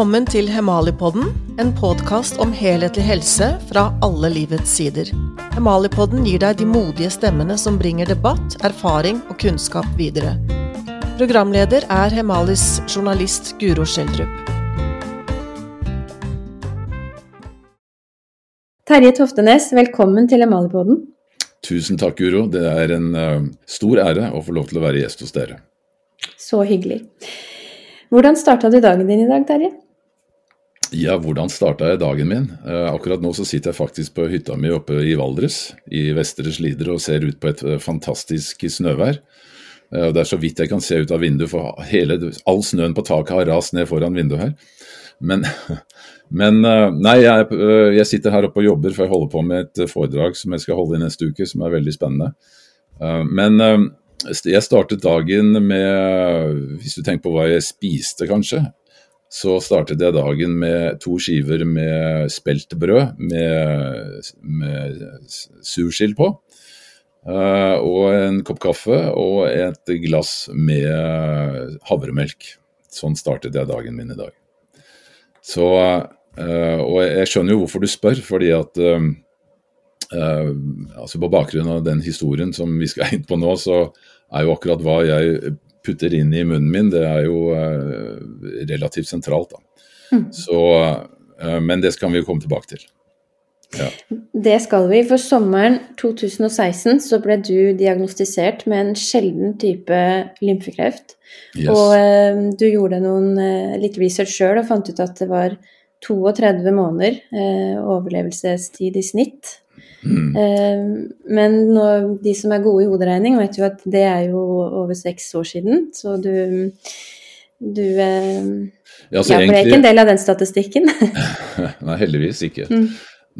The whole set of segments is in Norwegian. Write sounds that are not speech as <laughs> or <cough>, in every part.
Velkommen til Hemalipodden, en podkast om helhetlig helse fra alle livets sider. Hemalipodden gir deg de modige stemmene som bringer debatt, erfaring og kunnskap videre. Programleder er Hemalis journalist Guro Schjelderup. Terje Toftenes, velkommen til Hemalipodden. Tusen takk, Guro. Det er en uh, stor ære å få lov til å være gjest hos dere. Så hyggelig. Hvordan starta du dagen din i dag, Terje? Ja, hvordan starta jeg dagen min? Uh, akkurat nå så sitter jeg faktisk på hytta mi oppe i Valdres, i Vestre Slidre, og ser ut på et uh, fantastisk snøvær. Uh, det er så vidt jeg kan se ut av vinduet, for hele, all snøen på taket har rast ned foran vinduet her. Men, <laughs> men nei, jeg, jeg, sitter her oppe og jobber, for jeg holder på med et foredrag som jeg skal holde i neste uke, som er veldig spennende. Men jeg startet dagen med Hvis du tenker på hva jeg spiste, kanskje. Så startet jeg dagen med to skiver med speltbrød med, med sursild på. Uh, og en kopp kaffe og et glass med havremelk. Sånn startet jeg dagen min i dag. Så, uh, og jeg skjønner jo hvorfor du spør, fordi at Uh, altså På bakgrunn av den historien som vi skal inn på nå, så er jo akkurat hva jeg putter inn i munnen min, det er jo uh, relativt sentralt. da. Mm. Så, uh, men det skal vi jo komme tilbake til. Ja. Det skal vi. For sommeren 2016 så ble du diagnostisert med en sjelden type lymfekreft. Yes. Og du gjorde noen, litt research sjøl og fant ut at det var 32 måneder overlevelsestid i snitt. Mm. Uh, men nå, de som er gode i hoderegning, vet jo at det er jo over seks år siden. Så du, du uh, ja, altså, ja, ble ikke en del av den statistikken. <laughs> Nei, heldigvis ikke. Mm.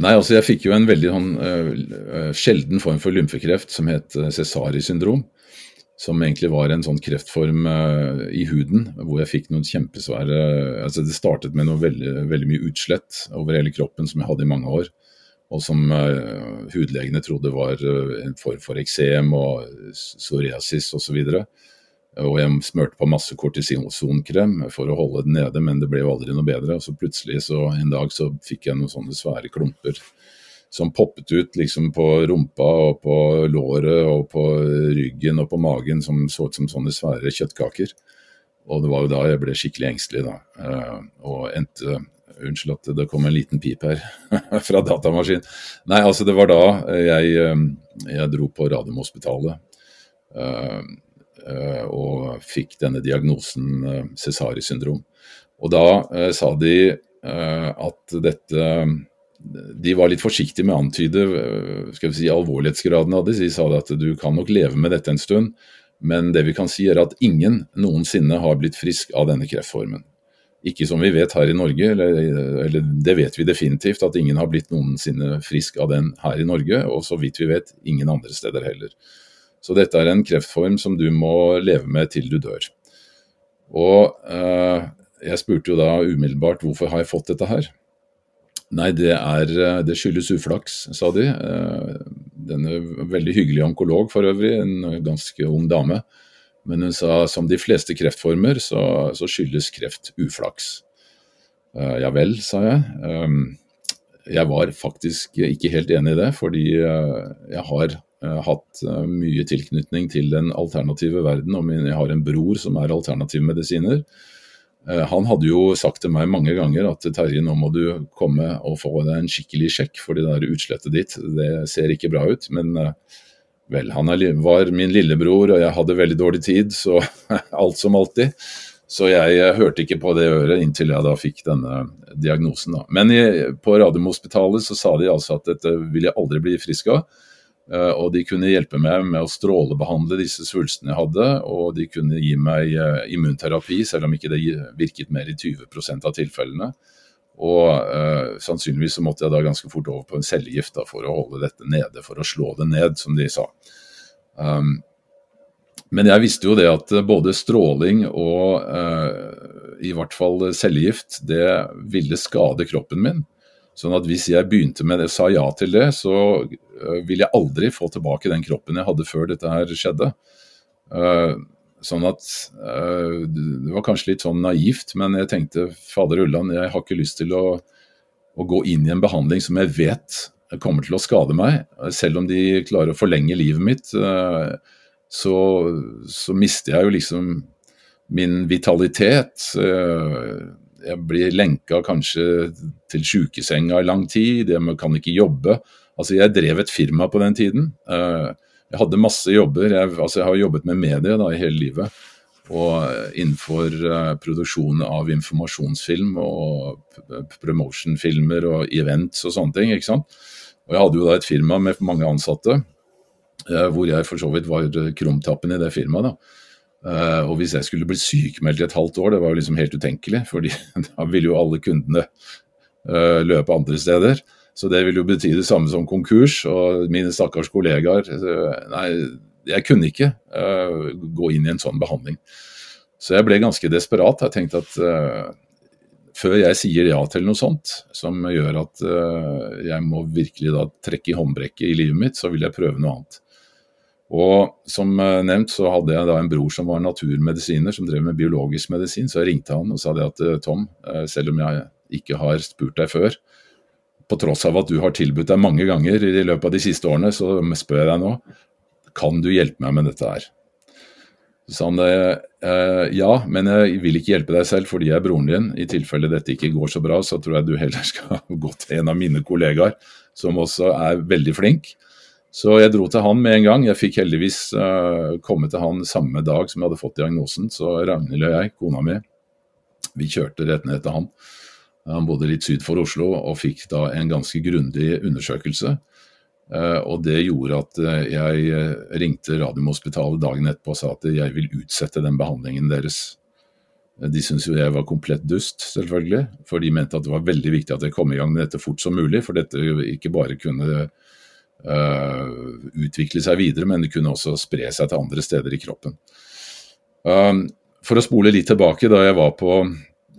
Nei, altså jeg fikk jo en veldig sånn, uh, sjelden form for lymfekreft som het Cesari-syndrom. Som egentlig var en sånn kreftform uh, i huden, hvor jeg fikk noen kjempesvære altså Det startet med noe veldig, veldig mye utslett over hele kroppen som jeg hadde i mange år og som uh, hudlegene trodde var uh, en form for eksem og psoriasis osv. Og, jeg smurte på masse kortisonkrem for å holde den nede, men det ble jo aldri noe bedre. Og så plutselig så en dag så fikk jeg noen sånne svære klumper som poppet ut liksom på rumpa og på låret og på ryggen og på magen som så ut som sånne svære kjøttkaker. Og det var jo da jeg ble skikkelig engstelig, da. Uh, og endte Unnskyld at det kom en liten pip her <laughs> fra datamaskin. Nei, altså det var da jeg, eh, jeg dro på Radiumhospitalet uh, og fikk denne diagnosen uh, Cesari syndrom. Og da sa de at dette De var litt forsiktige med å antyde skal vi si, alvorlighetsgraden av det. De sa at du kan nok leve med dette en stund, men det vi kan si er at ingen noensinne har blitt frisk av denne kreftformen. Ikke som vi vet her i Norge, eller, eller, det vet vi definitivt, at ingen har blitt noensinne frisk av den her i Norge, og så vidt vi vet, ingen andre steder heller. Så dette er en kreftform som du må leve med til du dør. Og eh, jeg spurte jo da umiddelbart hvorfor har jeg fått dette her. Nei, det, er, det skyldes uflaks, sa de. Eh, denne veldig hyggelige onkolog for øvrig, en ganske ung dame men hun sa som de fleste kreftformer, så, så skyldes kreft uflaks. Uh, ja vel, sa jeg. Um, jeg var faktisk ikke helt enig i det, fordi uh, jeg har uh, hatt mye tilknytning til den alternative verden. Og jeg har en bror som er alternativmedisiner. Han hadde jo sagt til meg mange ganger at Terje, nå må du komme og få deg en skikkelig sjekk, for det der utslettet ditt, det ser ikke bra ut. Men Vel, han var min lillebror, og jeg hadde veldig dårlig tid, så <laughs> alt som alltid. Så jeg jeg hørte ikke på det øret inntil jeg da fikk denne diagnosen. Da. Men i, på Radiumhospitalet så sa de altså at dette ville jeg aldri bli frisk av. Uh, og de kunne hjelpe meg med å strålebehandle disse svulstene jeg hadde, og de kunne gi meg uh, immunterapi, selv om ikke det virket mer i 20% av tilfellene. Og uh, sannsynligvis så måtte jeg da ganske fort over på en cellegift for å holde dette nede, for å slå det ned, som de sa. Um, men jeg visste jo det at både stråling og uh, i hvert fall cellegift, det ville skade kroppen min. Sånn at hvis jeg begynte med det, sa ja til det, så uh, ville jeg aldri få tilbake den kroppen jeg hadde før dette her skjedde. Uh, Sånn at uh, Det var kanskje litt sånn naivt, men jeg tenkte fader ulland, jeg har ikke lyst til å, å, gå inn i en behandling som jeg vet kommer til å skade meg. Selv om de klarer å forlenge livet mitt, uh, så, så, mister jeg jo liksom min vitalitet. Uh, jeg blir lenka kanskje til sjukesenga i lang tid, jeg kan ikke jobbe. Altså, jeg drev et firma på den tiden. Uh, jeg hadde masse jobber. Jeg, altså jeg har jobbet med medier da, i hele livet. Og innenfor uh, produksjon av informasjonsfilm og promotionfilmer og events og sånne ting. ikke sant? Og Jeg hadde jo da et firma med mange ansatte, uh, hvor jeg for så vidt var krumtappen i det firmaet. da. Uh, og hvis jeg skulle bli sykemeldt i et halvt år, det var jo liksom helt utenkelig. fordi <laughs> da ville jo alle kundene løpe andre steder. Så det vil jo bety det samme som konkurs. Og mine stakkars kollegaer Nei, jeg kunne ikke uh, gå inn i en sånn behandling. Så jeg ble ganske desperat. Jeg tenkte at uh, før jeg sier ja til noe sånt, som gjør at uh, jeg må virkelig da trekke i håndbrekket i livet mitt, så vil jeg prøve noe annet. Og som nevnt så hadde jeg da en bror som var naturmedisiner, som drev med biologisk medisin. Så jeg ringte han og sa det at Tom, selv om jeg ikke har spurt deg før, på tross av at du har tilbudt deg mange ganger i løpet av de siste årene, så spør jeg deg nå kan du hjelpe meg med dette her. Så sa han eh, ja, men jeg vil ikke hjelpe deg selv fordi jeg er broren din. I tilfelle dette ikke går så bra, så tror jeg du heller skal <laughs> gå til en av mine kollegaer som også er veldig flink. Så jeg dro til han med en gang. Jeg fikk heldigvis eh, komme til han samme dag som jeg hadde fått diagnosen. Så Ragnhild og jeg, kona mi, vi kjørte rett ned til han. Han bodde litt syd for Oslo og fikk da en ganske grundig undersøkelse. Eh, og det gjorde at eh, jeg eh, ringte Radiumhospitalet dagen etterpå og sa at jeg vil utsette den behandlingen deres. De syntes jo jeg var komplett dust, selvfølgelig, for de mente at det var veldig viktig at jeg kom i gang med dette fort som mulig, for dette ikke bare kunne uh, utvikle seg videre, men det kunne også spre seg til andre steder i kroppen. Um, for å spole litt tilbake, da jeg var på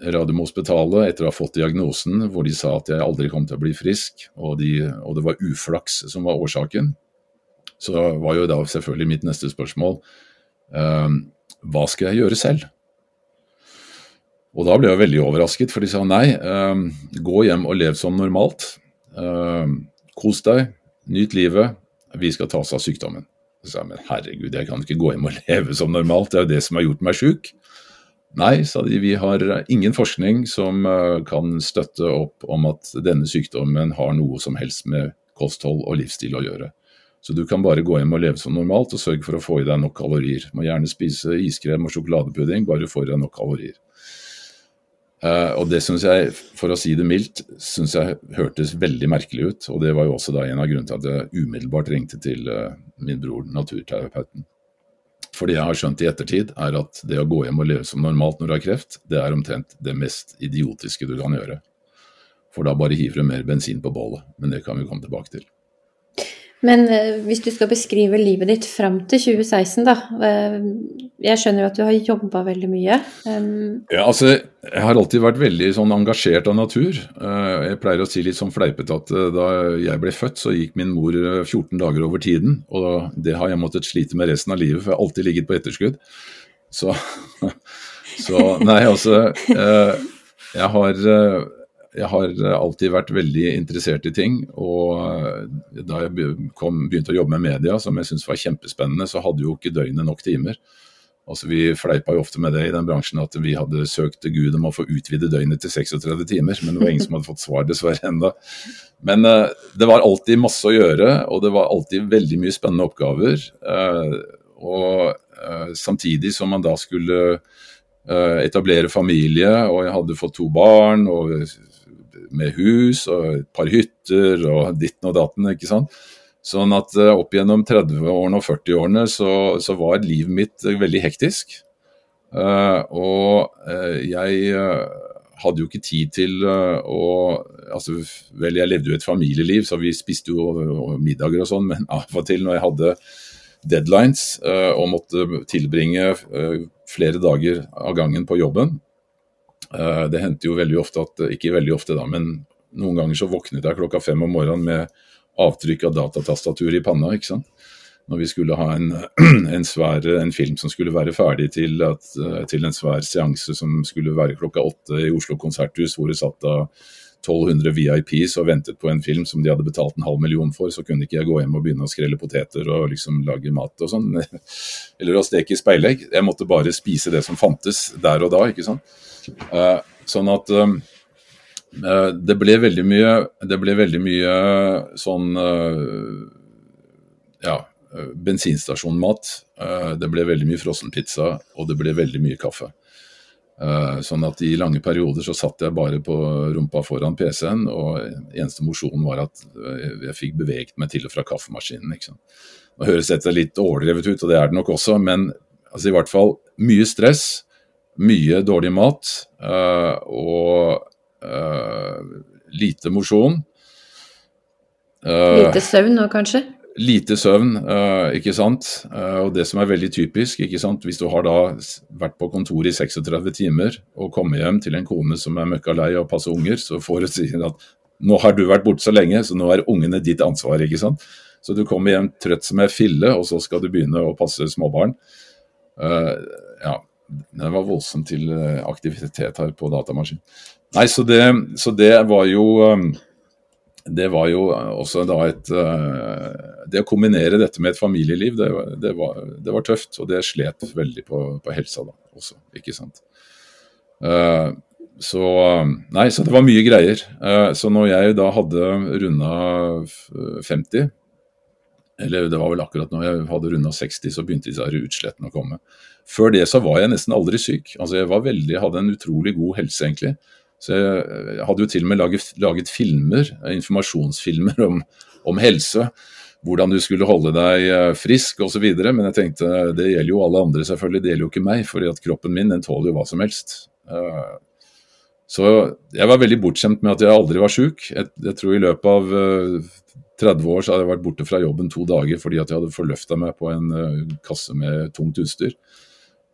Radiumhospitalet etter å ha fått diagnosen hvor de sa at jeg aldri kom til å bli frisk, og, de, og, det var uflaks som var årsaken, så var jo da selvfølgelig mitt neste spørsmål eh, hva skal jeg gjøre selv? Og da ble jeg veldig overrasket, for de sa nei, eh, gå hjem og lev som normalt. Eh, kos deg, nyt livet, vi skal ta oss av sykdommen. Så sa jeg men herregud, jeg kan ikke gå hjem og <laughs> leve som normalt, det er jo det som har gjort meg sjuk. Nei, sa de, vi har ingen forskning som eh, kan støtte opp om at denne sykdommen har noe som helst med kosthold og livsstil å gjøre. Så du kan bare gå hjem og leve som normalt og sørge for å få i deg nok kalorier. Må gjerne spise iskrem og sjokoladepudding, bare få i deg nok kalorier. Uh, og det syns jeg, for å si det mildt, synes jeg hørtes veldig merkelig ut. Og det var jo også da en av grunnene til at jeg umiddelbart ringte til uh, min bror, naturterapeuten. For det jeg har skjønt i ettertid, er at det å gå hjem og leve som normalt når du har kreft, det er omtrent det mest idiotiske du kan gjøre. For da bare hiver du mer bensin på bålet. Men det kan vi komme tilbake til. Men uh, hvis du skal beskrive livet ditt fram til 2016, da. Uh, jeg skjønner jo at du har jobba veldig mye. Um... ja, altså, jeg har alltid vært veldig sånn engasjert av natur. Uh, jeg pleier å si litt sånn fleipete at da jeg ble født, så gikk min mor 14 dager over tiden. Og det har jeg måttet slite med resten av livet, for jeg har alltid ligget på etterskudd. Så, <laughs> så Nei, altså. jeg har jeg har alltid vært veldig interessert i ting. Og eh, da jeg kom, begynte å jobbe med media, som jeg syntes var kjempespennende, så hadde jo ikke døgnet nok timer. Altså Vi fleipa jo ofte med det i den bransjen at vi hadde søkt Gud om å få utvide døgnet til 36 timer, men det var ingen som hadde fått svar, dessverre enda. Men uh, det var alltid masse å gjøre, og det var alltid veldig mye spennende oppgaver. Uh, og uh, samtidig som man da skulle etablere familie, og jeg hadde fått to barn og med hus og et par hytter og ditten og datten. ikke sant? Sånn at uh, opp gjennom 30-årene og 40-årene så, så, var livet mitt uh, veldig hektisk. Uh, og jeg hadde jo ikke tid til å altså, Vel, jeg levde jo et familieliv, så vi spiste jo middager og sånn, men <laughs> av og til når jeg hadde deadlines og måtte tilbringe flere dager av gangen på jobben, Eh, det hendte jo veldig ofte at Ikke veldig ofte, da, men noen ganger så våknet jeg klokka fem om morgenen med avtrykk av datatastatur i panna. ikke sant? når vi skulle ha en, <clears throat> en, svær, en film som skulle være ferdig til, at, til, en svær seanse som skulle være klokka åtte i Oslo konserthus, hvor det satt da 1200 VIPs og ventet på en film som de hadde betalt en halv million for, så kunne ikke jeg gå hjem og begynne å skrelle poteter og liksom lage mat og sånn. <laughs> Eller å steke speilegg. Jeg måtte bare spise det som fantes der og da, ikke sant. Uh, sånn at uh, det ble veldig mye Det ble veldig mye sånn uh, ja, bensinstasjonmat. Det ble veldig mye frossenpizza, og det ble veldig mye kaffe. Eh, sånn at i lange perioder så satt jeg bare på rumpa foran PC-en, og eneste mosjonen var at eh, jeg fikk beveget meg til og fra kaffemaskinen. Ikke sant? Nå høres dette litt overdrevet ut, og det er det nok også, men altså i hvert fall mye stress, mye dårlig mat uh, og lite mosjon. Lite søvn nå, kanskje? Lite søvn, uh, ikke sant. Uh, og det som er veldig typisk, ikke sant. Hvis du har da vært på kontoret i 36 timer og kommer hjem til en kone som er møkka lei av å passe unger, så får du si at nå har du vært borte så lenge, så nå er ungene ditt ansvar, ikke sant. Så du kommer hjem trøtt som ei fille, og så skal du begynne å passe småbarn. Uh, ja, det var voldsomt til aktivitet her på datamaskin. Nei, så det, så det var jo det var jo også da et Det å kombinere dette med et familieliv, det, det, var, det var, tøft. Og det slet veldig på, på helsa da også, ikke sant. Uh, så Nei, så det var mye greier. Uh, så når jeg da hadde runda 50 eller det var vel akkurat når jeg hadde runda 60, så begynte disse utslettene å komme. Før det så var jeg nesten aldri syk. Altså Jeg var veldig, hadde en utrolig god helse, egentlig. Så jeg hadde jo til og med laget, laget filmer, informasjonsfilmer om, om, helse. Hvordan du skulle holde deg eh, frisk osv. Men jeg tenkte det gjelder jo alle andre, selvfølgelig. Det gjelder jo ikke meg, fordi at kroppen min den tåler jo hva som helst. Eh, så jeg var veldig bortskjemt med at jeg aldri var sjuk. Jeg, jeg, tror i løpet av 30 eh, år så hadde jeg vært borte fra jobben to dager fordi at jeg hadde forløfta meg på en kasse med tungt utstyr.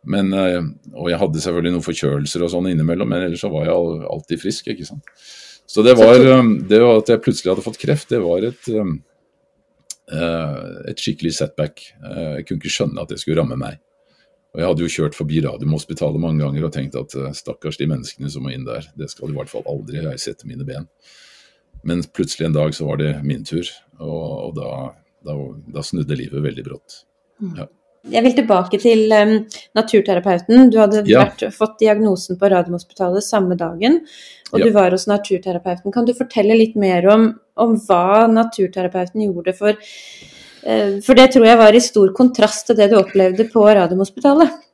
Men, og jeg hadde selvfølgelig noen forkjølelser og sånn innimellom, men ellers så var jeg alltid frisk. ikke sant? Så det var det at jeg plutselig hadde fått kreft, det var et, et skikkelig setback. Jeg kunne ikke skjønne at det skulle ramme meg. Og Jeg hadde jo kjørt forbi Radiumhospitalet mange ganger og tenkt at stakkars de menneskene som må inn der, det skal i hvert fall aldri jeg sette mine ben. Men plutselig en dag så var det min tur, og, og da, da, da, snudde livet veldig brått. Mm. Ja. Jeg vil tilbake til um, naturterapeuten. Du hadde ja. vært, fått diagnosen på Radiumhospitalet samme dagen, og ja. du var hos naturterapeuten. Kan du fortelle litt mer om, om hva naturterapeuten gjorde for uh, For det tror jeg var i stor kontrast til det du opplevde på Radiumhospitalet.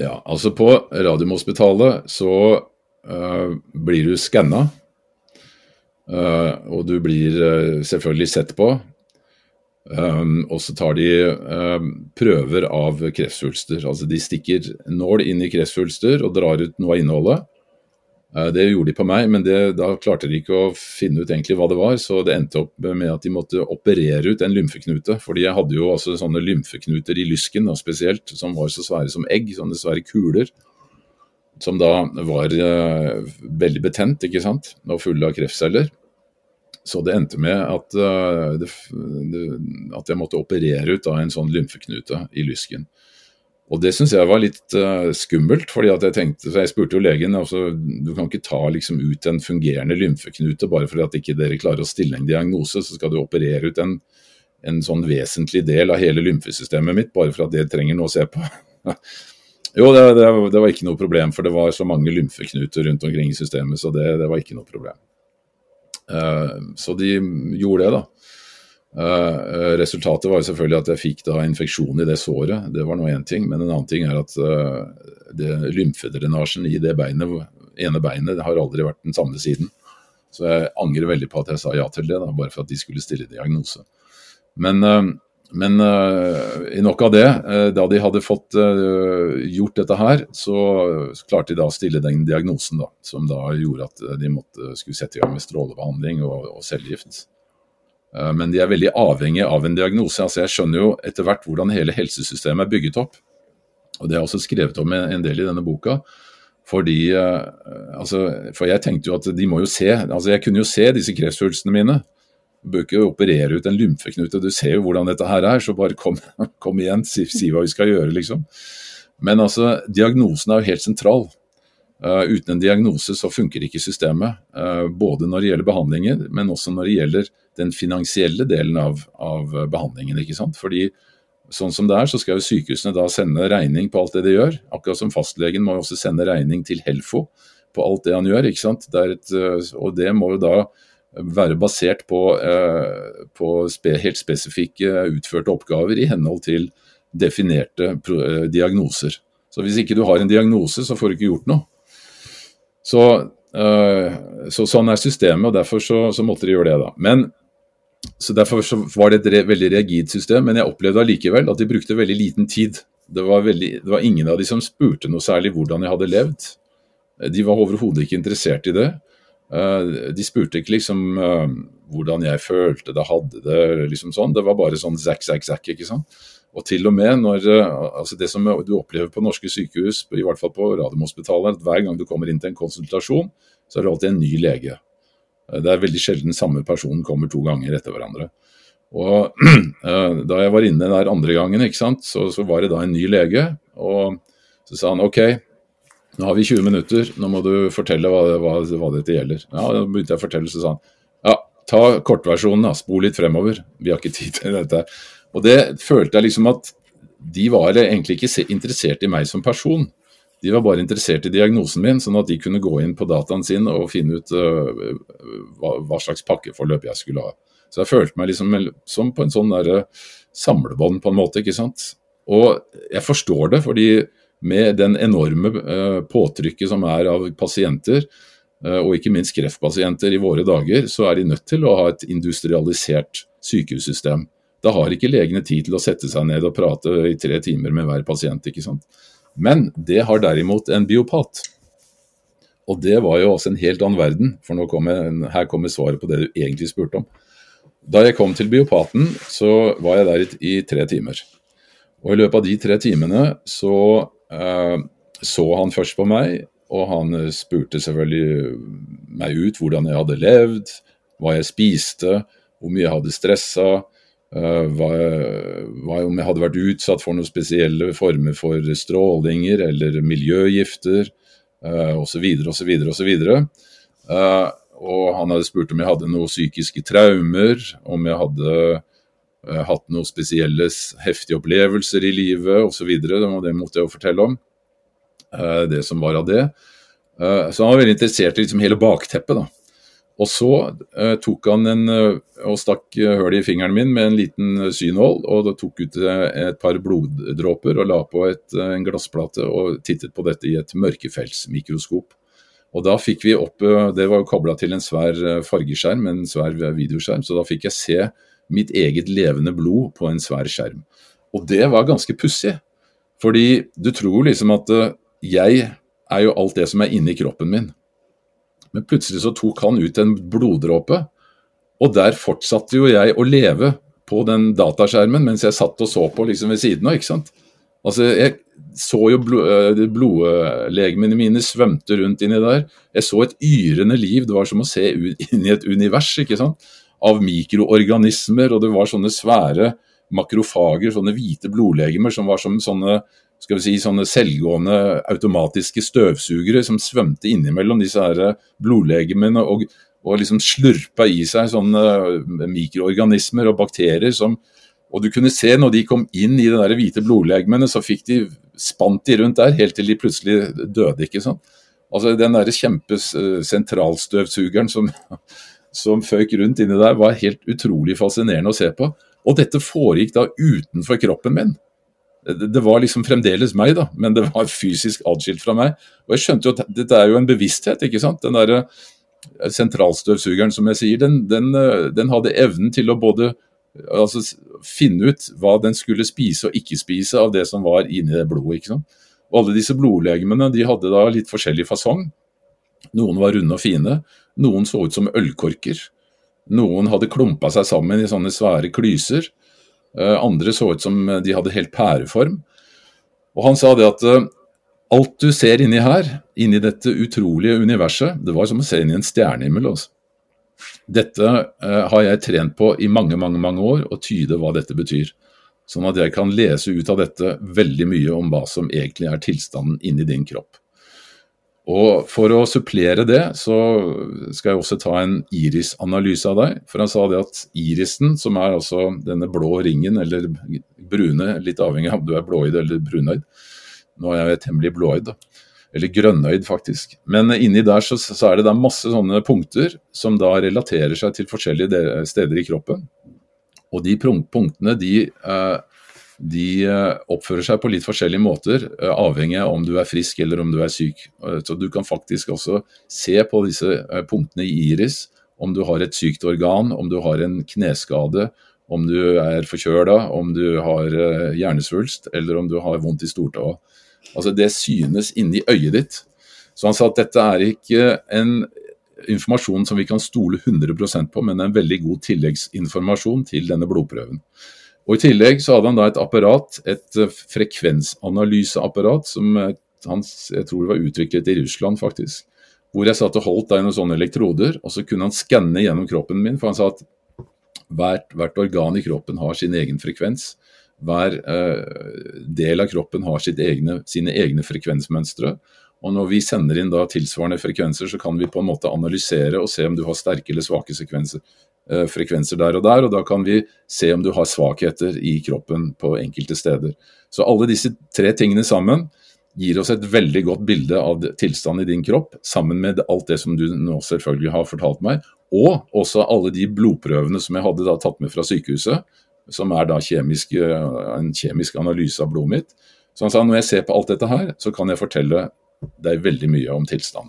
Ja, altså på Radiumhospitalet så uh, blir du skanna. Uh, og du blir selvfølgelig sett på. Um, og så tar de um, prøver av kreftsvulster. Altså de stikker nål inn i kreftsvulster og drar ut noe av innholdet. Uh, det gjorde de på meg, men det, da klarte de ikke å finne ut egentlig hva det var. Så det endte opp med at de måtte operere ut en lymfeknute. Fordi jeg hadde jo altså sånne lymfeknuter i lysken da, spesielt, som var så svære som egg. Sånne svære kuler. Som da var uh, veldig betent ikke sant? og fulle av kreftceller. Så det endte med at, uh, det, det, at jeg måtte operere ut av en sånn lymfeknute i lysken. Og det syns jeg var litt uh, skummelt, fordi at jeg tenkte, så jeg spurte jo legen altså, du kan ikke ta liksom ut en fungerende lymfeknute bare fordi at ikke dere klarer å stille en diagnose, så skal du operere ut en, en sånn vesentlig del av hele lymfesystemet mitt bare for at det trenger noe å se på. <laughs> jo, det, det, var ikke noe problem, for det var så mange lymfeknuter rundt omkring i systemet, så det var ikke noe problem. Eh, så de gjorde det, da. Uh, resultatet var jo selvfølgelig at jeg fikk da infeksjon i det såret, det var nå én ting. Men en annen ting er at uh, det, lymfedrenasjen i det beinet, ene beinet har aldri vært den samme siden. Så jeg angrer veldig på at jeg sa ja til det, da, bare for at de skulle stille diagnose. Men uh, men uh, nok av det, uh, da de hadde fått uh, gjort dette her, så, klarte de da å stille den diagnosen da, som da gjorde at de måtte, skulle sette i gang med strålebehandling og, og cellegift. men de er veldig avhengige av en diagnose. altså Jeg skjønner jo etter hvert hvordan hele helsesystemet er bygget opp. Og Det er også skrevet om en del i denne boka. Fordi, altså, For jeg tenkte jo at de må jo se altså Jeg kunne jo se disse kreftsvulstene mine. Du bør ikke operere ut en lymfeknute, du ser jo hvordan dette her er, så bare kom, <laughs> kom igjen, si, si, hva vi skal gjøre, liksom. Men altså, diagnosen er jo helt sentral. Uh, uten en diagnose så funker ikke systemet. Uh, både når det gjelder behandlinger, men også når det gjelder den finansielle delen av, av behandlingen. ikke sant? Fordi sånn som det er, så skal jo sykehusene da sende regning på alt det de gjør. Akkurat som fastlegen må også sende regning til Helfo på alt det han gjør. ikke sant? Det et, eh, og det må jo da være basert på, eh, på helt spesifikke utførte oppgaver i henhold til definerte eh, diagnoser. Så hvis ikke du har en diagnose, så får du ikke gjort noe. Så, så sånn er systemet, og derfor så, så måtte de gjøre det, da. Men så Derfor så var det et veldig rigid system, men jeg opplevde allikevel at de brukte veldig liten tid. Det var, veldig, det var, ingen av de som spurte noe særlig hvordan jeg hadde levd. De var overhodet ikke interessert i det. Eh, de spurte ikke liksom eh, hvordan jeg følte det, hadde det, liksom sånn. Det var bare sånn zack, zack, zack. ikke sant? Og til og med når eh, altså Det som du opplever på norske sykehus, i hvert fall på Radiumhospitalet, at hver gang du kommer inn til en konsultasjon, så er det alltid en ny lege. Det er veldig sjelden samme person kommer to ganger etter hverandre. Og <clears throat> Da jeg var inne der andre gangen, ikke så, så, var det da en ny lege. og Så sa han OK, nå har vi 20 minutter, nå må du fortelle hva, hva, hva dette gjelder. Ja, Da begynte jeg å fortelle, så sa han ja, ta kortversjonen, da, spol litt fremover. Vi har ikke tid til dette. Og det følte jeg liksom at de var egentlig ikke interessert i meg som person. De var bare interessert i diagnosen min, sånn at de kunne gå inn på dataen sin og finne ut uh, hva, hva, slags pakkeforløp jeg skulle ha. Så jeg følte meg liksom som på en sånn der samlebånd, på en måte. ikke sant? Og jeg forstår det, fordi med den enorme uh, påtrykket som er av pasienter, uh, og ikke minst kreftpasienter i våre dager, så er de nødt til å ha et industrialisert sykehussystem. Da har ikke legene tid til å sette seg ned og prate i tre timer med hver pasient. ikke sant? Men det har derimot en biopat. Og det var jo også en helt annen verden, for nå jeg, her kommer svaret på det du egentlig spurte om. Da jeg kom til biopaten, så var jeg der i, tre timer. Og i løpet av de tre timene så eh, så han først på meg, og han spurte selvfølgelig meg ut hvordan jeg hadde levd, hva jeg spiste, hvor mye jeg hadde stressa, Eh, om jeg hadde vært utsatt for noen spesielle former for strålinger eller miljøgifter osv. osv. osv. Og han hadde spurt om jeg hadde noen psykiske traumer, om jeg hadde hatt noen spesielle heftige opplevelser i livet osv. Det, det måtte jeg jo fortelle om. Uh, det som var av det. Uh, så han var veldig interessert i liksom hele bakteppet. da. Og så eh, tok han en, eh, og stakk eh, i fingeren min med en liten synål, og tok ut eh, et par bloddråper og la på et, en glassplate og tittet på dette i et mørkefeltsmikroskop. Og da fikk vi opp, Det var jo kobla til en svær fargeskjerm, en svær videoskjerm, så da fikk jeg se mitt eget levende blod på en svær skjerm. Og det var ganske pussig. Fordi du tror liksom at jeg er jo alt det som er inni kroppen min. Men plutselig så tok han ut en bloddråpe, og der fortsatte jo jeg å leve på den dataskjermen mens jeg satt og så på liksom ved siden av. ikke sant? Altså, Jeg så jo blod, eh, blodlegemene mine svømte rundt inni der. Jeg så et yrende liv. Det var som å se <laughs> inn i et univers ikke sant? Av mikroorganismer, og det var sånne svære makrofager, sånne hvite blodlegemer som var som sånne si, sånne selvgående automatiske støvsugere som svømte innimellom disse her blodlegemene og, og liksom slurpa i seg sånne mikroorganismer og bakterier som Og du kunne se når de kom inn i de der hvite blodlegemene, så fikk de spant de rundt der helt til de plutselig døde, ikke sant. Altså Den der kjempesentralstøvsugeren som, <laughs> som føk rundt inni der, var helt utrolig fascinerende å se på. Og dette foregikk da utenfor kroppen min det var liksom fremdeles meg, da, men det var fysisk atskilt fra meg. Og jeg skjønte jo at dette er jo en bevissthet, ikke sant. Den derre eh, sentralstøvsugeren, som jeg sier, den, den, eh, den, hadde evnen til å både altså, finne ut hva den skulle spise og ikke spise av det som var inni det blodet. ikke sant. Og alle disse blodlegemene de hadde da litt forskjellig fasong. Noen var runde og fine, noen så ut som ølkorker. Noen hadde klumpa seg sammen i sånne svære klyser. Eh, andre så ut som de hadde helt pæreform. Og han sa det at eh, alt du ser inni her, inni dette utrolige universet, det var som å se inn i en stjernehimmel. Også. Altså. Dette uh, har jeg trent på i mange, mange, mange år, å tyde hva dette betyr. Sånn at jeg kan lese ut av dette veldig mye om hva som egentlig er tilstanden inni din kropp. Og For å supplere det, så skal jeg også ta en irisanalyse av deg. For han sa det at irisen, som er altså denne blå ringen, eller brune, litt avhengig av om du er blåøyd eller brunøyd Nå er jeg temmelig blåøyd, da. Eller grønnøyd, faktisk. Men inni der så, så er det da masse sånne punkter som da relaterer seg til forskjellige steder i kroppen. Og de punktene de eh, de eh, oppfører seg på litt forskjellige måter, eh, avhengig av om du er frisk eller om du er syk. Eh, så Du kan faktisk også se på disse punktene i iris, om du har et sykt organ, om du har en kneskade, om du er forkjøla, om du har hjernesvulst eller om du har vondt i stortåa. Altså Det synes inni øyet ditt. Så han sa at dette er ikke en informasjon som vi kan stole 100% på, men en veldig god tilleggsinformasjon til denne blodprøven. Og I tillegg så hadde han da et apparat, et eh, frekvensanalyseapparat, som eh, han, jeg tror var utviklet i Russland, faktisk. Hvor jeg satt og holdt da noen sånne elektroder, og så kunne han skanne gjennom kroppen min. For han sa at hvert, hvert organ i kroppen har sin egen frekvens. Hver eh, del av kroppen har egne, sine egne frekvensmønstre. Og når vi sender inn da tilsvarende frekvenser, så kan vi på en måte analysere og se om du har sterke eller svake sekvenser, frekvenser der og der, og da kan vi se om du har svakheter i kroppen på enkelte steder. Så alle disse tre tingene sammen gir oss et veldig godt bilde av tilstanden i din kropp, sammen med alt det som du nå selvfølgelig har fortalt meg, og også alle de blodprøvene som jeg hadde tatt med fra sykehuset, som er da kjemisk, eh, en kjemisk analyse av blodet mitt. Så han sa når jeg ser på alt dette her, så kan jeg fortelle deg veldig mye om tilstand.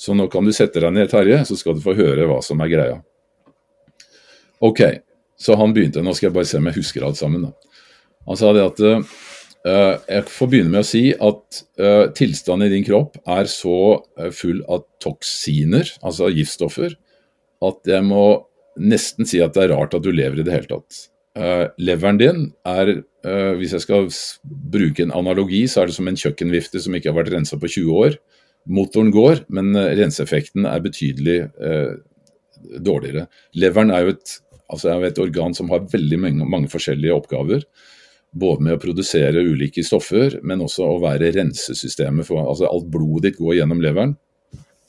Så nå kan du sette deg ned, Terje, så skal du få høre hva som er greia. Ok, så han begynte Nå skal jeg bare se om jeg husker alt sammen. da. Han sa det at uh, Jeg får begynne med å si at uh, tilstanden i din kropp er så full av toksiner, altså giftstoffer, at jeg må nesten si at det er rart at du lever i det hele tatt. Uh, leveren din er, uh, hvis jeg skal bruke en analogi, så er det som en kjøkkenvifte som ikke har vært rensa på 20 år. Motoren går, men renseeffekten er betydelig uh, dårligere. Leveren er jo et altså er et organ som har veldig mange, mange, forskjellige oppgaver. Både med å produsere ulike stoffer, men også å være rensesystemet. For, altså alt blodet ditt går gjennom leveren.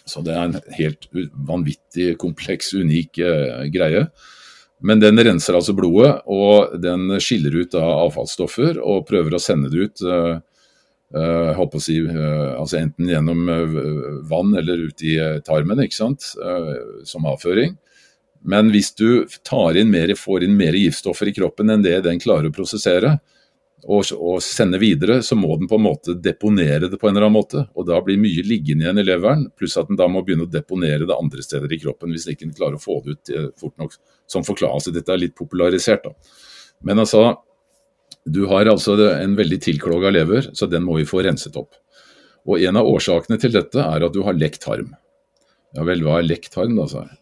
Så det er en helt vanvittig kompleks, unik eh, greie. Men den renser altså blodet, og den skiller ut da avfallsstoffer og prøver å sende det ut. Uh, håper å si, uh, altså enten gjennom vann eller ut i tarmen ikke sant? som avføring. Men hvis du tar inn mer, får inn mer giftstoffer i kroppen enn det den klarer å prosessere, og, og sende videre, så må den på en måte deponere det på en eller annen måte. Og da blir mye liggende igjen i leveren, pluss at den da må begynne å deponere det andre steder i kroppen hvis den ikke klarer å få det ut eh, fort nok. Som forklarelse. Dette er litt popularisert, da. Men altså, du har altså en veldig tilkloga lever, så den må vi få renset opp. Og en av årsakene til dette er at du har lekt tarm. Ja vel, hva er lekt tarm, da, sa jeg.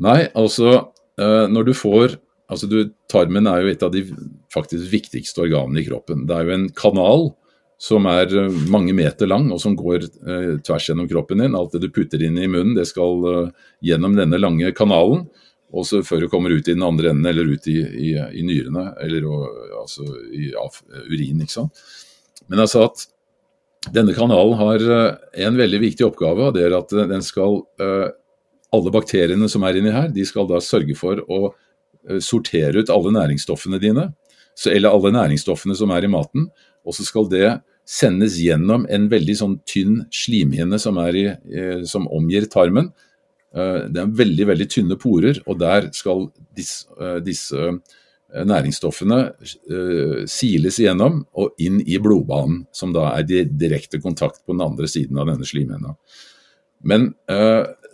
Nei, altså eh, når du får altså du, Tarmen er jo et av de faktisk viktigste organene i kroppen. Det er jo en kanal som er eh, mange meter lang og som går eh, tvers gjennom kroppen din. Alt det du putter inn i munnen, det skal eh, gjennom denne lange kanalen. Og så før det kommer ut i den andre enden, eller ut i, i, i nyrene, eller og, altså i ja, urin. ikke sant? Men altså at denne kanalen har en veldig viktig oppgave, og det er at den skal alle bakteriene som er inni her, de skal da sørge for å eh, sortere ut alle næringsstoffene dine, eller alle næringsstoffene som er i maten, og så skal det sendes gjennom en veldig sånn tynn slimhinne som, i, eh, som omgir tarmen. Eh, det er veldig veldig tynne porer, og der skal disse, disse næringsstoffene siles igjennom og inn i blodbanen, som da er direkte kontakt på den andre siden av denne slimhinna. Men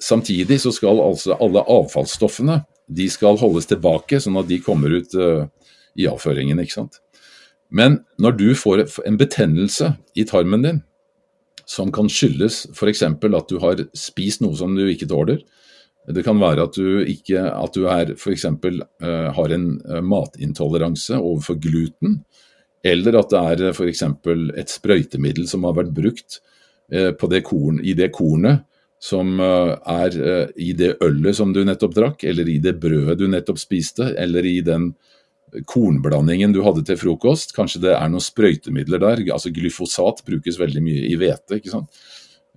samtidig så skal altså alle avfallsstoffene de skal holdes tilbake, sånn at de kommer ut uh, i avføringen. ikke sant? Men når du får en betennelse i tarmen din, som kan skyldes f.eks. at du har spist noe som du ikke tåler, det kan være at du, ikke, at du er, for eksempel, uh, har en uh, matintoleranse overfor gluten, eller at det er f.eks. et sprøytemiddel som har vært brukt det korn, i det kornet som er i det ølet som du nettopp drakk, eller i det brødet du nettopp spiste, eller i den kornblandingen du hadde til frokost. Kanskje det er noen sprøytemidler der. altså Glyfosat brukes veldig mye i hvete. ikke sant?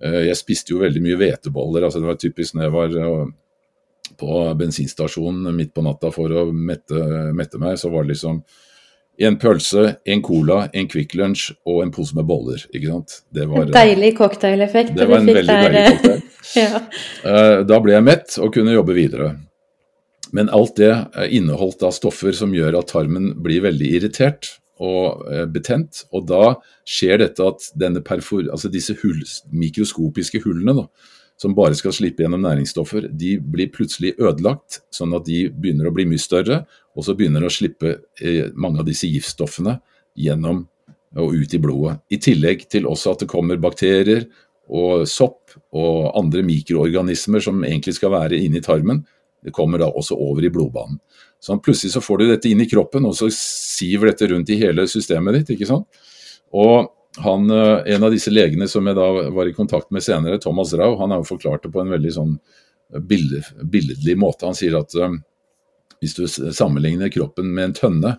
Jeg spiste jo veldig mye hveteboller. altså Det var typisk når jeg var på bensinstasjonen midt på natta for å mette, mette meg, så var det liksom en pølse, en cola, en Kvikk Lunsj og en pose med boller. ikke sant? Det var, en deilig cocktaileffekt. Det var en veldig der. deilig cocktail. Eh, da ble jeg mett og kunne jobbe videre. Men alt det inneholdt da stoffer som gjør at tarmen blir veldig irritert og eh, betent. Og da skjer dette at altså disse hull, mikroskopiske hullene da, som bare skal slippe gjennom næringsstoffer, de blir plutselig ødelagt, sånn at de begynner å bli mye større, og så begynner å slippe eh, mange av disse giftstoffene gjennom og ut i blodet. I tillegg til også at det kommer bakterier og sopp og andre mikroorganismer som egentlig skal være inni tarmen. Det kommer da også over i blodbanen. Så plutselig så får du dette inn i kroppen, og så siver dette rundt i hele systemet ditt. ikke sant? Og han, eh, en av disse legene som jeg da var i kontakt med senere, Thomas Rau, han har jo forklart det på en veldig sånn eh, billedlig måte. Han sier at um, hvis du sammenligner kroppen med en tønne,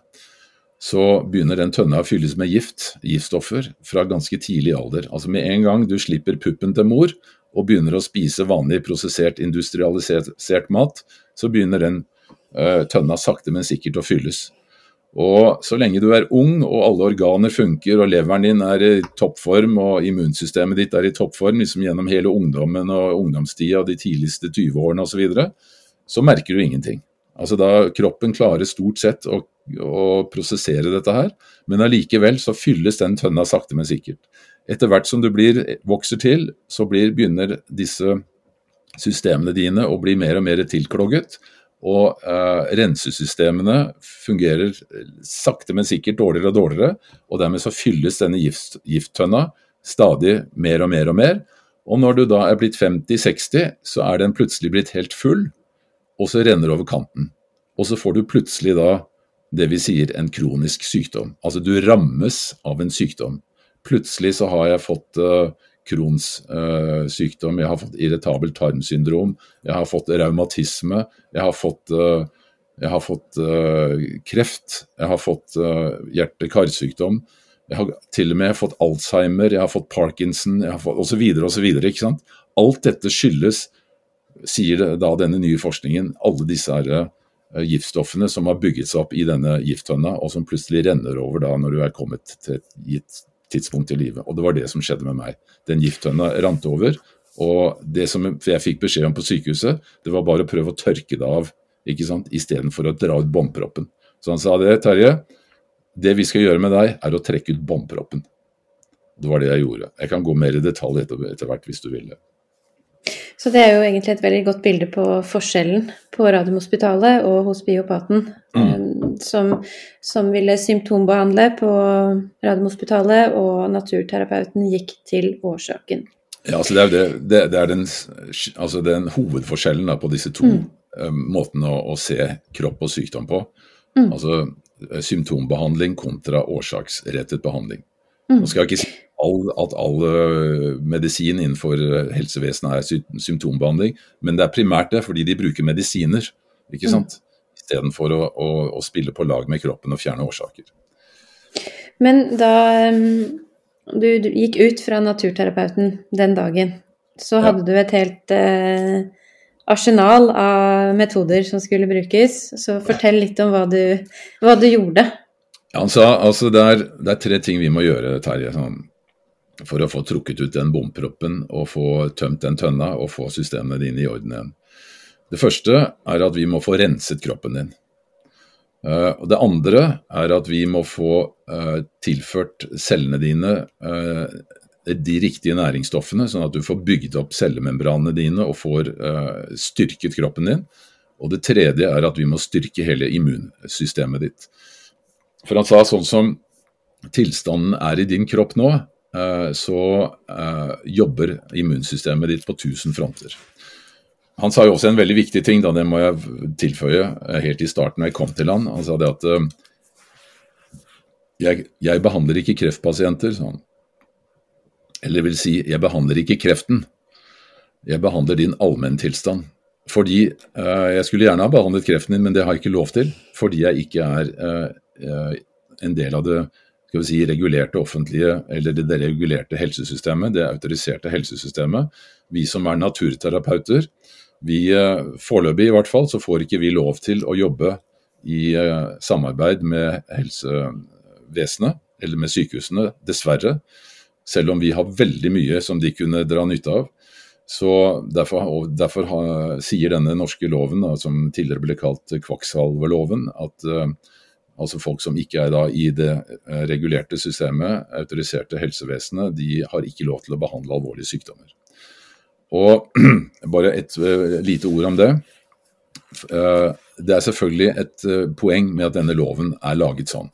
så begynner den tønna å fylles med gift, giftstoffer, fra ganske tidlig alder. Altså Med en gang du slipper puppen til mor og begynner å spise vanlig prosessert, industrialisert mat, så begynner den uh, tønna sakte, men sikkert å fylles. Og så lenge du er ung og alle organer funker og leveren din er i toppform og immunsystemet ditt er i toppform liksom gjennom hele ungdommen og ungdomstida, de tidligste 20-årene osv., så, videre, så merker du ingenting. Altså da Kroppen klarer stort sett å, å prosessere dette her, men allikevel så fylles den tønna sakte, men sikkert. Etter hvert som du blir, vokser til, så blir, begynner disse systemene dine å bli mer og mer tilklogget. Og eh, rensesystemene fungerer sakte, men sikkert dårligere og dårligere. Og dermed så fylles denne gift, gifttønna stadig mer og mer og mer. Og når du da er blitt 50-60, så er den plutselig blitt helt full, og så renner over kanten. Og så får du plutselig da det vi sier en kronisk sykdom. Altså du rammes av en sykdom. Plutselig så har jeg fått uh, Crohns uh, sykdom, jeg har fått irritabelt tarmsyndrom, jeg har fått raumatisme, jeg har fått, uh, jeg har fått kreft, jeg har fått hjerte-karsykdom. Jeg har til og med fått Alzheimer, jeg har fått Parkinson jeg har fått osv. osv. Alt dette skyldes, sier da denne nye forskningen, alle disse her, giftstoffene som har bygget seg opp i denne gifttønna, og som plutselig renner over da når du er kommet til et gitt tidspunkt i livet. Og det var det som skjedde med meg. Den gifttønna rant over. Og det som jeg fikk beskjed om på sykehuset, det var bare å prøve å tørke det av ikke sant, istedenfor å dra ut båndproppen. Så han sa det, Terje, det vi skal gjøre med deg, er å trekke ut båndproppen. Det var det jeg gjorde. Jeg kan gå mer i detalj etter, etter hvert hvis du vil det. Så det er jo egentlig et veldig godt bilde på forskjellen på Radiumhospitalet og hos biopaten, mm. Eh, som, som, ville symptombehandle på Radiumhospitalet, og naturterapeuten gikk til årsaken. Ja, altså det er, det, det, det er den, altså den, hovedforskjellen da, på disse to mm. um, måtene å, å, se kropp og sykdom på. Mm. Altså eh, symptombehandling kontra årsaksrettet behandling. Mm. Nå skal jeg ikke si all, at all eh, medisin innenfor eh, helsevesenet er symptombehandling, men det er primært det fordi de bruker medisiner, ikke mm. sant? Mm. Istedenfor å, å, å spille på lag med kroppen og fjerne årsaker. Men da du, du gikk ut fra naturterapeuten den dagen, så hadde ja. du et helt eh, arsenal av metoder som skulle brukes. Så fortell litt om hva du, hva du gjorde. Ja, han sa altså det er, det er, tre ting vi må gjøre, Terje. Sånn, for å få trukket ut den bomproppen og få tømt den tønna og få systemene dine i orden igjen. Det første er at vi må få renset kroppen din. Uh, det andre er at vi må få uh, tilført cellene dine uh, de riktige næringsstoffene, sånn at du får bygd opp cellemembranene dine og får styrket kroppen din. Og det tredje er at vi må styrke hele immunsystemet ditt. For han sa sånn som tilstanden er i din kropp nå, Eh, så eh, jobber immunsystemet ditt på tusen fronter. Han sa jo også en veldig viktig ting, da, det må jeg tilføye eh, helt i starten da jeg kom til han. Han sa det at jeg, jeg behandler ikke kreftpasienter, sa han. Eller vil si, jeg behandler ikke kreften. jeg behandler din allmenntilstand. Fordi jeg skulle gjerne ha behandlet kreften din, men det har jeg ikke lov til. Fordi jeg ikke er en del av det skal vi si, regulerte offentlige, eller det, regulerte helsesystemet, det autoriserte helsesystemet. Vi som er naturterapeuter, vi foreløpig i hvert fall, så får ikke vi lov til å jobbe i samarbeid med helsevesenet eller med sykehusene, dessverre. Selv om vi har veldig mye som de kunne dra nytte av. Så Derfor, derfor sier denne norske loven, som tidligere ble kalt kvakksalveloven, at uh, altså folk som ikke er da i det uh, regulerte systemet, autoriserte helsevesenet, de har ikke lov til å behandle alvorlige sykdommer. Og <clears throat> Bare et uh, lite ord om det. Det er selvfølgelig et poeng med at denne loven er laget sånn.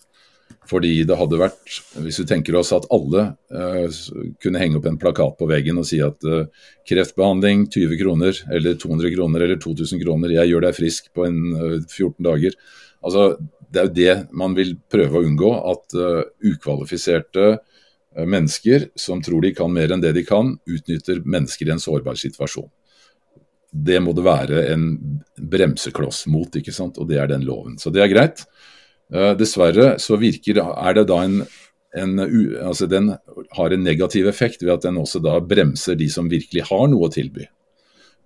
Fordi det hadde vært, hvis vi tenker oss at alle uh, kunne henge opp en plakat på veggen og si at uh, kreftbehandling 20 kroner, eller 200 kroner, eller 2000 kroner, jeg gjør deg frisk på en uh, eh, 14 dager. Altså, Det er jo det man vil prøve å unngå, at ukvalifiserte mennesker som tror de kan mer enn det de kan, utnytter mennesker i en sårbar situasjon. Det må det være en bremsekloss mot, ikke sant? og det er den loven. Så det er greit. Eh, dessverre så virker, er det da en, en, altså Den har en negativ effekt ved at den også da bremser de som virkelig har noe å tilby.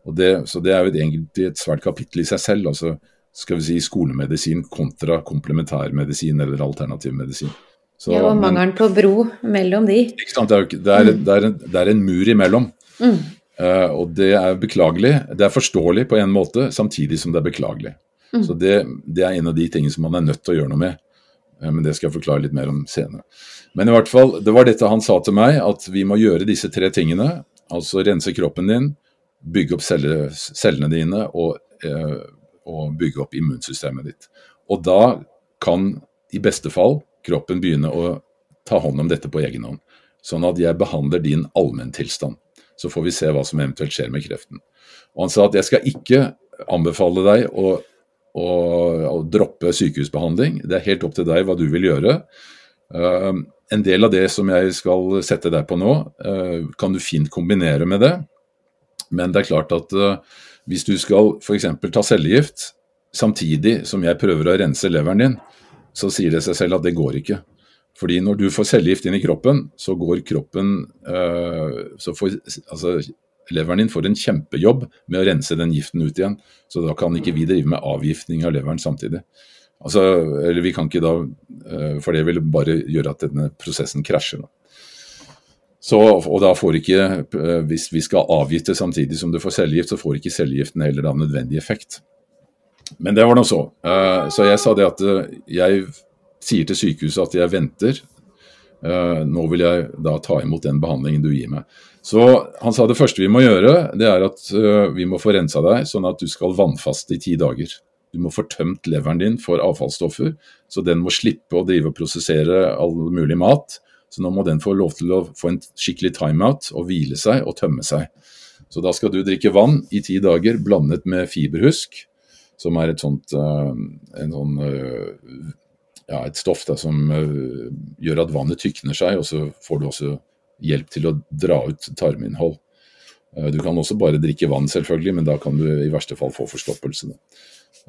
Og det, så Det er jo egentlig et svært kapittel i seg selv. altså skal vi si skolemedisin kontra komplementærmedisin eller alternativ medisin. Så, ja, og mangelen på bro mellom de. Ikke sant? Det er, det er, det er, en, det er en, mur imellom. Mm. Uh, og det er beklagelig. Det er forståelig på en måte, samtidig som det er beklagelig. Mm. Så det, det, er en av de tingene som man er nødt til å gjøre noe med. Eh, men det skal jeg forklare litt mer om senere. Men i hvert fall, det var dette han sa til meg, at vi må gjøre disse tre tingene. Altså rense kroppen din, bygge opp celle, cellene dine og, eh, og, bygge opp immunsystemet ditt. Og da kan i beste fall kroppen begynne å ta hånd om dette på egen hånd. Sånn at jeg behandler din allmenntilstand. Så får vi se hva som eventuelt skjer med kreften. Og Han sa at jeg skal ikke anbefale deg å å, droppe sykehusbehandling. Det er helt opp til deg hva du vil gjøre. Uh, en del av det som jeg skal sette deg på nå, uh, kan du fint kombinere med det. Men det er klart at uh, hvis du skal f.eks. ta cellegift samtidig som jeg prøver å rense leveren din, så sier det seg selv at det går ikke. Fordi når du får cellegift inn i kroppen, så går kroppen så får, altså, leveren din får en kjempejobb med å rense den giften ut igjen. Så da kan ikke vi drive med avgiftning av leveren samtidig. Altså, eller vi kan ikke da, eh, For det vil bare gjøre at denne prosessen krasjer. Så, og da får ikke, eh, Hvis vi skal avgifte samtidig som du får cellegift, så får ikke cellegiften heller da nødvendig effekt. Men det var nå så. Eh, så jeg sa det at jeg sier til sykehuset at jeg venter. Nå vil jeg da ta imot den behandlingen du gir meg. Så han sa det første vi må gjøre, det er at uh, vi må få rensa deg, sånn at du skal vannfaste i ti dager. Du må få tømt leveren din for avfallsstoffer, så den må slippe å drive og prosessere all mulig mat. Så nå må den få lov til å få en skikkelig timeout og hvile seg og tømme seg. Så da skal du drikke vann i ti dager blandet med fiberhusk, som er et sånt uh, sånn, uh, ja, et stoff da, som gjør at vannet tykner seg, og så får du også hjelp til å dra ut tarminnhold. Eh, du kan også bare drikke vann, selvfølgelig, men da kan du i verste fall få forstoppelse.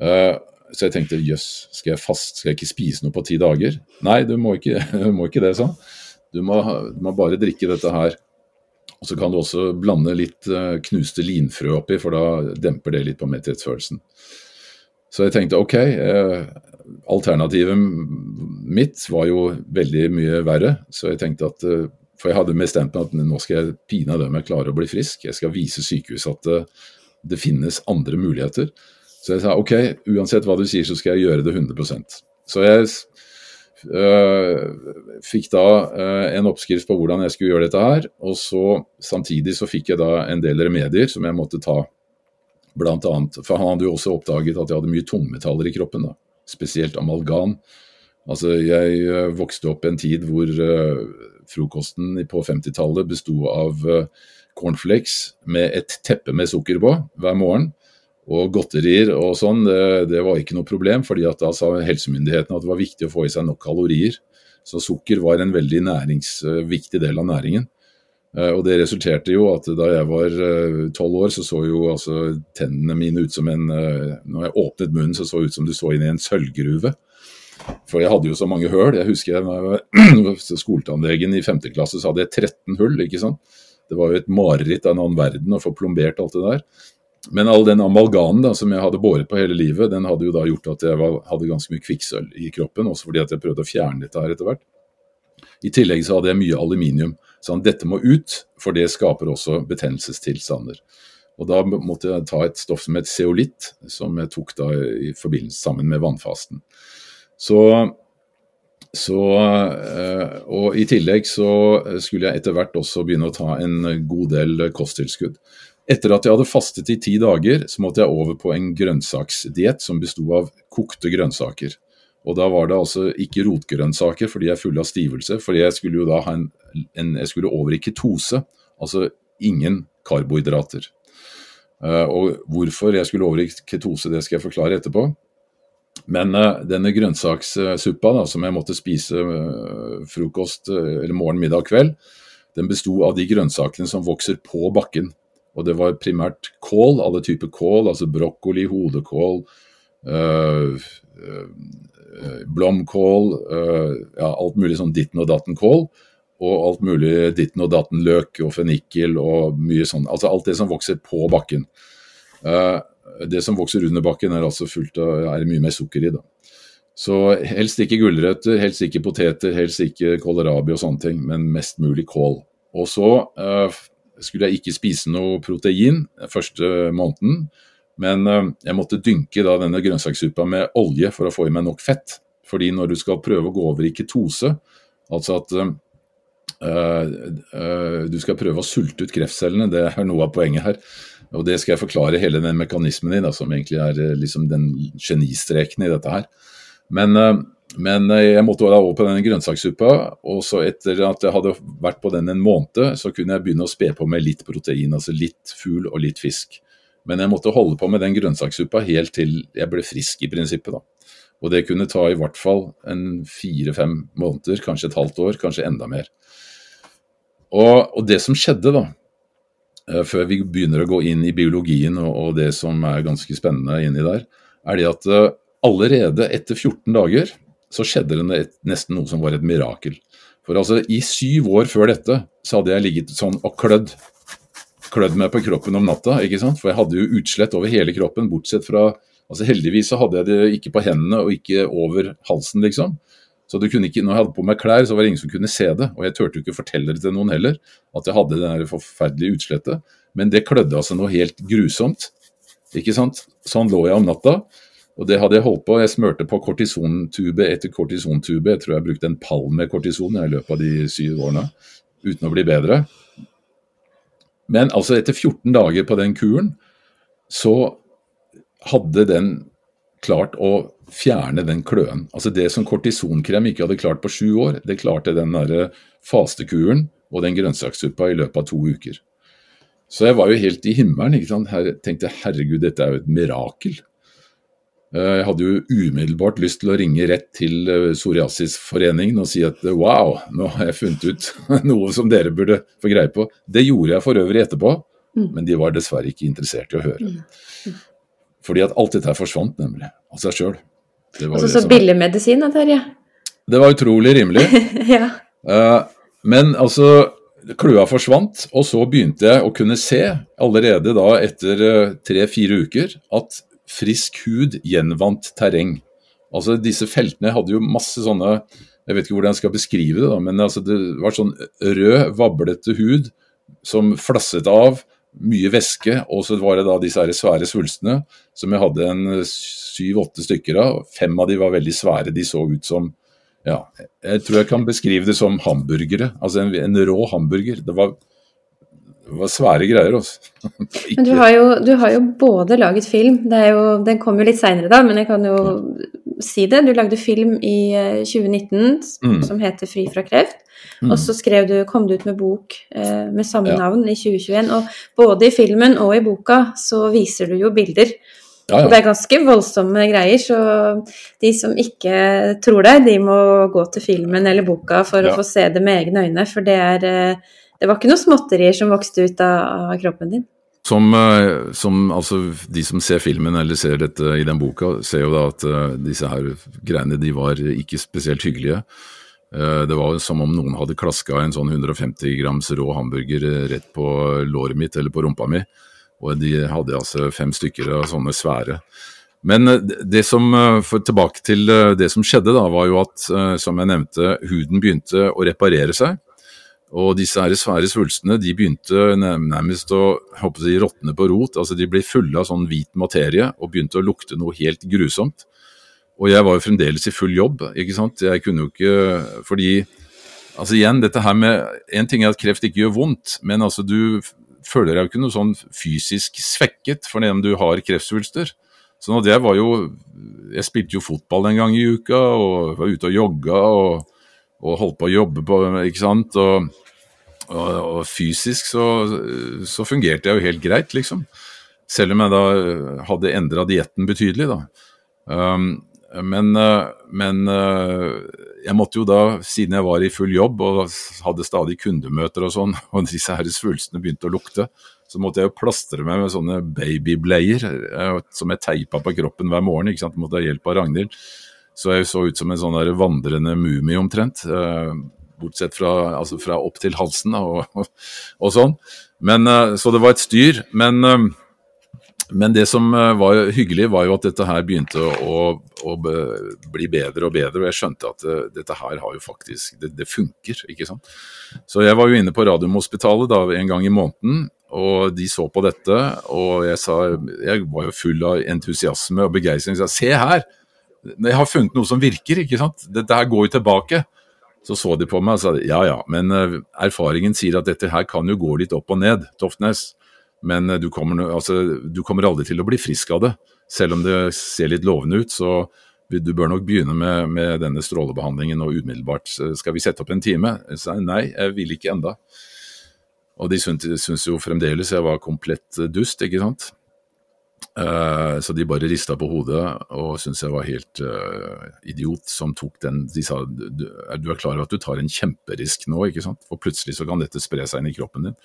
Eh, så jeg tenkte jøss, skal jeg fast, skal jeg ikke spise noe på ti dager? Nei, du må ikke, <laughs> du må ikke det, sånn. Du må, du må, bare drikke dette her. Og Så kan du også blande litt eh, knuste linfrø oppi, for da demper det litt på metthetsfølelsen. Så jeg tenkte ok, alternativet mitt var jo veldig mye verre, så jeg tenkte at for jeg hadde bestemt meg at nå skal jeg pinadø meg klare å bli frisk. Jeg skal vise sykehuset at det, det, finnes andre muligheter. Så jeg sa ok, uansett hva du sier, så skal jeg gjøre det 100% Så jeg øh, fikk da øh, en oppskrift på hvordan jeg skulle gjøre dette her. Og så samtidig så fikk jeg da en del remedier som jeg måtte ta. Blant annet, for han hadde jo også oppdaget at jeg hadde mye tungmetaller i kroppen. da, Spesielt amalgam. Altså, Jeg vokste opp en tid hvor frokosten på 50-tallet besto av eh, cornflakes med et teppe med sukker på hver morgen. Og godterier og sånn, det, det, var ikke noe problem, fordi da sa helsemyndighetene at det var viktig å få i seg nok kalorier. Så sukker var en veldig næringsviktig del av næringen. Uh, og det resulterte jo at da jeg var tolv år, så så jo altså tennene mine ut som en Når jeg åpnet munnen, så så ut som du så inn i en sølvgruve. For jeg hadde jo så mange høl. Jeg husker jeg, var <clears throat> skoletannlegen i 5. klasse, så hadde jeg 13 hull. ikke sant? Det var jo et mareritt av en annen verden å få plombert alt det der. Men all den amalganen da, som jeg hadde båret på hele livet, den hadde jo da gjort at jeg var, hadde ganske mye kvikksølv i kroppen, også fordi at jeg prøvde å fjerne dette her etter hvert. I tillegg så hadde jeg mye aluminium. Så dette må ut, for det skaper også betennelsestilstander. Og Da måtte jeg ta et stoff som het zeolitt, som jeg tok da i forbindelse sammen med vannfasten. Så, så, eh, og I tillegg så skulle jeg etter hvert også begynne å ta en god del kosttilskudd. Etter at jeg hadde fastet i ti dager, så måtte jeg over på en grønnsaksdiett som besto av kokte grønnsaker. Og da var det altså ikke rotgrønnsaker fordi jeg er full av stivelse, fordi jeg skulle jo da ha en, en jeg skulle over i ketose, altså ingen karbohydrater. Uh, og hvorfor jeg skulle over i ketose, det skal jeg forklare etterpå. Men uh, denne grønnsakssuppa da, som jeg måtte spise uh, frokost eller morgen, middag, og kveld, den besto av de grønnsakene som vokser på bakken. Og det var primært kål, alle typer kål, altså brokkoli, hodekål, øh, øh, blomkål, øh, ja, alt mulig sånn ditten og datten kål. Og alt mulig ditten og datten løk og fennikel og mye sånn. Altså alt det som vokser på bakken. Uh, det som vokser under bakken er altså fullt av, er mye mer sukker i. da. Så helst ikke gulrøtter, helst ikke poteter, helst ikke kålrabi og sånne ting, men mest mulig kål. Og så uh, skulle jeg ikke spise noe protein første måneden. Men uh, jeg måtte dynke da denne grønnsakssuppa med olje for å få i meg nok fett. Fordi når du skal prøve å gå over i ketose, altså at uh, du skal prøve å sulte ut kreftcellene, det er noe av poenget her. Og det skal jeg forklare hele den mekanismen da, som egentlig er liksom den genistreken i dette her. Men uh, men eh, jeg måtte da over på denne grønnsakssuppa, og så etter at jeg hadde vært på den en måned, så kunne jeg begynne å spe på med litt protein, altså litt fugl og litt fisk. Men jeg måtte holde på med den grønnsakssuppa helt til jeg ble frisk, i prinsippet. da. Og det kunne ta i hvert fall en fire-fem måneder, kanskje et halvt år, kanskje enda mer. Og, og, det som skjedde, da, eh, før vi begynner å gå inn i biologien og, og det som er ganske spennende inni der, er det at eh, allerede etter 14 dager så skjedde det nesten noe som var et mirakel. For altså, i syv år før dette så hadde jeg ligget sånn og klødd. Klødd meg på kroppen om natta, ikke sant. For jeg hadde jo utslett over hele kroppen, bortsett fra Altså heldigvis så hadde jeg det ikke på hendene og ikke over halsen, liksom. Så du kunne ikke, når jeg hadde på meg klær, så var det ingen som kunne se det. Og jeg turte ikke fortelle det til noen heller, at jeg hadde det forferdelige utslettet. Men det klødde altså noe helt grusomt. Ikke sant. Sånn lå jeg om natta. Og det hadde jeg holdt på. Jeg smurte på kortisontube etter kortisontube. Jeg tror jeg brukte en pall med kortison i løpet av de syv årene uten å bli bedre. Men altså etter 14 dager på den kuren, så hadde den klart å fjerne den kløen. Altså Det som kortisonkrem ikke hadde klart på sju år, det klarte den der fastekuren og den grønnsakssuppa i løpet av to uker. Så jeg var jo helt i himmelen. ikke sant? Her tenkte jeg herregud, dette er jo et mirakel. Eh, jeg hadde jo umiddelbart lyst til å ringe rett til eh, Psoriasisforeningen og si at wow, nå har jeg funnet ut <laughs> noe som dere burde få greie på. Det gjorde jeg for øvrig etterpå, mm. men de var dessverre ikke interessert i å høre. Fordi at alt dette forsvant nemlig av seg sjøl. Altså så billig medisin, Terje? Det var utrolig rimelig. <laughs> ja. Uh, men altså, kløa forsvant, og så begynte jeg å kunne se, allerede da etter tre-fire uker, at frisk hud gjenvant terreng. Altså Disse feltene hadde jo masse sånne Jeg vet ikke hvordan jeg skal beskrive det, da, men altså, det var sånn rød, vablete hud som flasset av. Mye væske, og så var det da disse svære svulstene som jeg hadde en syv-åtte stykker av. Fem av de var veldig svære. De så ut som ja, jeg tror jeg kan beskrive det som hamburgere. Altså en, en rå hamburger. Det var det var svære greier, altså. <laughs> men du har, jo, du har, jo, både laget film, jo, den kom jo litt seinere da, men jeg kan jo mm. si det. Du lagde film i 2019 eh, mm. som heter 'Fri fra kreft'. Mm. Og så du, kom du ut med bok eh, med samme ja. navn i 2021. Og både i filmen og i boka så viser du jo bilder. Ja, ja. Og det er ganske voldsomme greier, så de som ikke tror deg, de må gå til filmen eller boka for å få se det med egne øyne. For det er eh, det var ikke noen småtterier som vokste ut av, kroppen din? Som, eh, som, altså, De som ser filmen eller ser dette i den boka, ser jo da at uh, disse her greiene de var ikke spesielt hyggelige. Uh, det var som om noen hadde klaska en sånn 150 grams rå hamburger rett på låret mitt eller på rumpa mi. Og de hadde altså fem stykker av sånne svære. Men det som, tilbake til det som skjedde, da, var jo at, som jeg nevnte, huden begynte å reparere seg. Og disse her svære svulstene de begynte nærmest å håper de råtne på rot. altså De ble fulle av sånn hvit materie og begynte å lukte noe helt grusomt. Og jeg var jo fremdeles i full jobb, ikke sant. Jeg kunne jo ikke Fordi altså igjen, dette her med En ting er at kreft ikke gjør vondt, men altså du føler deg jo ikke noe sånn fysisk svekket for det om du har kreftsvulster. Sånn at jeg var jo Jeg spilte jo fotball en gang i uka og var ute og jogga og, og holdt på å jobbe på, ikke sant. og og, og fysisk så, så, fungerte jeg jo helt greit, liksom. Selv om jeg da hadde endra dietten betydelig, da. Um, men, men jeg måtte jo da, siden jeg var i full jobb og hadde stadig kundemøter og sånn, <laughs> og disse her svulstene begynte å lukte, så måtte jeg jo plastre meg med sånne babybleier eh, som jeg teipa på kroppen hver morgen. ikke sant, Måtte ha hjelp av Ragnhild. Så jeg så ut som en sånn der vandrende mumie omtrent. Uh, bortsett fra, altså fra opp til halsen og, og, sånn. Men, eh, så det var et styr. Men, eh, men, det som eh, var hyggelig, var jo at dette her begynte å, å bli bedre og bedre. Og jeg skjønte at dette her har jo faktisk Det, det funker, ikke sant. Så jeg var jo inne på Radiumhospitalet da, en gang i måneden. Og de så på dette, og jeg, sa, jeg var jo full av entusiasme og begeistring. Jeg sa se her, jeg har funnet noe som virker, ikke sant. Dette her går jo tilbake. Så så de på meg og sa ja ja, men uh, erfaringen sier at dette her kan jo gå litt opp og ned, Toftnes. Men uh, du, kommer, altså, du, kommer, aldri til å bli frisk av det. Selv om det ser litt lovende ut, så du bør nok begynne med, med denne strålebehandlingen og umiddelbart. Skal vi sette opp en time? Jeg sa nei, jeg vil ikke enda. Og de syntes jo fremdeles jeg var komplett dust, ikke sant. Uh, så de bare rista på hodet og syntes jeg var helt uh, idiot som tok den. De sa du, er klar over at du tar en kjemperisk nå, ikke sant, for plutselig så kan dette spre seg inn i kroppen din.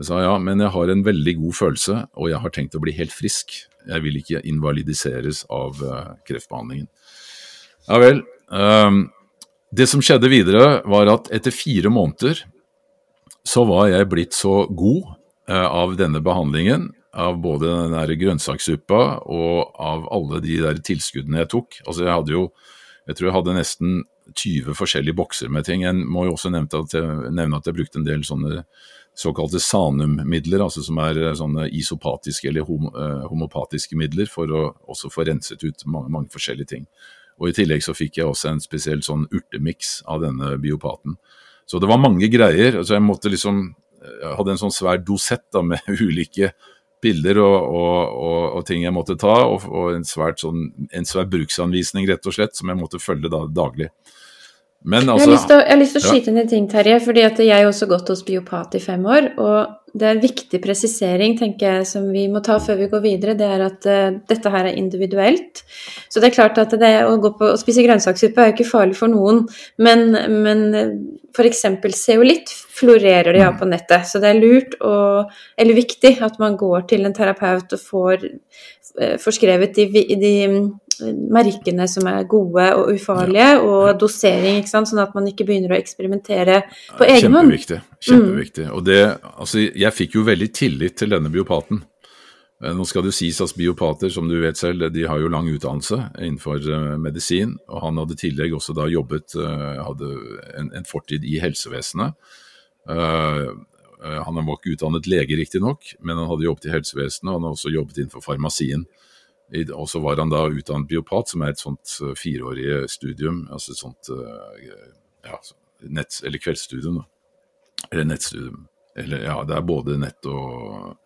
Jeg sa ja, men jeg har en veldig god følelse, og jeg har tenkt å bli helt frisk. Jeg vil ikke invalidiseres av uh, kreftbehandlingen. Ja vel. Um, det som skjedde videre, var at etter fire måneder så var jeg blitt så god av denne behandlingen av både den der grønnsakssuppa og av alle de der tilskuddene jeg tok. Altså jeg hadde jo Jeg tror jeg hadde nesten 20 forskjellige bokser med ting. Jeg må jo også nevne at jeg, nevne at jeg brukte en del sånne såkalte sanummidler, altså som er eh, sånne isopatiske eller hom, uh, homopatiske midler, for å også få renset ut mange, mange, forskjellige ting. Og I tillegg så fikk jeg også en spesiell sånn urtemiks av denne biopaten. Så det var mange greier. altså Jeg måtte liksom jeg hadde en sånn svær dosett da, med <laughs> ulike bilder og, og, og, og, ting jeg måtte ta, og, en, svært sånn, en svær bruksanvisning rett og slett, som jeg måtte følge da, daglig. Men altså, jeg, har lyst til å, skyte inn en ting, Terje. fordi at Jeg har også gått hos biopat i fem år. og Det er en viktig presisering tenker jeg, som vi må ta før vi går videre. Det er at uh, dette her er individuelt. Så det er klart at det å, gå på, å spise grønnsakssuppe er jo ikke farlig for noen. Men, men eh, f.eks. zeolitt florerer det ja på nettet. Så det er lurt og, eller viktig at man går til en terapeut og får uh, forskrevet de, de merkene som er gode og ufarlige, og dosering, ikke sant? sånn at man ikke begynner å eksperimentere på egen hånd. Kjempeviktig. kjempeviktig. Mm. Og det, altså, jeg fikk jo veldig tillit til denne biopaten. Eh, nå skal det sies at biopater, som du vet selv, de har jo lang utdannelse innenfor uh, medisin. og Han hadde i tillegg også da jobbet, uh, hadde en, en, fortid i helsevesenet. Uh, han var ikke utdannet lege, riktignok, men han hadde jobbet i helsevesenet, og han har også jobbet innenfor farmasien. Og så var han da utdannet biopat, som er et sånt uh, fireårig studium. Altså et sånt uh, ja, nett, eller kveldsstudium, da. Eller nettstudium. Eller ja, det er både nett og,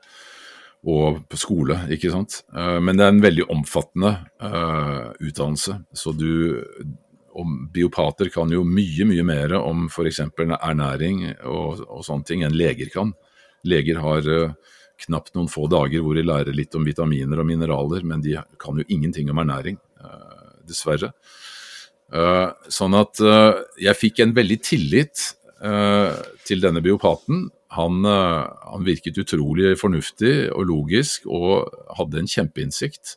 og på skole, ikke sant. Uh, men det er en veldig omfattende uh, utdannelse. Så du og Biopater kan jo mye, mye mer om f.eks. ernæring og, og, sånne ting enn leger kan. Leger har uh, knapt noen få dager hvor de lærer litt om vitaminer og mineraler, men de kan jo ingenting om ernæring, uh, dessverre. Uh, sånn at uh, jeg fikk en veldig tillit til denne biopaten, Han, han, virket utrolig fornuftig og logisk og hadde en kjempeinnsikt.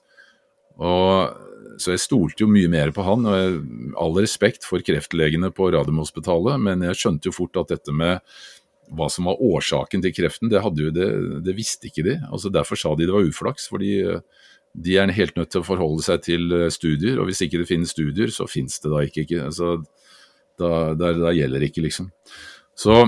Og, så jeg stolte jo mye mer på han. og jeg, All respekt for kreftlegene på Radiumhospitalet, men jeg skjønte jo fort at dette med hva som var årsaken til kreften, det, det, det visste ikke de. Altså Derfor sa de det var uflaks. fordi de er helt nødt til å forholde seg til studier, og hvis ikke det finnes studier, så finnes det da ikke. ikke. Altså, da, da, da gjelder ikke, liksom. Så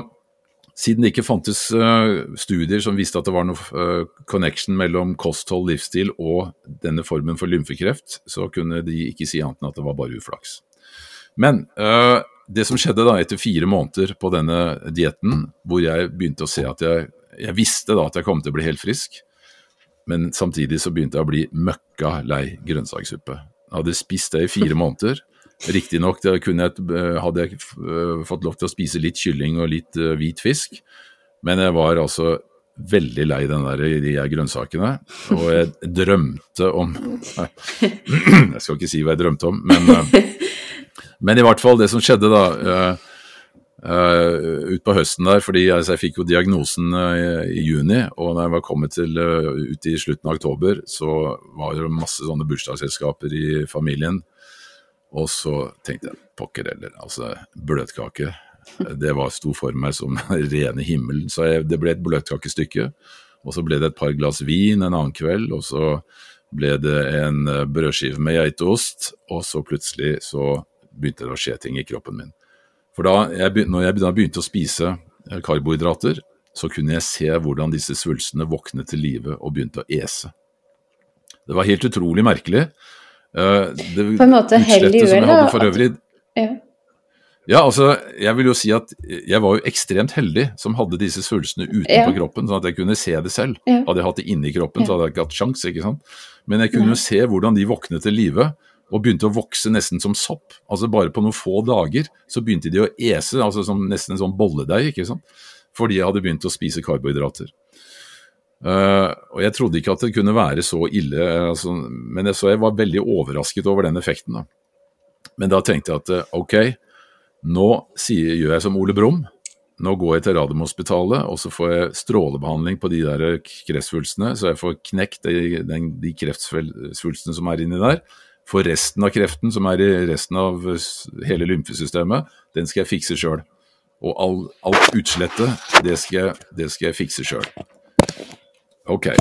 siden det ikke fantes uh, studier som viste at det var noe uh, connection mellom kosthold, livsstil og denne formen for lymfekreft, så kunne de ikke si annet enn at det var bare uflaks. Men det som skjedde da etter fire måneder på denne dietten, hvor jeg begynte å se at jeg, jeg visste da at jeg kom til å bli helt frisk, men samtidig så begynte jeg å bli møkka lei grønnsakssuppe. Jeg hadde spist det i fire måneder. Riktignok hadde jeg eh, fått lov til å spise litt kylling og litt uh, hvit fisk, men jeg var altså veldig lei den der, de her grønnsakene. Og jeg drømte om <laughs> Jeg skal ikke si hva jeg drømte om, men, <laughs> men i hvert fall det som skjedde da uh, Uh, utpå høsten der, fordi altså, jeg fikk jo diagnosen uh, i, juni, og når jeg var kommet til uh, ut i slutten av oktober, så var det masse sånne bursdagsselskaper i familien og så tenkte jeg pokker heller, altså bløtkake. Det var sto for meg som <laughs> rene himmelen. Så jeg, det ble et bløtkakestykke. Og så ble det et par glass vin en annen kveld, og så ble det en eh, brødskive med geitost, og så plutselig så begynte det å skje ting i kroppen min. For da jeg, når jeg begynte å spise eh, karbohydrater, så kunne jeg se hvordan disse svulstene våknet til live og begynte å ese. Det var helt utrolig merkelig. Uh, det, på en måte hell i uhellet, da? Ja. ja. altså, jeg vil jo si at jeg var jo ekstremt heldig som hadde disse svulstene utenpå ja. kroppen, sånn at jeg kunne se det selv. Ja. Hadde jeg hatt det inni kroppen, så hadde jeg ikke hatt sjans, ikke sant. Men jeg kunne jo se hvordan de våknet til live og begynte å vokse nesten som sopp. Altså Bare på noen få dager så begynte de å ese, altså som nesten en sånn bolledeig, ikke sant. Fordi jeg hadde begynt å spise karbohydrater. Uh, og Jeg trodde ikke at det kunne være så ille, altså, men jeg, så jeg var veldig overrasket over den effekten. Da. Men da tenkte jeg at uh, ok, nå sier, gjør jeg som Ole Brumm. Nå går jeg til Radiumhospitalet og så får jeg strålebehandling på de der kreftsvulstene, så jeg får knekt de, de kreftsvulstene som er inni der. For resten av kreften som er i resten av hele lymfesystemet, den skal jeg fikse sjøl. Og all, alt utslettet, det skal, det skal jeg fikse sjøl. Ok.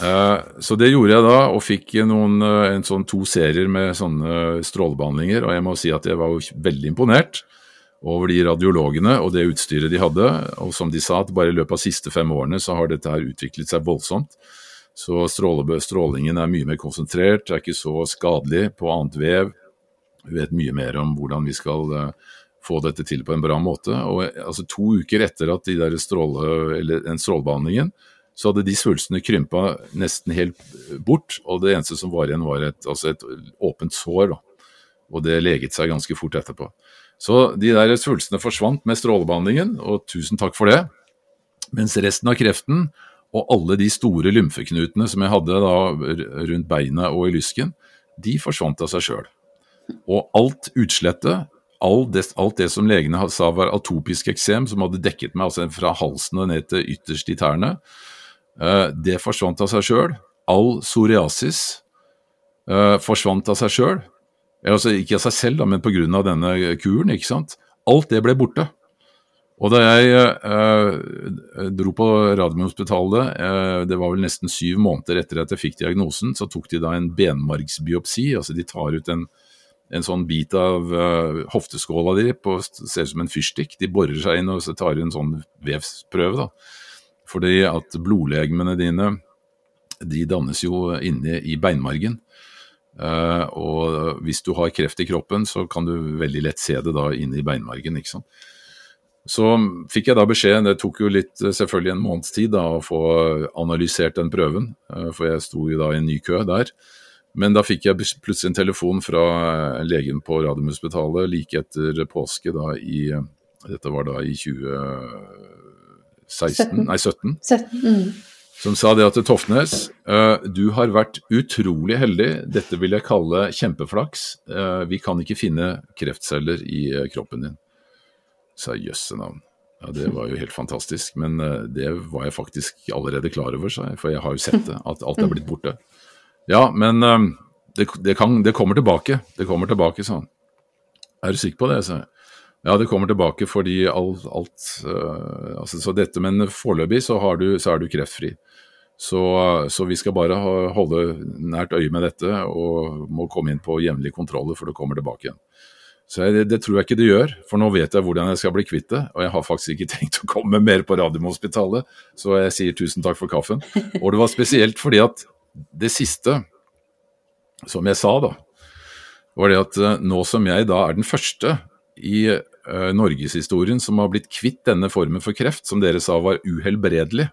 Uh, så det gjorde jeg da, og fikk noen, en sånn to serier med sånne strålebehandlinger. Og jeg må si at jeg var veldig imponert over de radiologene og det utstyret de hadde. Og som de sa, at bare i løpet av de siste fem årene så har dette her utviklet seg voldsomt. Så strålingen er mye mer konsentrert, er ikke så skadelig på annet vev. Vi vet mye mer om hvordan vi skal uh, få dette til på en bra måte. Og altså To uker etter at de der stråle, den strålebehandlingen, så hadde de svulstene krympa nesten helt bort, og det eneste som var igjen, var et, altså et åpent sår. Da. Og det leget seg ganske fort etterpå. Så de der svulstene forsvant med strålebehandlingen, og tusen takk for det. Mens resten av kreften, og alle de store lymfeknutene som jeg hadde da rundt beinet og i lysken, de forsvant av seg sjøl. Og alt utslettet, alt det, alt det, som legene sa var atopisk eksem, som hadde dekket meg altså fra halsen og ned til ytterst i tærne, Eh, det forsvant av seg sjøl. All psoriasis eh, forsvant av seg sjøl. Altså ikke av seg selv, da, men pga. denne kuren. ikke sant? Alt det ble borte. Og da jeg eh, dro på Radiumhospitalet, eh, det var vel nesten syv måneder etter at jeg fikk diagnosen, så tok de da en benmargsbiopsi. Altså de tar ut en, en sånn bit av eh, hofteskåla di, på, ser ut som en fyrstikk. De borer seg inn og tar en sånn vevsprøve. da. Fordi at blodlegemene dine de dannes jo inne i beinmargen. Uh, og hvis du har kreft i kroppen, så kan du veldig lett se det da inne i beinmargen. ikke sant? Så fikk jeg da beskjed, det tok jo litt selvfølgelig en måneds tid da å få analysert den prøven, uh, for jeg sto jo da i en ny kø der. Men da fikk jeg plutselig en telefon fra legen på Radiumhospitalet like etter påske da i Dette var da i 2016, 17. nei 17, 17 mm. som sa det at Toftnes du har vært utrolig heldig, dette vil jeg kalle kjempeflaks. Vi kan ikke finne kreftceller i kroppen din. Sa jøsse navn. Ja, Det var jo helt fantastisk, men det var jeg faktisk allerede klar over, for jeg har jo sett det, <laughs> at alt er blitt borte. Ja, men det, det, kan, det kommer tilbake. Det kommer tilbake, sa han. Er du sikker på det? sa jeg. Ja, det kommer tilbake fordi alt, alt uh, altså, Så dette, men foreløpig så, du, så, er du kreftfri. Så, så, vi skal bare holde nært øye med dette og må komme inn på jevnlige kontroller for det kommer tilbake igjen. Så jeg, det, tror jeg ikke det gjør, for nå vet jeg hvordan jeg skal bli kvitt det. Og jeg har faktisk ikke <laughs> tenkt å komme mer på Radiumhospitalet, så jeg sier tusen takk for kaffen. <laughs> Og det var spesielt fordi at det siste, som jeg sa da, var det at eh, nå som jeg da er den første i uh, norgeshistorien som har blitt kvitt denne formen for kreft, som dere sa var uhelbredelig,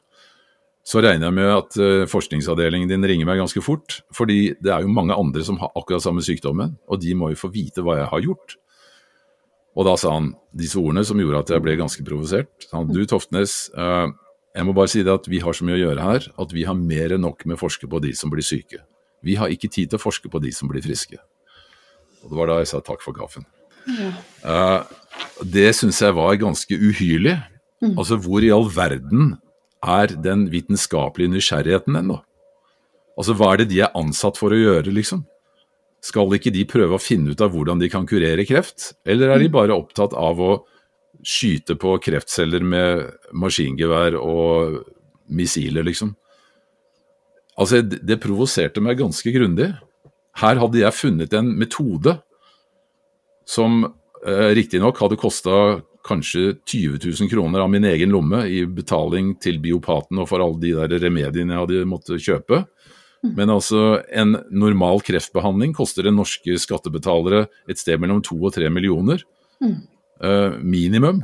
så regner jeg med at uh, forskningsavdelingen din ringer meg ganske fort. Fordi det er jo mange andre som har akkurat samme sykdommen, og de må jo få vite hva jeg har gjort. Og da sa han disse ordene som gjorde at jeg ble ganske provosert. Han, du Toftnes, uh, jeg må bare si det at vi har så mye å gjøre her at vi har mer enn nok med å forske på de som blir syke. Vi har ikke tid til å forske på de som blir friske. Og det var da jeg sa takk for kaffen. Ja. Uh, det syns jeg var ganske uhyrlig. Mm. Altså, hvor i all verden er den vitenskapelige nysgjerrigheten ennå? Altså, hva er det de er ansatt for å gjøre, liksom? Skal ikke de prøve å finne ut av hvordan de kan kurere kreft, eller er de mm. bare opptatt av å skyte på kreftceller med maskingevær og missiler, liksom? Altså, det, det provoserte meg ganske grundig. Her hadde jeg funnet en metode som eh, riktignok hadde kosta kanskje 20 000 kroner av min egen lomme i betaling til biopaten og for alle de der remediene jeg hadde måttet kjøpe. Mm. Men altså, en normal kreftbehandling koster den norske skattebetalere et sted mellom to og tre millioner. Mm. Uh, minimum.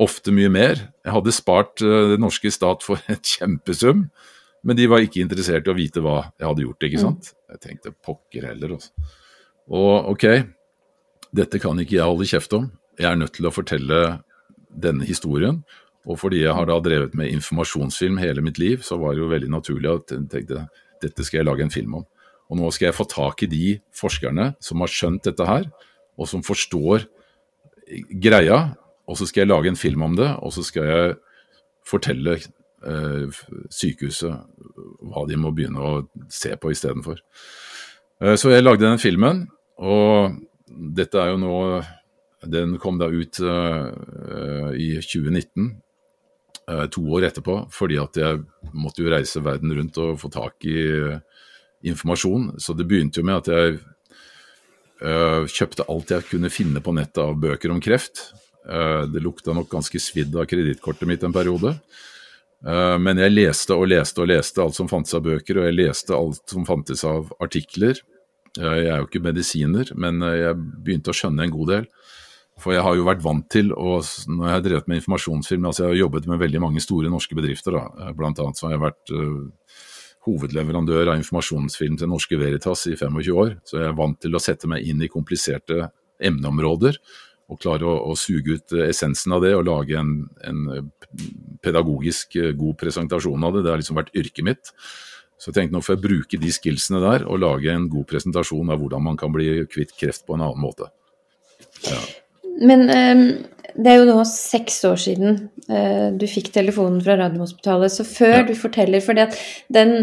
Ofte mye mer. Jeg hadde spart uh, den norske stat for et kjempesum, men de var ikke interessert i å vite hva jeg hadde gjort, ikke mm. sant. Jeg tenkte pokker heller, altså. Og ok, dette kan ikke jeg holde kjeft om. Jeg er nødt til å fortelle denne historien. Og fordi jeg har da drevet med informasjonsfilm hele mitt liv, så var det jo veldig naturlig at jeg tenkte dette skal jeg lage en film om. Og nå skal jeg få tak i de forskerne som har skjønt dette her, og som forstår greia. Og så skal jeg lage en film om det, og så skal jeg fortelle eh, sykehuset hva de må begynne å se på istedenfor. Eh, så jeg lagde den filmen, og dette er jo nå Den kom da ut eh, i 2019, uh, to år etterpå, fordi at jeg måtte jo reise verden rundt og få tak i uh, informasjon. Så det begynte jo med at jeg kjøpte alt jeg kunne finne på nettet av bøker om kreft. det lukta nok ganske svidd av kredittkortet mitt en periode. Men jeg leste og leste og leste alt som fantes av bøker, og jeg leste alt som fantes av artikler. Jeg er jo ikke medisiner, men eh, jeg begynte å skjønne en god del. For jeg har jo vært vant til, og når jeg har drevet med informasjonsfilm altså Jeg har jobbet med veldig mange store norske bedrifter. da, eh, Blant annet så har jeg vært uh, hovedleverandør av informasjonsfilm til Norske Veritas i 25 år. Så jeg er vant til å sette meg inn i kompliserte emneområder og klare å, å suge ut essensen av det og lage en, en pedagogisk god presentasjon av det. Det har liksom vært yrket mitt. Så jeg tenkte nå får jeg bruke de skillsene der og lage en god presentasjon av hvordan man kan bli kvitt kreft på en annen måte. Ja. Men um, det er jo nå seks år siden uh, du fikk telefonen fra Radiumhospitalet. Så før ja. du forteller For den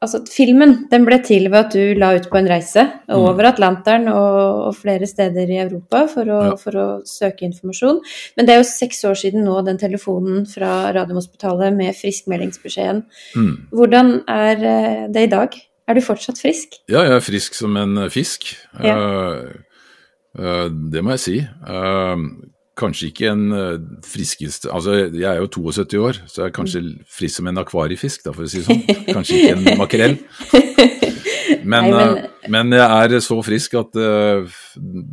altså, filmen den ble til ved at du la ut på en reise mm. over Atlanteren og, og, flere steder i Europa for å, ja. for å, søke informasjon. Men det er jo seks år siden nå, den telefonen fra Radiumhospitalet med friskmeldingsbeskjeden. Mm. Hvordan er eh, det i dag? Er du fortsatt frisk? Ja, jeg er frisk som en fisk. Ja. Uh, det må jeg si. Uh, kanskje ikke en uh, friskeste Altså, jeg er jo 72 år, så jeg er kanskje frisk som en akvariefisk, da, for å si det sånn. Kanskje ikke en makrell. <laughs> Men, Nei, men... Uh, men, jeg er så frisk at uh,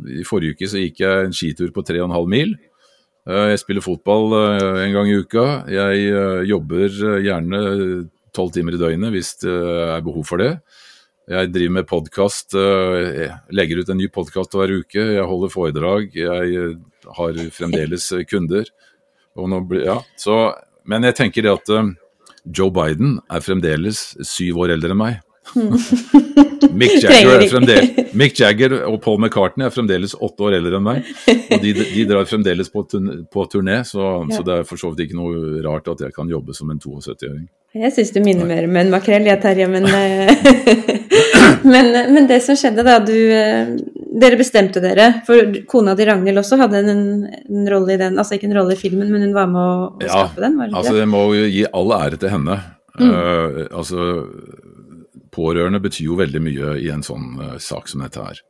i forrige uke så gikk jeg en skitur på 3,5 mil. jeg spiller fotball en gang i uka. Jeg jobber gjerne tolv timer i døgnet hvis det er behov for det. Jeg driver med podkast, legger ut en ny podkast hver uke. Jeg holder foredrag. Jeg har fremdeles kunder. Nå, ja, så, men jeg tenker det at Joe Biden er fremdeles syv år eldre enn meg. <laughs> Mick, Jagger Mick, Jagger og Paul McCartney er fremdeles åtte år eldre enn meg. Og de, de drar fremdeles på, på turné, så, ja. så, det er for så vidt ikke noe rart at jeg kan jobbe som en 72-åring. Jeg syns du minner mer om en makrell, jeg, Terje, men, eh, <laughs> men, men, det som skjedde da du eh, Dere bestemte dere, for kona di Ragnhild også hadde en, en, rolle i den, altså ikke en rolle i filmen, men hun var med å, å ja, skape den? Var det altså det må jo gi all ære til henne. Mm. Uh, altså Pårørende betyr jo veldig mye i en sånn uh, sak som dette her.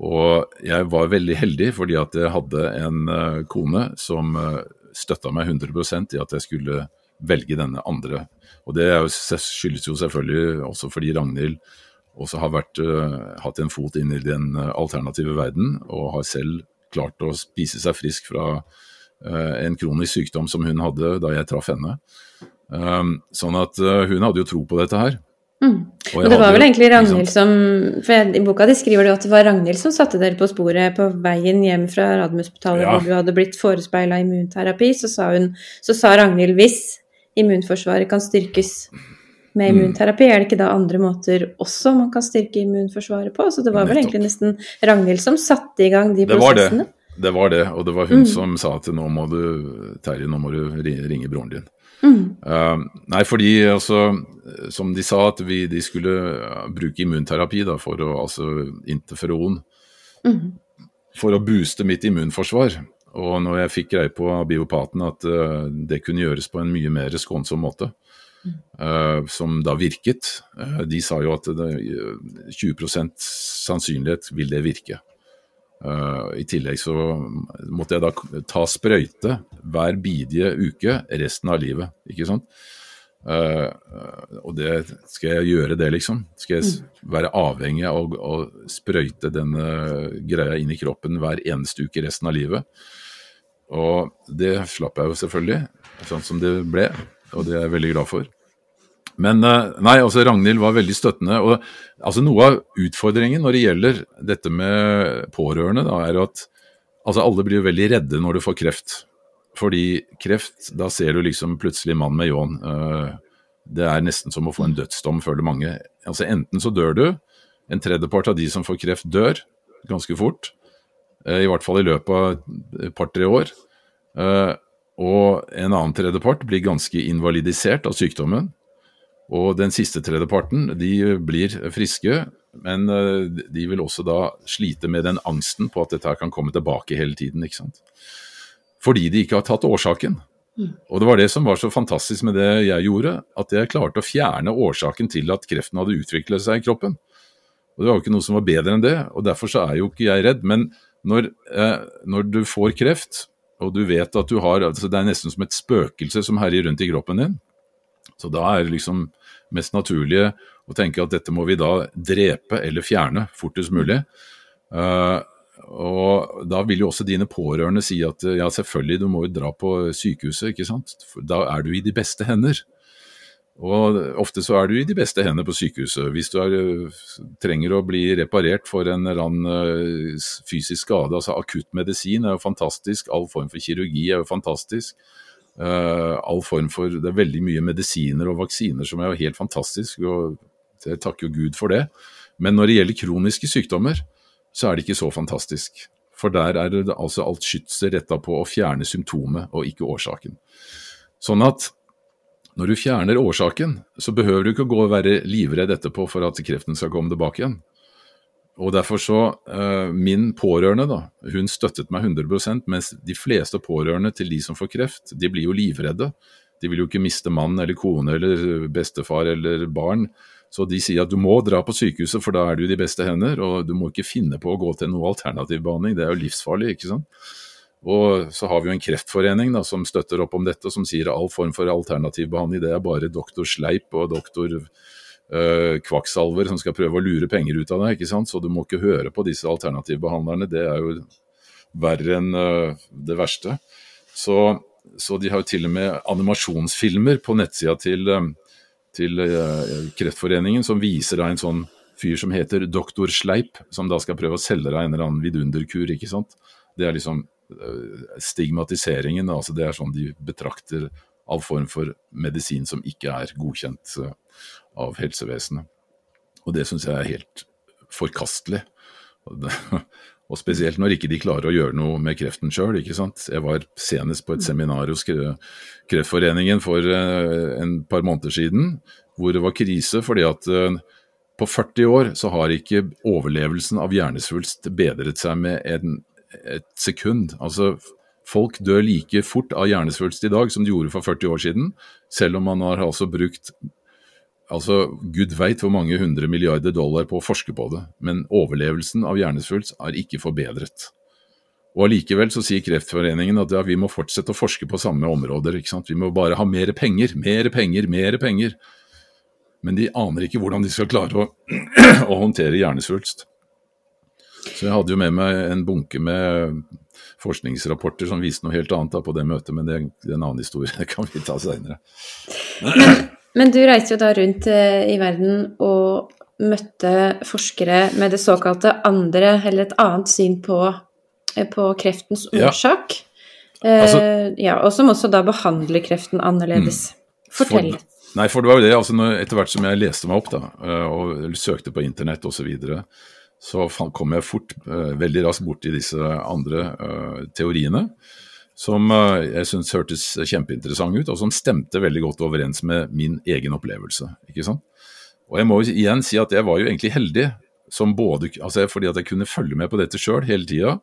Og jeg var veldig heldig fordi at jeg hadde en uh, kone som uh, støtta meg 100% i at jeg skulle velge denne andre. Og det skyldes jo selvfølgelig også fordi Ragnhild også har vært, uh, hatt en fot inn i den alternative verden, og har selv klart å spise seg frisk fra en kronisk sykdom som hun hadde da jeg traff henne. Um, sånn at hun hadde jo tro på dette her. Mm. Og, det var vel egentlig Ragnhild som For i boka di skriver du at det var Ragnhild som satte dere på sporet på veien hjem fra Radiumhospitalet ja. hvor du hadde blitt forespeila immunterapi. Så sa, hun, så sa Ragnhild hvis immunforsvaret kan styrkes med mm. immunterapi, er det ikke da andre måter også man kan styrke immunforsvaret på? Så det var vel egentlig nesten Ragnhild som satte i gang de det prosessene? Var det. Det var det, og det var hun mm. som sa at nå må du Terje, nå må du ringe broren din. Mm. Uh, nei, fordi altså, som de sa, at vi, de skulle bruke immunterapi da, for å, altså interferon, mm. for å booste mitt immunforsvar. Og når jeg fikk greie på biopaten at uh, det kunne gjøres på en mye mer skånsom måte, uh, som da virket De sa jo at det, 20% sannsynlighet vil det virke. Uh, I tillegg så måtte jeg da ta sprøyte hver bidige uke resten av livet, ikke sant. Uh, og det skal jeg gjøre det, liksom. Skal jeg mm. være avhengig av å sprøyte denne greia inn i kroppen hver eneste uke resten av livet? Og det slapp jeg jo selvfølgelig, sånn som det ble, og det er jeg veldig glad for. Men eh, nei, altså Ragnhild var veldig støttende. og altså Noe av utfordringen når det gjelder dette med pårørende, da, er at altså alle blir veldig redde når du får kreft. Fordi kreft, da ser du liksom plutselig mann med ljåen. Eh, det er nesten som å få en dødsdom, føler mange. Altså Enten så dør du, en tredjepart av de som får kreft dør ganske fort. Eh, I hvert fall i løpet av et par-tre år. Og en annen tredjepart blir ganske invalidisert av sykdommen. Og den siste tredjeparten de blir friske, men eh, de vil også da slite med den angsten på at dette kan komme tilbake hele tiden. ikke sant? Fordi de ikke har tatt årsaken. Og det var det som var så fantastisk med det jeg gjorde, at jeg klarte å fjerne årsaken til at kreften hadde utviklet seg i kroppen. Og Det var jo ikke noe som var bedre enn det, og derfor så er jo ikke jeg redd. Men når, eh, når du får kreft, og du vet at du har altså Det er nesten som et spøkelse som herjer rundt i kroppen din. Så da er det liksom mest naturlige å tenke at dette må vi da drepe eller fjerne fortest mulig. Uh, og Da vil jo også dine pårørende si at ja, selvfølgelig, du må jo dra på sykehuset, ikke sant. Da er du i de beste hender. Og ofte så er du i de beste hender på sykehuset. Hvis du er, trenger å bli reparert for en eller annen eh, fysisk skade, altså akutt medisin er jo fantastisk, all form for kirurgi er jo fantastisk. Uh, all form for Det er veldig mye medisiner og vaksiner som er jo helt fantastisk, og jeg takker jo Gud for det. Men når det gjelder kroniske sykdommer, så er det ikke så fantastisk. For der er det altså alt skytset retta på å fjerne symptomet og ikke årsaken. Sånn at når du fjerner årsaken, så behøver du ikke gå og være livredd etterpå for at kreften skal komme tilbake igjen. Og derfor så, uh, Min pårørende da, hun støttet meg 100% mens de fleste pårørende til de som får kreft, de blir jo livredde. De vil jo ikke miste mann eller kone eller bestefar eller barn. Så de sier at du må dra på sykehuset, for da er du i de beste hender. Og du må ikke finne på å gå til noe alternativ behandling, det er jo livsfarlig, ikke sant. Og så har vi jo en kreftforening da, som støtter opp om dette, som sier all form for alternativ behandling det er bare doktor Sleip og doktor øh, kvakksalver som skal prøve å lure penger ut av deg. ikke sant? Så du må ikke høre på disse alternativbehandlerne. Det er jo verre enn øh, det verste. Så, så, de har jo til og med animasjonsfilmer på nettsida til, um, til øh, Kreftforeningen som viser deg en sånn fyr som heter Doktor Sleip, som da skal prøve å selge deg en eller annen vidunderkur. ikke sant? Det er liksom stigmatiseringen. altså Det er sånn de betrakter all form for medisin som ikke er godkjent av helsevesenet. Og det syns jeg er helt forkastelig. <laughs> Og spesielt når ikke de klarer å gjøre noe med kreften sjøl. Jeg var senest på et seminar hos Kreftforeningen for eh, en par måneder siden, hvor det var krise fordi at eh, på 40 år så har ikke overlevelsen av hjernesvulst bedret seg med en, et sekund. Altså, folk dør like fort av hjernesvulst i dag som de gjorde for 40 år siden, selv om man har altså brukt altså Gud veit hvor mange hundre milliarder dollar på å forske på det, men overlevelsen av hjernesvulst er ikke forbedret. Og Allikevel så sier Kreftforeningen at ja, vi må fortsette å forske på samme områder. ikke sant? Vi må bare ha mer penger, mer penger, mer penger men de aner ikke hvordan de skal klare å, <clears throat> å håndtere hjernesvulst. Så jeg hadde jo med meg en bunke med forskningsrapporter som viste noe helt annet da, på det møtet, men det, er en annen historie. <laughs> Det kan vi ta seinere. Men, men, du reiste jo da rundt eh, i verden og møtte forskere med det såkalte andre, eller et annet syn på, eh, på kreftens årsak. Ja. Altså, eh, ja, og som også da behandler kreften annerledes. Mm. Fortell. For, Nei, for det var jo det. altså når, Etter hvert som jeg leste meg opp da, eh, og søkte på internett osv., så, videre, så kom jeg fort, uh, veldig raskt borti disse andre uh, teoriene. Som uh, jeg syntes hørtes kjempeinteressante ut, og som stemte veldig godt overens med min egen opplevelse. ikke sant? Og jeg må jo igjen si at jeg var jo egentlig heldig, både, altså fordi at jeg kunne følge med på dette sjøl hele tida,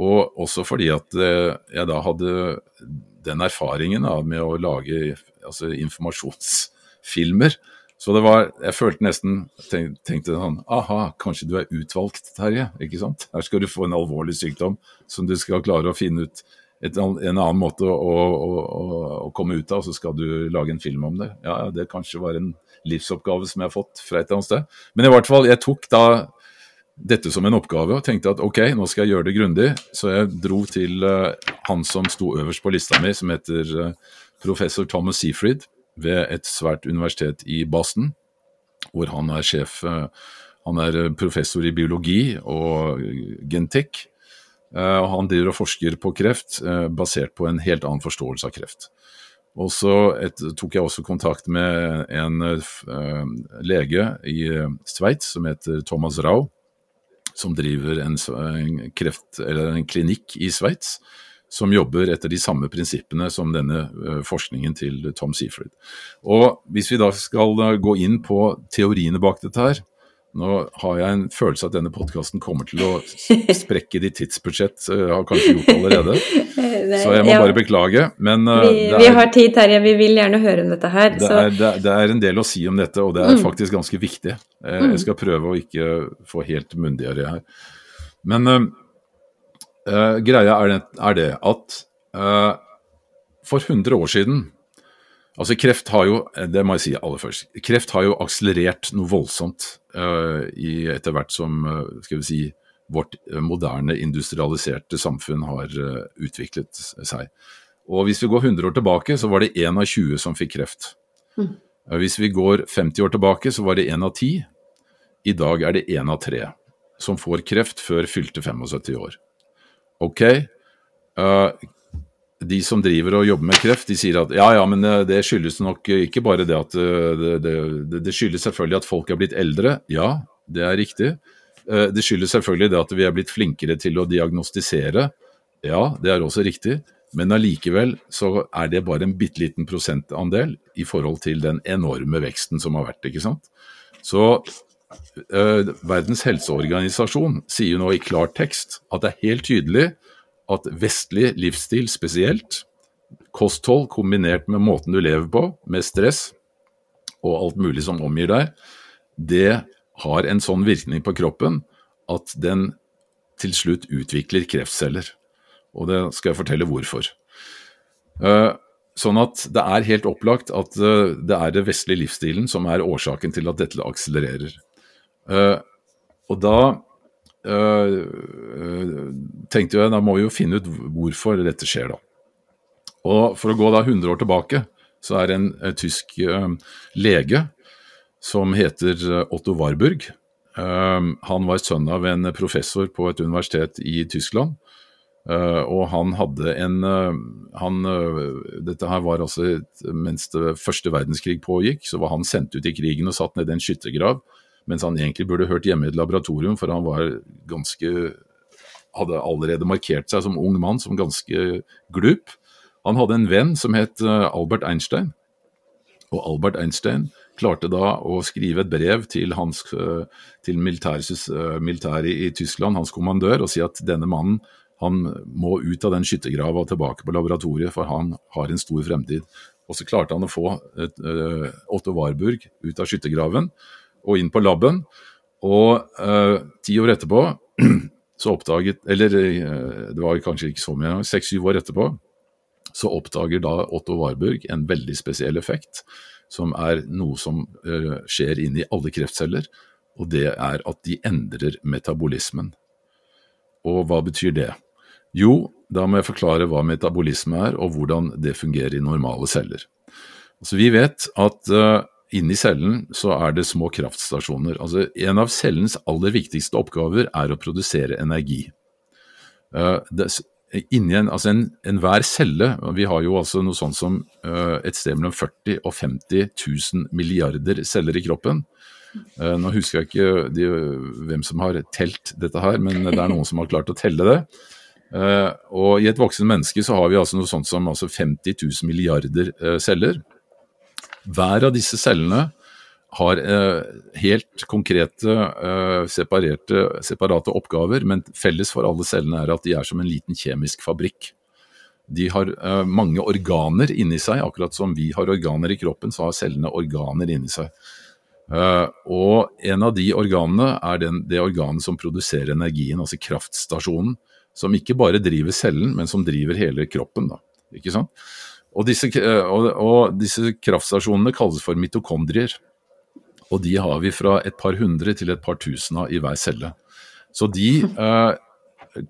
og også fordi at jeg da hadde den erfaringen med å lage altså, informasjonsfilmer. Så det var Jeg følte nesten tenk, Tenkte sånn Aha, kanskje du er utvalgt, Terje. Ikke sant? Her skal du få en alvorlig sykdom som du skal klare å finne ut et, en annen måte å, å, å, å, komme ut av, og så skal du lage en film om det. Ja, det kanskje var en livsoppgave som jeg har fått fra et eller annet sted. Men i hvert fall, jeg tok da dette som en oppgave og tenkte at ok, nå skal jeg gjøre det grundig. Så jeg dro til uh, han som sto øverst på lista mi, som heter uh, professor Thomas Seafried ved et svært universitet i Boston, hvor han er sjef uh, Han er professor i biologi og gentikk. og han driver og forsker på kreft basert på en helt annen forståelse av kreft. Og så tok jeg også kontakt med en lege i Sveits som heter Thomas Rau som driver en, en, kreft, en klinikk i Sveits, som jobber etter de samme prinsippene som denne uh, forskningen til Tom Seafried. Og Hvis vi da skal uh, gå inn på teoriene bak dette her, nå har jeg en følelse at denne podkasten kommer til å <laughs> sprekke ditt tidsbudsjett. Jeg har kanskje gjort det allerede, <laughs> så jeg må bare beklage. Men vi, er, vi, har tid, Terje. Vi vil gjerne høre om dette her. Det er, det, det, er, en del å si om dette, og det er mm. faktisk ganske viktig. Eh, jeg mm. skal prøve å ikke få helt myndigere her. Men uh, uh, greia er det, er det at for 100 år siden Altså Kreft har jo det må jeg si aller først, kreft har jo akselerert noe voldsomt uh, i etter hvert som uh, skal vi si, vårt moderne industrialiserte samfunn har uh, utviklet seg. Og Hvis vi går 100 år tilbake, så var det 1 av 20 som fikk kreft. Mm. Hvis vi går 50 år tilbake, så var det 1 av 10. I dag er det 1 av 3 som får kreft før fylte 75 år. Ok, de som driver og jobber med kreft, de sier at ja, ja, men eh, det skyldes nok ikke bare det at eh, det, det, det skyldes selvfølgelig at folk er blitt eldre. Ja, det er riktig. Det skyldes selvfølgelig det at vi er blitt flinkere til å diagnostisere. Ja, det er også riktig. Men allikevel så er det bare en bitte liten prosentandel i forhold til den enorme veksten som har vært. ikke sant? Så uh, Verdens helseorganisasjon sier nå i klar tekst at det er helt tydelig at vestlig livsstil spesielt, kosthold kombinert med måten du lever på, med stress og alt mulig som omgir deg, det har en sånn virkning på kroppen at den til slutt utvikler kreftceller. Og det skal jeg fortelle hvorfor. Eh, sånn at det er helt opplagt at eh, det er det vestlige livsstilen som er årsaken til at dette akselererer. Eh, og da øh, tenkte jeg da må vi jo finne ut hvorfor dette skjer, da. Og For å gå da 100 år tilbake, så er det en, en tysk uh, lege som heter Otto Warburg. Uh, han var sønn av en professor på et universitet i Tyskland. Uh, og han hadde en han, Dette her var altså mens det første verdenskrig pågikk, så var han sendt ut i krigen og satt nede i en skyttergrav mens han egentlig burde hørt hjemme i et laboratorium, for han var ganske hadde allerede markert seg som ung mann som ganske glup. Han hadde en venn som het eh, Albert Einstein. Og Albert Einstein klarte da å skrive et brev til, hans, eh, til militæret i Tyskland, hans kommandør, og si at denne mannen han må ut av den skyttergrava og tilbake på laboratoriet, for han har en stor fremtid. Og så klarte han å få et, Otto Warburg ut av skyttergraven og inn på laben. Og uh, ti år etterpå <clears throat> så oppdaget Eller uh, det var kanskje ikke så mye, seks-syv år etterpå så oppdager da Otto Warburg en veldig spesiell effekt, som er noe som skjer inni alle kreftceller, og det er at de endrer metabolismen. Og hva betyr det? Jo, da må jeg forklare hva metabolisme er, og hvordan det fungerer i normale celler. Altså, vi vet at uh, inni cellen så er det små kraftstasjoner. Altså, en av cellens aller viktigste oppgaver er å produsere energi. Uh, det, inni en, altså en, Enhver celle, vi har jo altså noe sånt som uh, et sted mellom 40 og 50 000 milliarder celler i kroppen. Uh, nå husker jeg ikke de, hvem som har telt dette her, men det er noen som har klart å telle det. Og I et voksen menneske så har vi altså noe sånt som altså 50 000 milliarder celler. Hver av disse cellene har eh, helt konkrete, separerte, separate oppgaver, men felles for alle cellene er at de er som en liten kjemisk fabrikk. De har mange organer inni seg, akkurat som vi har organer i kroppen, så har cellene organer inni seg. og en av de organene er den, det organet som produserer energien, altså kraftstasjonen som ikke bare driver cellen, men som driver hele kroppen. Da. Ikke sant? Og disse, eh, og, og disse kraftstasjonene kalles for mitokondrier. Og de har vi fra et par hundre til et par tusen av i hver celle. Så de <laughs> eh,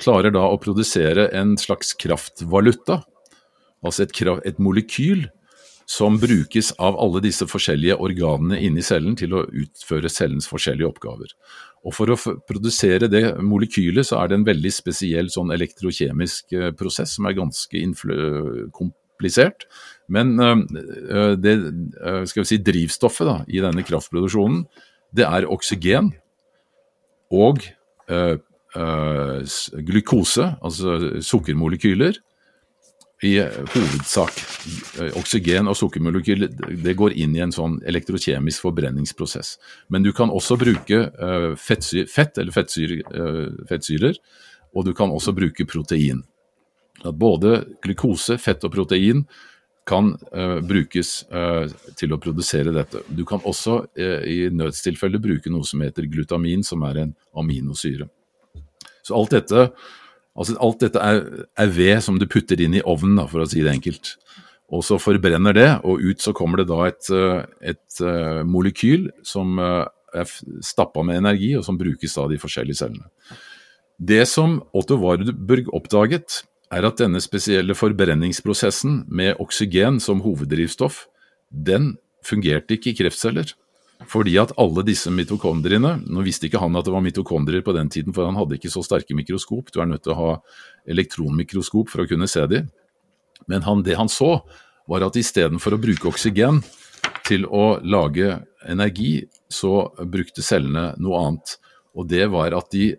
klarer da å produsere en slags kraftvaluta, altså et, et molekyl som brukes av alle disse forskjellige organene inni cellen til å utføre cellens forskjellige oppgaver. Og For å produsere det molekylet så er det en veldig spesiell sånn elektrokjemisk eh, prosess som er ganske komplisert. Men uh, det uh, skal vi si, drivstoffet da, i denne kraftproduksjonen, det er oksygen og glukose, altså sukkermolekyler, i hovedsak eh, oksygen og sukkermolekyler det går inn i en sånn elektrokjemisk forbrenningsprosess. Men du kan også bruke fettsyre, fett eller fettsyre, uh, fettsyrer, og du kan også bruke protein. At både glukose, fett og protein kan uh, brukes til å produsere dette. Du kan også i nødstilfelle bruke noe som heter glutamin, som er en aminosyre. Så alt dette Altså Alt dette er, er, ved som du putter inn i ovnen, da, for å si det enkelt. Og så forbrenner det, og ut så kommer det da et, et uh, molekyl som uh, er stappa med energi, og som brukes av de forskjellige cellene. Det som Otto Warburg oppdaget, er at denne spesielle forbrenningsprosessen med oksygen som hoveddrivstoff, den fungerte ikke i kreftceller. Fordi at alle disse mitokondriene Nå visste ikke han at det var mitokondrier på den tiden, for han hadde ikke så sterke mikroskop. Du er nødt til å ha elektronmikroskop for å kunne se dem. Men han, det han så, var at istedenfor å bruke oksygen til å lage energi, så brukte cellene noe annet. Og det var at de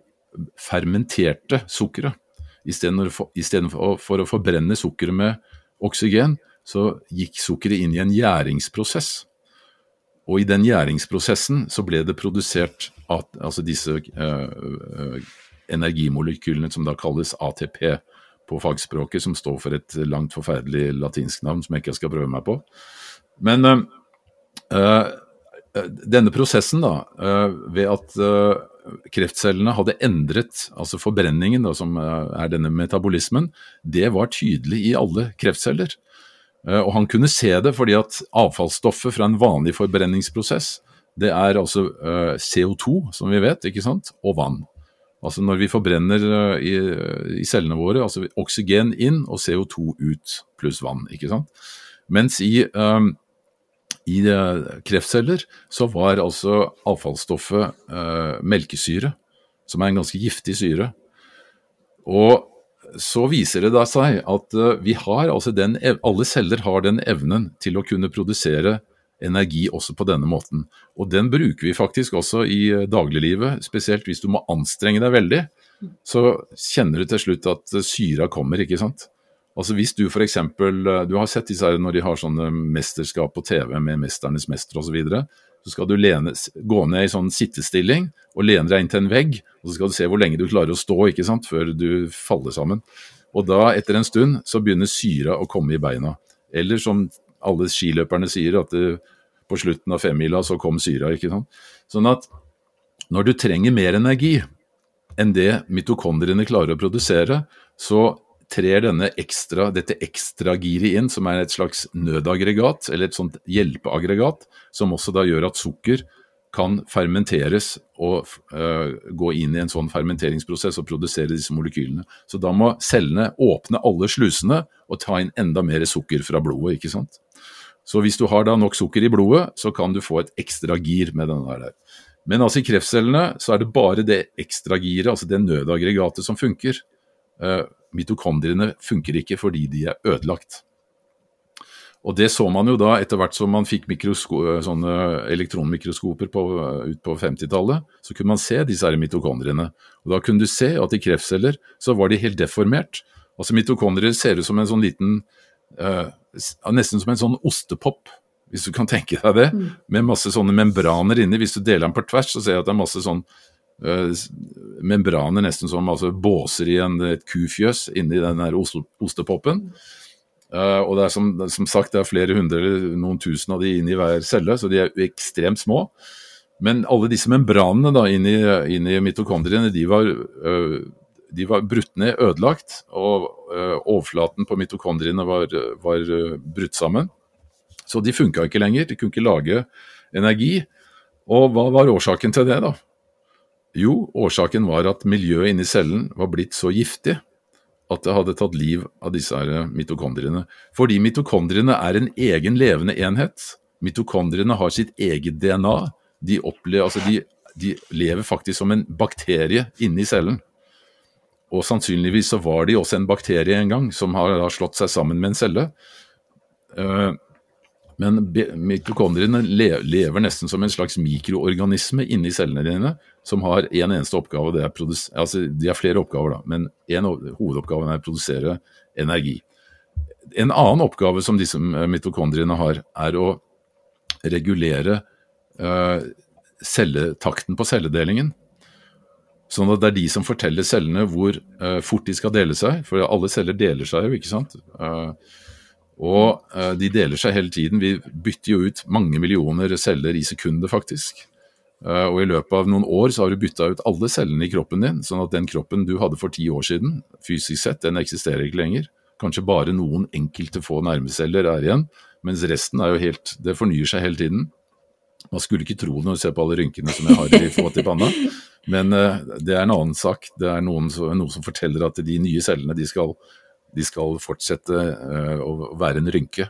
fermenterte sukkeret. Istedenfor for å forbrenne sukkeret med oksygen, så gikk sukkeret inn i en gjæringsprosess. Og i den gjæringsprosessen så ble det produsert at, altså disse uh, energimolekylene som da kalles ATP på fagspråket, som står for et langt, forferdelig latinsk navn som jeg ikke skal prøve meg på. Men uh, denne prosessen, da, ved at kreftcellene hadde endret altså forbrenningen, da, som er denne metabolismen, det var tydelig i alle kreftceller. Eh, og han kunne se det fordi at avfallsstoffet fra en vanlig forbrenningsprosess, det er altså eh, CO2, som vi vet, ikke sant, og vann. Altså når vi forbrenner eh, i, i cellene våre, altså oksygen inn og CO2 ut, pluss vann, ikke sant. Mens i, um, i kreftceller så var altså avfallsstoffet eh, melkesyre, som er en ganske giftig syre. Og så viser det seg at eh, vi har altså den, alle celler har den evnen til å kunne produsere energi også på denne måten. Og den bruker vi faktisk også i eh, dagliglivet, spesielt hvis du må anstrenge deg veldig. Så kjenner du til slutt at syra kommer, ikke sant. Altså Hvis du f.eks. Du har sett disse her når de har sånne mesterskap på TV med 'Mesternes mester' osv. Så, videre, så skal du lene, gå ned i sånn sittestilling og lene deg inn til en vegg. Og så skal du se hvor lenge du klarer å stå ikke sant, før du faller sammen. Og da, etter en stund, så begynner syra å komme i beina. Eller som alle skiløperne sier, at det, på slutten av femmila så kom syra. ikke sant? Sånn at når du trenger mer energi enn det mitokondriene klarer å produsere, så trer denne ekstra, dette ekstragiret inn, som er et slags nødaggregat, eller et sånt hjelpeaggregat, som også da gjør at sukker kan fermenteres og uh, gå inn i en sånn fermenteringsprosess og produsere disse molekylene. Så da må cellene åpne alle slusene og ta inn enda mer sukker fra blodet. ikke sant? Så hvis du har da nok sukker i blodet, så kan du få et ekstra gir med denne der. Men altså i kreftcellene så er det bare det ekstra giret, altså det nødaggregatet, som funker. Uh, mitokondriene funker ikke fordi de er ødelagt. Og Det så man jo da etter hvert som man fikk sånne elektronmikroskoper på, ut på 50-tallet. Så kunne man se disse her mitokondriene. Og Da kunne du se at i kreftceller så var de helt deformert. Altså Mitokondrier ser ut som en sånn liten uh, Nesten som en sånn ostepop, hvis du kan tenke deg det. Mm. Med masse sånne membraner inni. Hvis du deler den på tvers, så ser jeg at det er masse sånn membraner nesten som altså, båser i en, et kufjøs inni den der ostepopen. Uh, og det er som, som, sagt det er flere hundre eller noen tusen av de inni hver celle, så de er ekstremt små. Men alle disse membranene da inni, inni mitokondriene de var, uh, de var brutt ned, ødelagt. Og uh, overflaten på mitokondriene var, var brutt sammen. Så de funka ikke lenger. De kunne ikke lage energi. Og hva var årsaken til det, da? Jo, årsaken var at miljøet inni cellen var blitt så giftig at det hadde tatt liv av disse her mitokondriene. Fordi mitokondriene er en egen levende enhet. Mitokondriene har sitt eget DNA. De, opplever, altså de, de lever faktisk som en bakterie inni cellen. Og sannsynligvis så var de også en bakterie en gang, som har slått seg sammen med en celle. Eh, men mitokondriene lever nesten som en slags mikroorganisme inni cellene dine, som har én en eneste oppgave. Det er altså, de har flere oppgaver, da, men en hovedoppgaven er å produsere energi. En annen oppgave som disse mitokondriene har, er å regulere uh, celletakten på celledelingen. Sånn at det er de som forteller cellene hvor uh, fort de skal dele seg. For alle celler deler seg jo, ikke sant. Uh, og de deler seg hele tiden. Vi bytter jo ut mange millioner celler i sekundet, faktisk. Eh, og i løpet av noen år så har du bytta ut alle cellene i kroppen din, sånn at den kroppen du hadde for ti år siden, fysisk sett, den eksisterer ikke lenger. Kanskje bare noen enkelte få nærmeceller er igjen, mens resten er jo helt Det fornyer seg hele tiden. Man skulle ikke tro det når du ser på alle rynkene som jeg har i fått i panna, men uh, det er en annen sak. Det er noen, noen, som forteller at de nye cellene de skal, de skal fortsette uh, å være en rynke.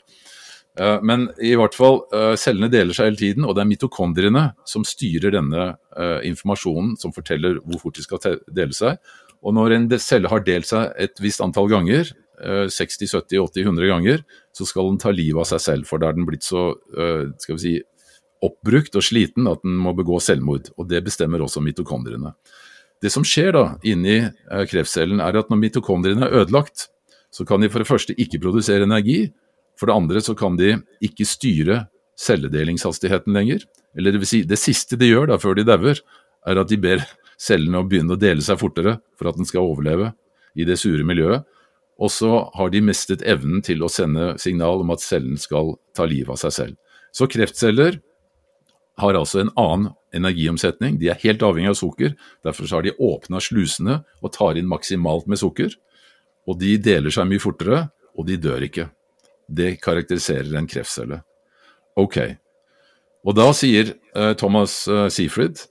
Eh, men i hvert fall, eh, cellene deler seg hele tiden, og det er mitokondriene som styrer denne eh, informasjonen som forteller hvor fort de skal dele seg. Og når en celle har delt seg et visst antall ganger, 60, 70, 80, 100 ganger, så skal den ta livet av seg selv, for da er den blitt så skal vi si, oppbrukt og sliten at den må begå selvmord. Og det bestemmer også mitokondriene. Det som skjer da inni kreftcellen, er at når mitokondriene er ødelagt, så kan de for det første ikke produsere energi, for det andre så kan de ikke styre celledelingshastigheten lenger. Eller det vil si, det siste de gjør da før de dauer, er at de ber cellene å begynne å dele seg fortere for at den skal overleve i det sure miljøet. Og så har de mistet evnen til å sende signal om at cellen skal ta livet av seg selv. Så kreftceller har altså en annen energiomsetning. De er helt avhengig av sukker. Derfor har de åpna slusene og tar inn maksimalt med sukker. Og de deler seg mye fortere, og de dør ikke. Det karakteriserer en kreftcelle. Ok. Og da sier uh, Thomas uh, Seafried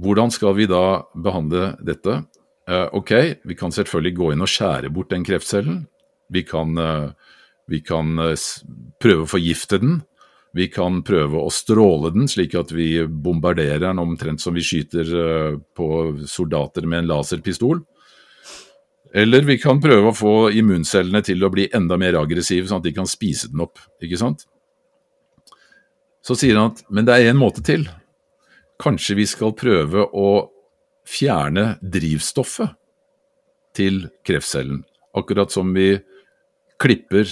hvordan skal vi da behandle dette? Uh, ok, vi kan selvfølgelig gå inn og skjære bort den kreftcellen. Vi kan, vi kan prøve å forgifte den. Vi kan prøve å stråle den, slik at vi bombarderer den omtrent som vi skyter på soldater med en laserpistol. Eller vi kan prøve å få immuncellene til å bli enda mer aggressive, sånn at de kan spise den opp. ikke sant? Så sier han at men det er en måte til. Kanskje vi skal prøve å fjerne drivstoffet til kreftcellen. Akkurat som vi klipper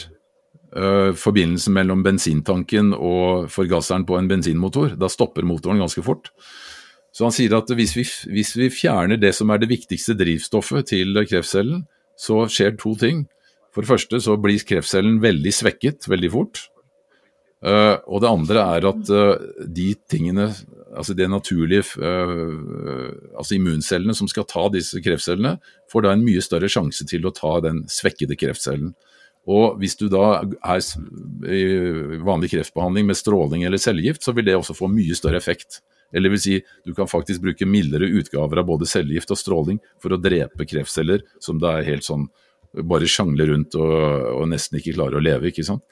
uh, forbindelsen mellom bensintanken og forgasseren på en bensinmotor. Da stopper motoren ganske fort. Så han sier at hvis vi, hvis vi fjerner det som er det viktigste drivstoffet til kreftcellen, så skjer to ting. For det første så blir kreftcellen veldig svekket veldig fort. Uh, og det andre er at uh, de tingene, altså de naturlige uh, altså immuncellene som skal ta disse kreftcellene, får da en mye større sjanse til å ta den svekkede kreftcellen. Og hvis du da er i vanlig kreftbehandling med stråling eller cellegift, så vil det også få mye større effekt. Eller vil si, du kan faktisk bruke mildere utgaver av både cellegift og stråling for å drepe kreftceller som det er helt sånn bare sjangler rundt og, og nesten ikke klarer å leve. ikke sant?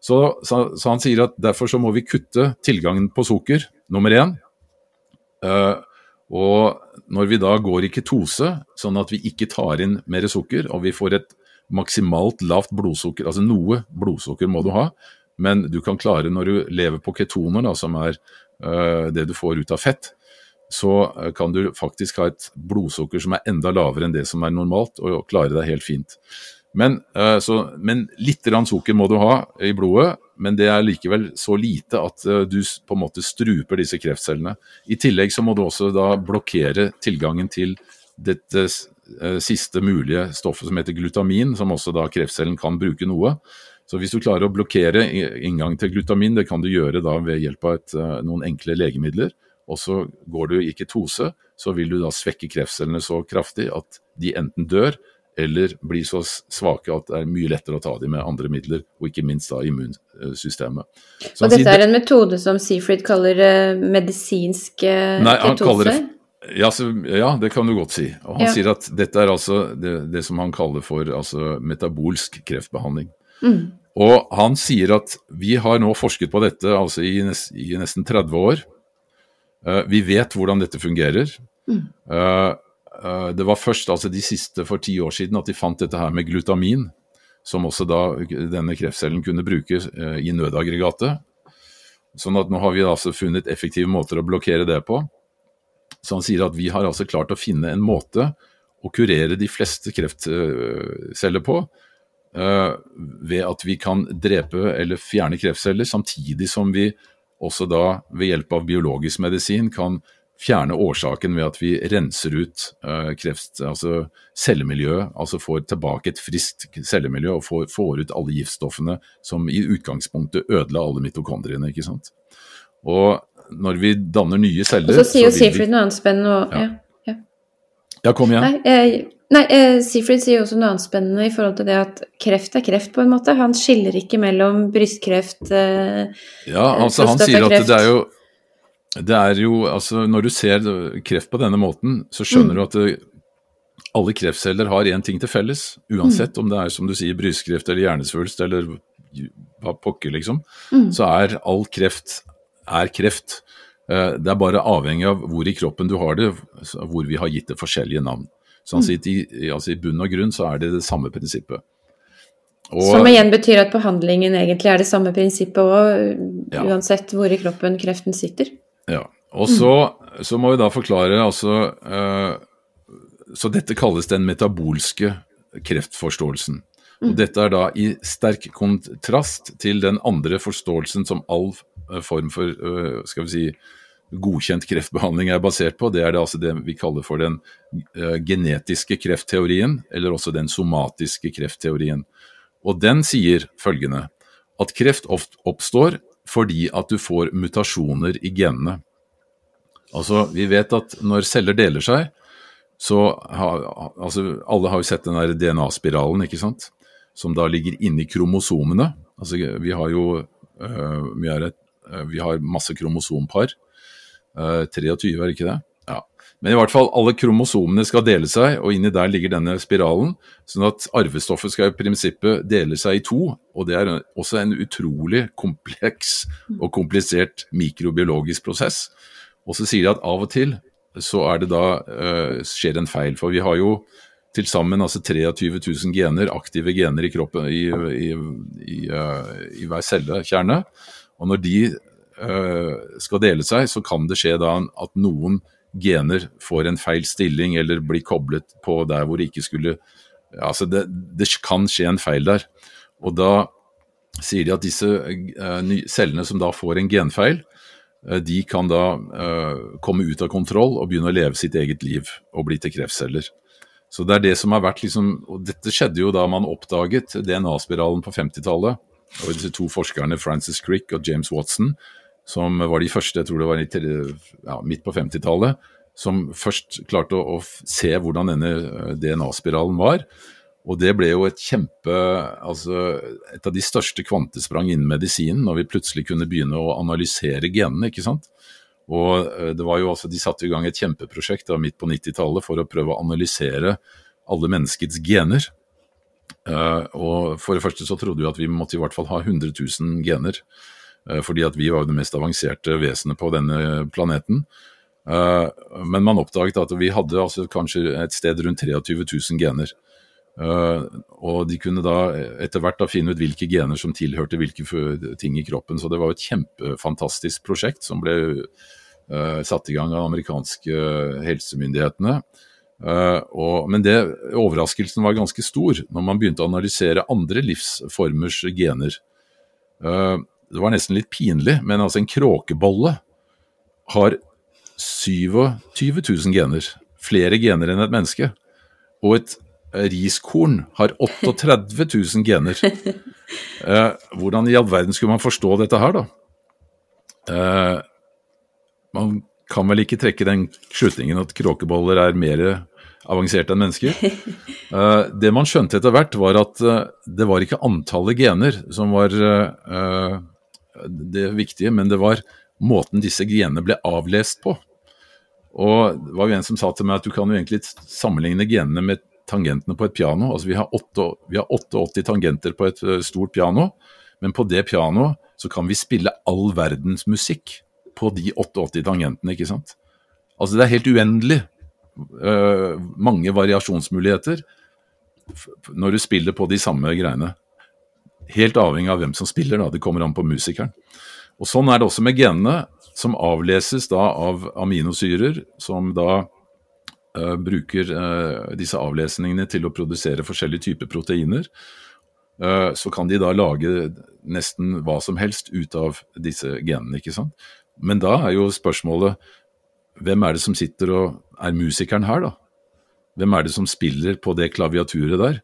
Så, så, så, han sier at derfor så må vi kutte tilgangen på sukker, nummer én. Uh, og når vi da går i ketose, sånn at vi ikke tar inn mer sukker, og vi får et maksimalt lavt blodsukker, altså noe blodsukker må du ha, men du kan klare når du lever på ketoner, da, som er det du får ut av fett, så uh, kan du faktisk ha et blodsukker som er enda lavere enn det som er normalt, og klare deg helt fint. Men, uh, så, men litt sukker må du ha i blodet, men det er likevel så lite at du på en måte struper disse kreftcellene. I tillegg så må du også da blokkere tilgangen til dette siste mulige stoffet som heter glutamin, som også da kreftcellen kan bruke noe. Så hvis du klarer å blokkere inngang til glutamin, det kan du gjøre da ved hjelp av et, eh, noen enkle legemidler, og så går du i ketose, så vil du da svekke kreftcellene så kraftig at de enten dør eller blir så svake at det er mye lettere å ta dem med andre midler, og ikke minst da immunsystemet. Så og dette er en metode som Seafried kaller uh, medisinsk uh, nei, han ketose? Det, ja, så, ja, det kan du godt si. Og han ja. sier at dette er altså det, det som han kaller for altså, metabolsk kreftbehandling. Mm. Og han sier at vi har nå forsket på dette altså i, nest, i nesten 30 år. Uh, vi vet hvordan dette fungerer. Mm. Uh, uh, det var først altså de siste for ti år siden at de fant dette her med glutamin, som også da denne kreftcellen kunne bruke i nødaggregatet. Sånn at nå har vi altså funnet effektive måter å blokkere det på. Så han sier at vi har altså klart å finne en måte å kurere de fleste kreftceller på ved at vi kan drepe eller fjerne kreftceller, samtidig som vi også da ved hjelp av biologisk medisin kan fjerne årsaken ved at vi renser ut uh, kreft, altså cellemiljøet, altså får tilbake et friskt cellemiljø og får, får, ut alle giftstoffene som i utgangspunktet ødela alle mitokondriene. ikke sant? Og når vi danner nye celler Og så sier jo Seafried noe annet spennende og ja. Ja, ja. ja kom igjen. Nei, eh, Nei, eh, Seafried sier også noe annet spennende i forhold til det at kreft er kreft, på en måte. Han skiller ikke mellom brystkreft eh, Ja, altså han sier at det er jo det er jo, altså Når du ser kreft på denne måten, så skjønner mm. du at det, alle kreftceller har én ting til felles. Uansett mm. om det er som du sier brystkreft eller hjernesvulst eller hva pokker, liksom. Mm. Så er all kreft er kreft. Eh, det er bare avhengig av hvor i kroppen du har det, hvor vi har gitt det forskjellige navn. Så han sier i, altså, i bunn og grunn så er det det samme prinsippet. Og, Som igjen betyr at behandlingen egentlig er det samme prinsippet òg, ja. uansett hvor i kroppen kreften sitter. Ja. Og så, mm. så må vi da forklare altså uh, Så dette kalles den metabolske kreftforståelsen. Mm. Og dette er da i sterk kontrast til den andre forståelsen som all eh, form for uh, skal vi si, godkjent kreftbehandling er basert på. Det er det, altså det vi kaller for den uh, genetiske kreftteorien, eller også den somatiske kreftteorien. Og den sier følgende at kreft ofte oppstår fordi at du får mutasjoner i genene. Altså, Vi vet at når celler deler seg, så har altså Alle har jo sett den der DNA-spiralen, ikke sant? Som da ligger inni kromosomene. Altså, vi har jo øh, vi, et, øh, vi har masse kromosompar 23, eh, er det ikke det? Ja. Men i hvert fall, alle kromosomene skal dele seg, og inni der ligger denne spiralen. Sånn at arvestoffet skal i prinsippet dele seg i to. Og det er også en utrolig kompleks og komplisert mikrobiologisk prosess. Og så sier de at av og til så er det da uh, skjer en feil. For vi har jo til sammen altså 23 000 gener, aktive gener i kroppen i, i, i, uh, i hver cellekjerne. Og når de skal dele seg, så kan det skje da at noen gener får en feil stilling eller blir koblet på der hvor det ikke skulle Altså det, det kan skje en feil der. Og da sier de at disse cellene som da får en genfeil, de kan da komme ut av kontroll og begynne å leve sitt eget liv og bli til kreftceller. Så det er det som har vært liksom Og dette skjedde jo da man oppdaget DNA-spiralen på 50-tallet. Og disse to forskerne, Francis Crick og James Watson, som var de første, jeg tror det var ja, midt på 50-tallet, som først klarte å, å, se hvordan denne eh, DNA-spiralen var. Og det ble jo et kjempe Altså et av de største kvantesprang innen medisinen, når vi plutselig kunne begynne å analysere genene, ikke sant. Og eh, det var jo altså, De satte i gang et kjempeprosjekt da, midt på 90-tallet for å prøve å analysere alle menneskets gener. Uh, og For det første så trodde vi at vi måtte i hvert fall ha 100 000 gener. Uh, fordi at vi var jo det mest avanserte vesenet på denne planeten. Uh, men man oppdaget at vi hadde altså kanskje et sted rundt 23 000 gener. og de kunne da etter hvert da finne ut hvilke gener som tilhørte hvilke ting i kroppen. Så det var jo et kjempefantastisk prosjekt som ble satt i gang av amerikanske helsemyndighetene. Men det, overraskelsen var ganske stor når man begynte å analysere andre livsformers gener. Uh, det var nesten litt pinlig, men altså en kråkebolle har 27 000 gener. Flere gener enn et menneske. Og et riskorn har 38 000 gener. <laughs> Eh, hvordan i all verden skulle man forstå dette her, da? man kan vel ikke trekke den slutningen at kråkeboller er mer avanserte enn mennesker. <laughs> Eh, det man skjønte etter hvert, var at uh, det var ikke antallet gener som var uh, det viktige, men det var måten disse genene ble avlest på. Og det var jo en som sa til meg at du kan jo egentlig sammenligne genene med tangentene på et piano. Altså vi har, 8, vi har 88 tangenter på et stort piano, men på det pianoet så kan vi spille all verdens musikk på de 88 tangentene, ikke sant. Altså det er helt uendelig uh, mange variasjonsmuligheter når du spiller på de samme greiene. Helt avhengig av hvem som spiller, da. Det kommer an på musikeren. Og Sånn er det også med genene, som avleses da av aminosyrer, som da uh, bruker uh, disse avlesningene til å produsere forskjellige typer proteiner. så kan de da lage nesten hva som helst ut av disse genene. ikke sant? Men da er jo spørsmålet hvem er det som sitter og er musikeren her, da? Hvem er det som spiller på det klaviaturet der?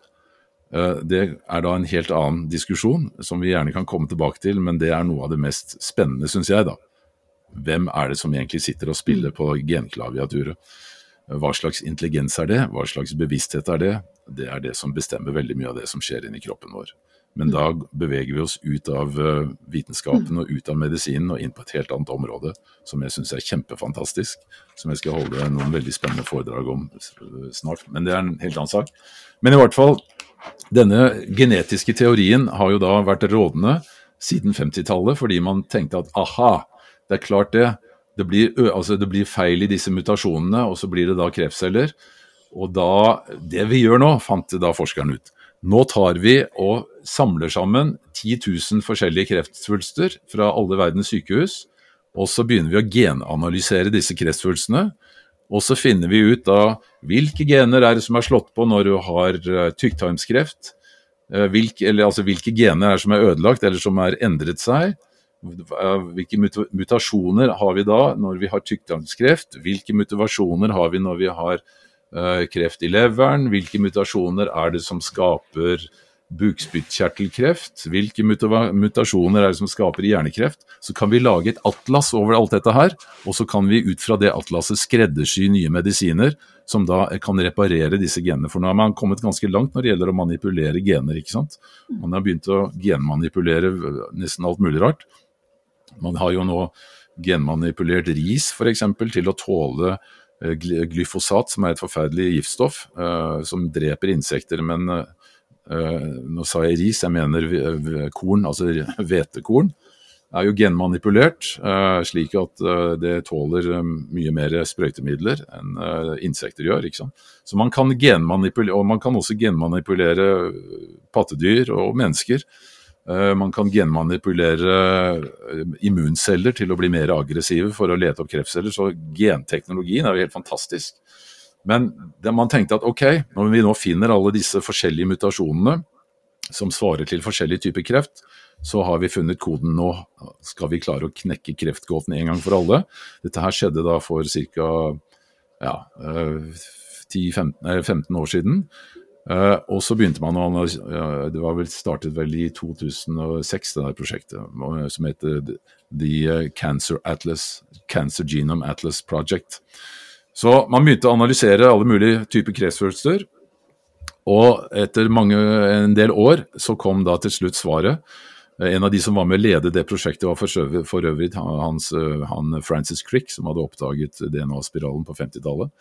Eh, det er da en helt annen diskusjon, som vi gjerne kan komme tilbake til, men det er noe av det mest spennende, syns jeg, da. Hvem er det som egentlig sitter og spiller på genklaviaturet? Hva slags intelligens er det? Hva slags bevissthet er det? Det er det som bestemmer veldig mye av det som skjer inni kroppen vår. Men da beveger vi oss ut av eh, vitenskapen og ut av medisinen og inn på et helt annet område, som jeg syns er kjempefantastisk. Som jeg skal holde noen veldig spennende foredrag om snart. Men det er en helt annen sak. Men i hvert fall, denne genetiske teorien har jo da vært rådende siden 50-tallet, fordi man tenkte at aha, det er klart det. Det blir, altså det blir feil i disse mutasjonene, og så blir det da kreftceller. Og da, det vi gjør nå, fant da forskeren ut, nå tar vi og samler sammen 10 000 forskjellige kreftsvulster fra alle verdens sykehus, og så begynner vi å genanalysere disse kreftsvulstene. Og så finner vi ut av hvilke gener er det som er slått på når du har eh, tykktarmskreft. Eh, hvilke, eller, altså, hvilke gener er det som er ødelagt eller som er endret seg. Eh, hvilke mutasjoner har vi da når vi har tykktarmskreft? Hvilke mutasjoner har vi når vi har kreft i leveren, hvilke mutasjoner er det som skaper bukspyttkjertelkreft, hvilke mutasjoner er det som skaper hjernekreft. Så kan vi lage et atlas over alt dette her, og så kan vi ut fra det atlaset skreddersy nye medisiner som da kan reparere disse genene. For nå har man kommet ganske langt når det gjelder å manipulere gener. ikke sant? Man har begynt å genmanipulere nesten alt mulig rart. Man har jo nå genmanipulert ris f.eks. til å tåle Eh, glyfosat, som er et forferdelig giftstoff uh, som dreper insekter. Men uh, nå sa jeg ris, jeg mener korn, altså <laughs> hvetekorn. er jo genmanipulert, uh, slik at det tåler mye mer sprøytemidler enn insekter gjør. ikke sant? Så man kan genmanipulere, og man kan også genmanipulere pattedyr og mennesker. Man kan genmanipulere immunceller til å bli mer aggressive for å lete opp kreftceller. Så genteknologien er jo helt fantastisk. Men man tenkte at ok, når vi nå finner alle disse forskjellige mutasjonene som svarer til forskjellige typer kreft, så har vi funnet koden. Nå skal vi klare å knekke kreftgåten en gang for alle. Dette her skjedde da for ca. Ja, 10-15 eh, år siden. Uh, og så begynte man å Det var vel startet vel i 2006, det der prosjektet, som heter The Cancer Atlas, Cancer Genome Atlas Project. Så man begynte å analysere alle mulige typer kreftsvulster. Og etter mange, en del år så kom da til slutt svaret. En av de som var med å lede det prosjektet, var for øvrig hans, han Francis Crick, som hadde oppdaget DNA-spiralen på 50-tallet.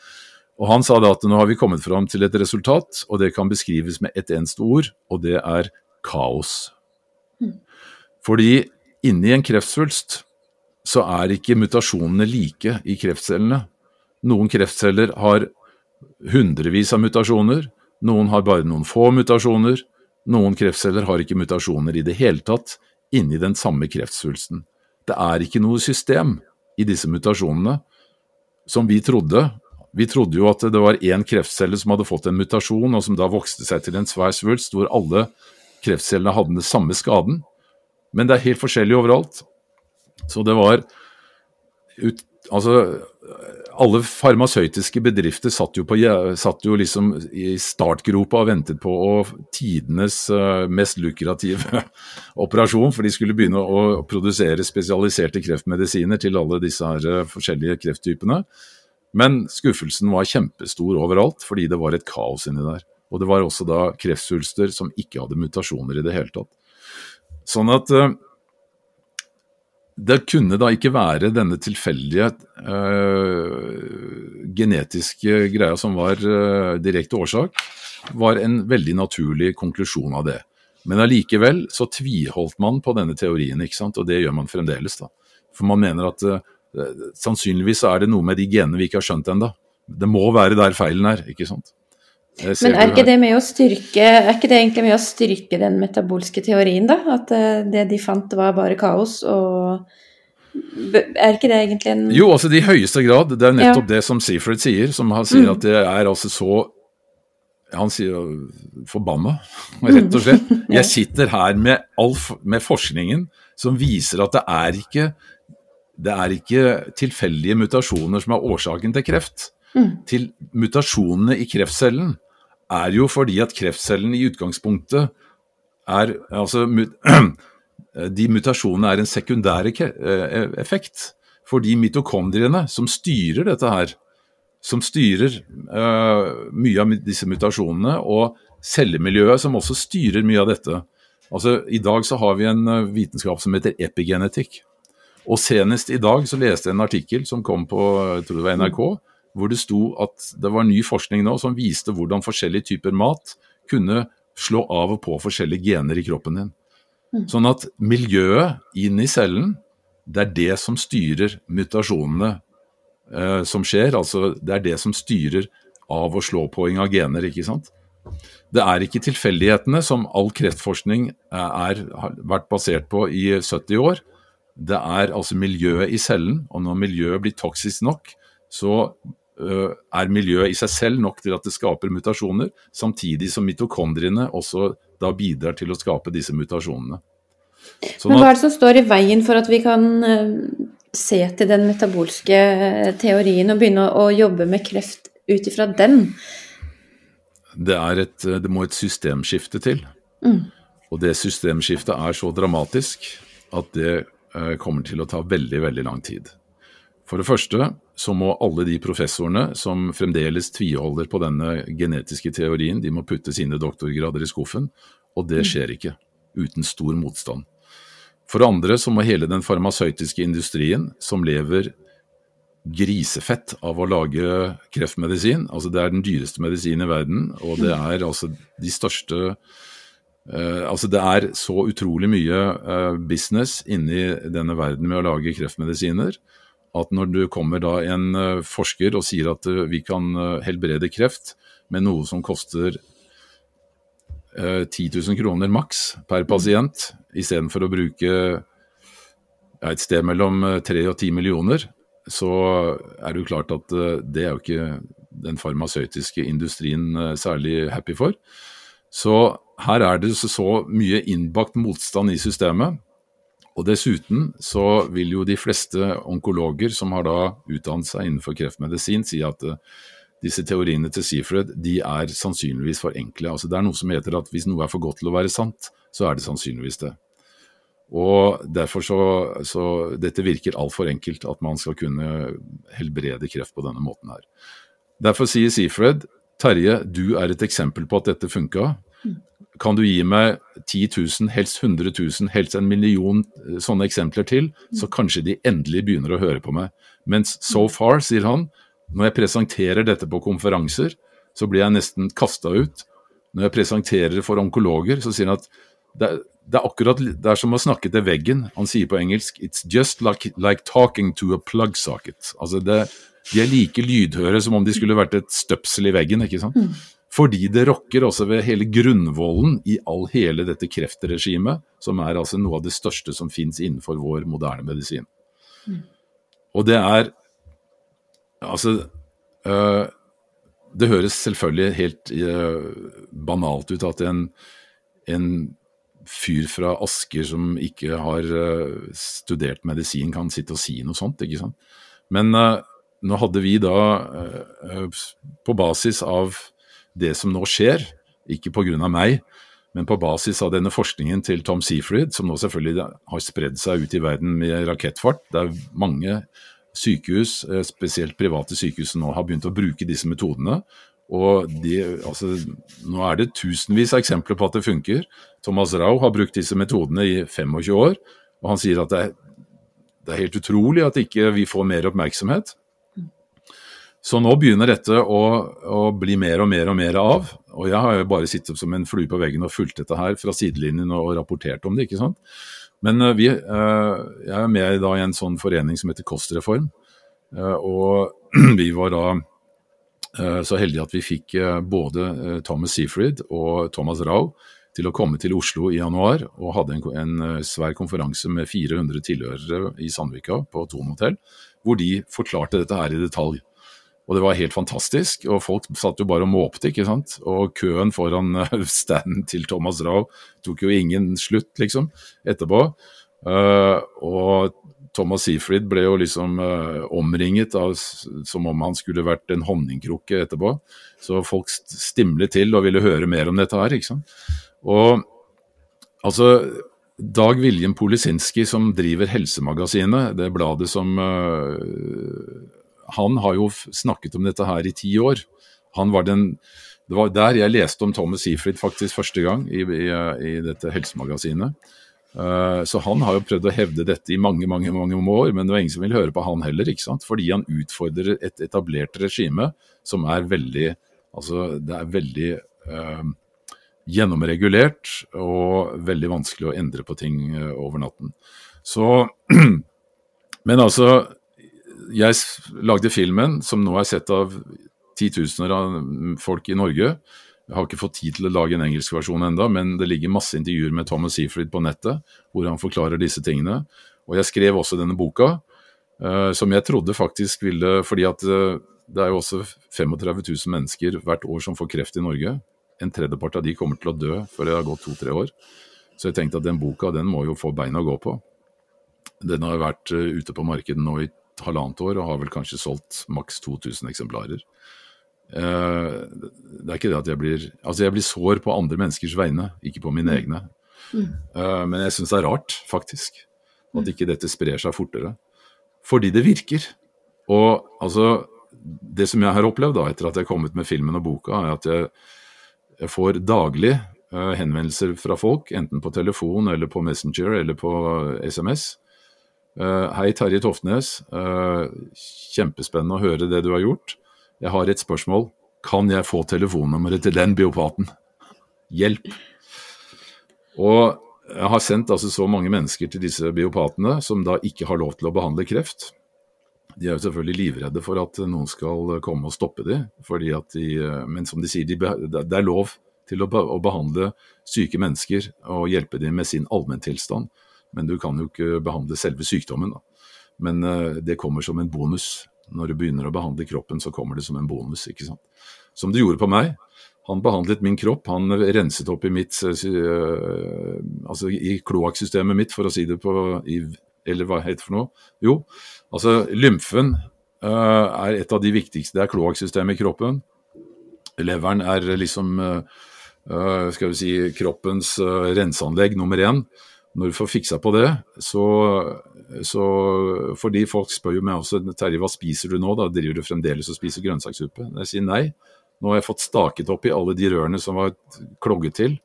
Og Han sa da at nå har vi kommet fram til et resultat, og det kan beskrives med ett eneste ord, og det er kaos. Mm. Fordi inni en kreftsvulst så er ikke mutasjonene like i kreftcellene. Noen kreftceller har hundrevis av mutasjoner, noen har bare noen få mutasjoner, noen kreftceller har ikke mutasjoner i det hele tatt inni den samme kreftsvulsten. Det er ikke noe system i disse mutasjonene som vi trodde. Vi trodde jo at det var én kreftcelle som hadde fått en mutasjon, og som da vokste seg til en svær svulst hvor alle kreftcellene hadde den samme skaden. Men det er helt forskjellig overalt. Så det var ut, Altså, alle farmasøytiske bedrifter satt jo, på, satt jo liksom i startgropa og ventet på tidenes uh, mest lukrative <laughs> operasjon, for de skulle begynne å, produsere spesialiserte kreftmedisiner til alle disse her, uh, forskjellige krefttypene. Men skuffelsen var kjempestor overalt, fordi det var et kaos inni der. Og det var også da kreftsvulster som ikke hadde mutasjoner i det hele tatt. Sånn at uh, det kunne da ikke være denne tilfeldige øh, genetiske greia som var øh, direkte årsak, var en veldig naturlig konklusjon av det. Men allikevel så tviholdt man på denne teorien, ikke sant? og det gjør man fremdeles. da. For man mener at øh, sannsynligvis er det noe med de genene vi ikke har skjønt ennå. Det må være der feilen er, ikke sant. Men er ikke, det med å styrke, er ikke det egentlig med å styrke den metabolske teorien, da? At eh, det de fant var bare kaos, og er ikke det egentlig en Jo, altså i høyeste grad. Det er nettopp ja. det som Seafred sier, som han sier mm. at det er altså så Han sier forbanna, <laughs> rett og slett. <laughs> Jeg sitter her med, all, med forskningen som viser at det er ikke det er ikke tilfeldige mutasjoner som er årsaken til kreft. Mm. Til mutasjonene i kreftcellen er jo fordi at kreftcellene i utgangspunktet er Altså <clears throat> de mutasjonene er en sekundær eh, effekt. Fordi mitokondriene som styrer dette her, som styrer uh, mye av disse mutasjonene, og cellemiljøet som også styrer mye av dette. Altså, I dag så har vi en eh, vitenskap som heter epigenetikk. Og senest i dag så leste jeg en artikkel som kom på jeg tror det var NRK, hvor det sto at det var ny forskning nå som viste hvordan forskjellige typer mat kunne slå av og på forskjellige gener i kroppen din. Mm. Sånn at miljøet inn i cellen, det er det som styrer mutasjonene eh, som skjer. Altså det er det som styrer av- og slå-påing av gener, ikke sant. Det er ikke tilfeldighetene som all kreftforskning er, har vært basert på i 70 år. Det er altså miljøet i cellen, og når miljøet blir toksisk nok, så Eh, er miljøet i seg selv nok til at det skaper mutasjoner, samtidig som mitokondriene også da bidrar til å skape disse mutasjonene. Sånn Men hva er det som står i veien for at vi kan eh, se til den metabolske eh, teorien og begynne å jobbe med kreft ut ifra den? Det, et, det, må et systemskifte til. Mm. Og det systemskiftet er så dramatisk at det kommer til å ta veldig, veldig lang tid. For det første så må alle de professorene som fremdeles tviholder på denne genetiske teorien, de må putte sine doktorgrader i skuffen, og det mm. skjer ikke uten stor motstand. For det andre så må hele den farmasøytiske industrien, som lever grisefett av å lage kreftmedisin, altså det er den dyreste medisinen i verden, og det mm. er altså de største Uh, altså Det er så utrolig mye uh, business inni denne verden med å lage kreftmedisiner at når du kommer da en eh, forsker og sier at eh, vi kan eh, helbrede kreft med noe som koster 10 000 kroner maks per pasient istedenfor å bruke et sted mellom 3 og 10 millioner, så er det jo klart at det er jo ikke den farmasøytiske industrien særlig happy for. Så her er det så mye innbakt motstand i systemet. Og dessuten så vil jo de fleste onkologer som har da utdannet seg innenfor kreftmedisin, si at uh, disse teoriene til Seafred de er sannsynligvis for enkle. Altså Det er noe som heter at hvis noe er for godt til å være sant, så er det sannsynligvis det. Og derfor så, så Dette virker altfor enkelt, at man skal kunne helbrede kreft på denne måten her. Derfor sier Seafred Terje, du er et eksempel på at dette funka. Kan du gi meg 10 000, helst 100 000, helst en million eh, sånne eksempler til, så kanskje de endelig begynner å høre på meg. Mens so far, sier han, når jeg presenterer dette på konferanser, så blir jeg nesten kasta ut. Når jeg presenterer det for onkologer, så sier han at det, det, er akkurat det er som å snakke til veggen. Han sier på engelsk 'It's just like, like talking to a plug socket'. Altså det, de er like lydhøre som om de skulle vært et støpsel i veggen. ikke sant? Fordi det rokker også ved hele grunnvollen i all hele dette kreftregimet, som er altså noe av det største som fins innenfor vår moderne medisin. Mm. Og det er Altså øh, Det høres selvfølgelig helt øh, banalt ut at en, en fyr fra Asker som ikke har øh, studert medisin, kan sitte og si noe sånt. ikke sant? Men øh, nå hadde vi da, øh, på basis av det som nå skjer, ikke pga. meg, men på basis av denne forskningen til Tom Seafried, som nå selvfølgelig har spredd seg ut i verden med rakettfart. Det er mange sykehus, eh, spesielt private sykehus, nå har begynt å bruke disse metodene. Og de, altså, nå er det tusenvis av eksempler på at det funker. Thomas Rau har brukt disse metodene i 25 år, og han sier at det er, det er helt utrolig at ikke vi får mer oppmerksomhet. Så nå begynner dette å, å, bli mer og mer og mer av. Og jeg har jo bare sittet som en flue på veggen og fulgt dette her fra sidelinjen og rapportert om det, ikke sant. Men uh, vi, uh, jeg er med i en sånn forening som heter Kostreform. Uh, og <clears throat> vi var da så heldige at vi fikk både Thomas Seafried og Thomas Rau til å komme til Oslo i januar og hadde en, en svær konferanse med 400 tilhørere i Sandvika på Thon hotell, hvor de forklarte dette her i detalj. Og det var helt fantastisk, og folk satt jo bare og måpte, ikke sant. Og køen foran eh, <laughs> standen til Thomas Rau tok jo ingen slutt, liksom, etterpå. Uh, og Thomas Seafried ble jo liksom uh, omringet av, som om han skulle vært en honningkrukke etterpå. Så folk stimlet til og ville høre mer om dette her, ikke sant. Og altså Dag William Polisinski, som driver Helsemagasinet, det bladet som han har jo snakket om dette her i ti år. Han var den, Det var der jeg leste om Thomas Seafried faktisk første gang, i, i, i dette helsemagasinet. Uh, så han har jo prøvd å hevde dette i mange mange, mange år, men det var ingen som ville høre på han heller. ikke sant? Fordi han utfordrer et etablert regime som er veldig Altså, det er veldig uh, gjennomregulert og veldig vanskelig å endre på ting uh, over natten. Så <clears throat> Men altså, jeg lagde filmen, som nå er sett av titusener av folk i Norge. Jeg har ikke fått tid til å lage en engelsk versjon enda, men det ligger masse intervjuer med Thomas Seafried på nettet, hvor han forklarer disse tingene. Og jeg skrev også denne boka, uh, som jeg trodde faktisk ville Fordi at uh, det er jo også 35 000 mennesker hvert år som får kreft i Norge. En tredjepart av de kommer til å dø før det har gått to-tre år. Så jeg tenkte at den boka den må jo få beina å gå på. Den har vært uh, ute på markedet nå i halvannet år og har vel kanskje solgt maks 2000 eksemplarer. Uh, det er ikke det at jeg blir Altså, jeg blir sår på andre menneskers vegne, ikke på mine mm. egne. Uh, men jeg syns det er rart, faktisk, at mm. ikke dette sprer seg fortere. Fordi det virker. Og altså Det som jeg har opplevd da, etter at jeg har kommet med filmen og boka, er at jeg, jeg får daglig uh, henvendelser fra folk, enten på telefon eller på Messenger eller på SMS, hei, Terje Toftnes. Uh, kjempespennende å høre det du har gjort. Jeg har et spørsmål. Kan jeg få telefonnummeret til den biopaten? Hjelp! Og jeg har sendt altså så mange mennesker til disse biopatene som da ikke har lov til å behandle kreft. De er jo selvfølgelig livredde for at noen skal komme og stoppe dem, de, men som de sier, de, det er lov. til å behandle syke mennesker og hjelpe dem med sin allmenntilstand. Men du kan jo ikke behandle selve sykdommen. Da. Men uh, det kommer som en bonus. Når du begynner å behandle kroppen, så kommer det som en bonus. ikke sant? Som det gjorde på meg. Han behandlet min kropp, han renset opp i mitt uh, Altså i kloakksystemet mitt, for å si det på i, Eller hva heter det for noe? Jo, altså lymfen uh, er et av de viktigste. Det er kloakksystemet i kroppen. Leveren er liksom skal vi si, kroppens renseanlegg nummer én når du får fiksa på det, så, så Fordi folk spør jo meg også Terje, hva spiser du nå? da Driver du fremdeles og spiser grønnsakssuppe? Jeg sier nei. Nå har jeg fått staket opp i alle de rørene som var klogget til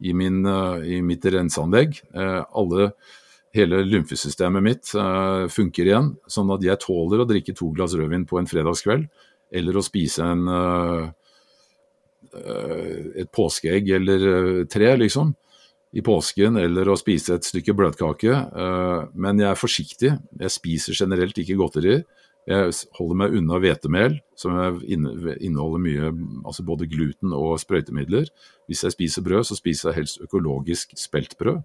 i, min, i mitt renseanlegg. Eh, alle, hele lymfesystemet mitt eh, funker igjen, sånn at jeg tåler å drikke to glass rødvin på en fredagskveld, eller å spise en, eh, et påskeegg eller tre, liksom i påsken eller å spise et stykke bløtkake. Eh, men jeg er forsiktig. Jeg spiser generelt ikke godteri. Jeg holder meg unna hvetemel, som inneholder mye, altså både gluten og sprøytemidler. Hvis jeg spiser brød, så spiser jeg helst økologisk speltbrød.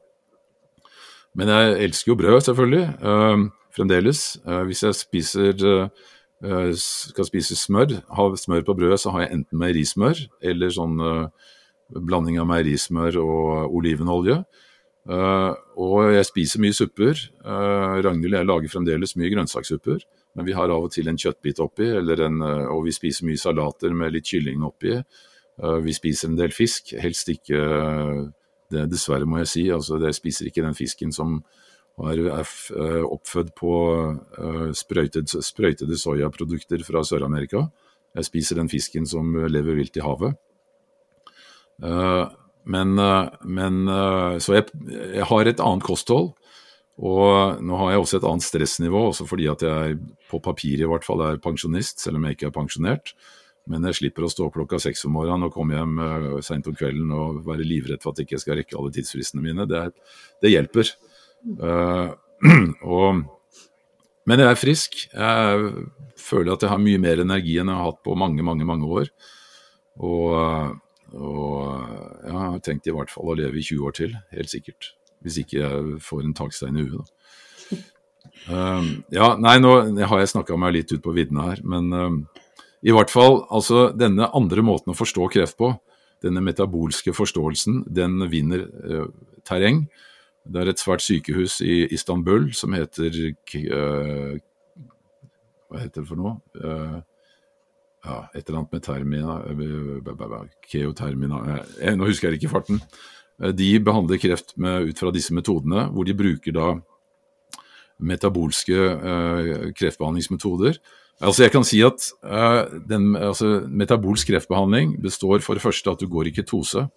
Men jeg elsker jo brød, selvfølgelig. Eh, fremdeles. Eh, hvis jeg spiser, skal spise smør, ha smør på brødet, så har jeg enten meierismør eller sånn blanding av meierismør og olivenolje. Uh, og jeg spiser mye supper. Uh, Ragnhild og jeg lager fremdeles mye grønnsakssupper. Men vi har av og til en kjøttbit oppi, en, uh, og vi spiser mye salater med litt kylling oppi. vi spiser en del fisk, helst ikke det, Dessverre, må jeg si. altså Jeg spiser ikke den fisken som er, er oppfødd på sprøytet, sprøytede soyaprodukter fra Sør-Amerika. Jeg spiser den fisken som lever vilt i havet. Eh, men, eh, men eh, Så jeg, jeg, har et annet kosthold. Og nå har jeg også et annet stressnivå, også fordi at jeg på papiret i hvert fall er pensjonist, selv om jeg ikke er pensjonert. Men jeg slipper å stå klokka seks om morgenen og komme hjem seint om kvelden og være livredd for at jeg ikke skal rekke alle tidsfristene mine. Det, er, det hjelper. Uh, <clears throat> og, men jeg er frisk. Jeg føler at jeg har mye mer energi enn jeg har hatt på mange, mange, mange år. Og og jeg har tenkt i hvert fall å leve i 20 år til, helt sikkert. Hvis ikke jeg får en takstein i huet, da. Um, <laughs> ja, nei, nå har jeg snakka meg litt ut på viddene her, men um, i hvert fall, altså denne andre måten å forstå kreft på, denne metabolske forståelsen, den vinner uh, terreng. Det er et svært sykehus i Istanbul som heter uh, Hva heter det for noe? Uh, ja, et eller annet med termina eh, Keotermina eh, Nå husker jeg ikke farten. Eh, de behandler kreft med, ut fra disse metodene, hvor de bruker da metabolske eh, kreftbehandlingsmetoder. Altså jeg kan si at eh, den, altså, Metabolsk kreftbehandling består for det første at du går i ketose.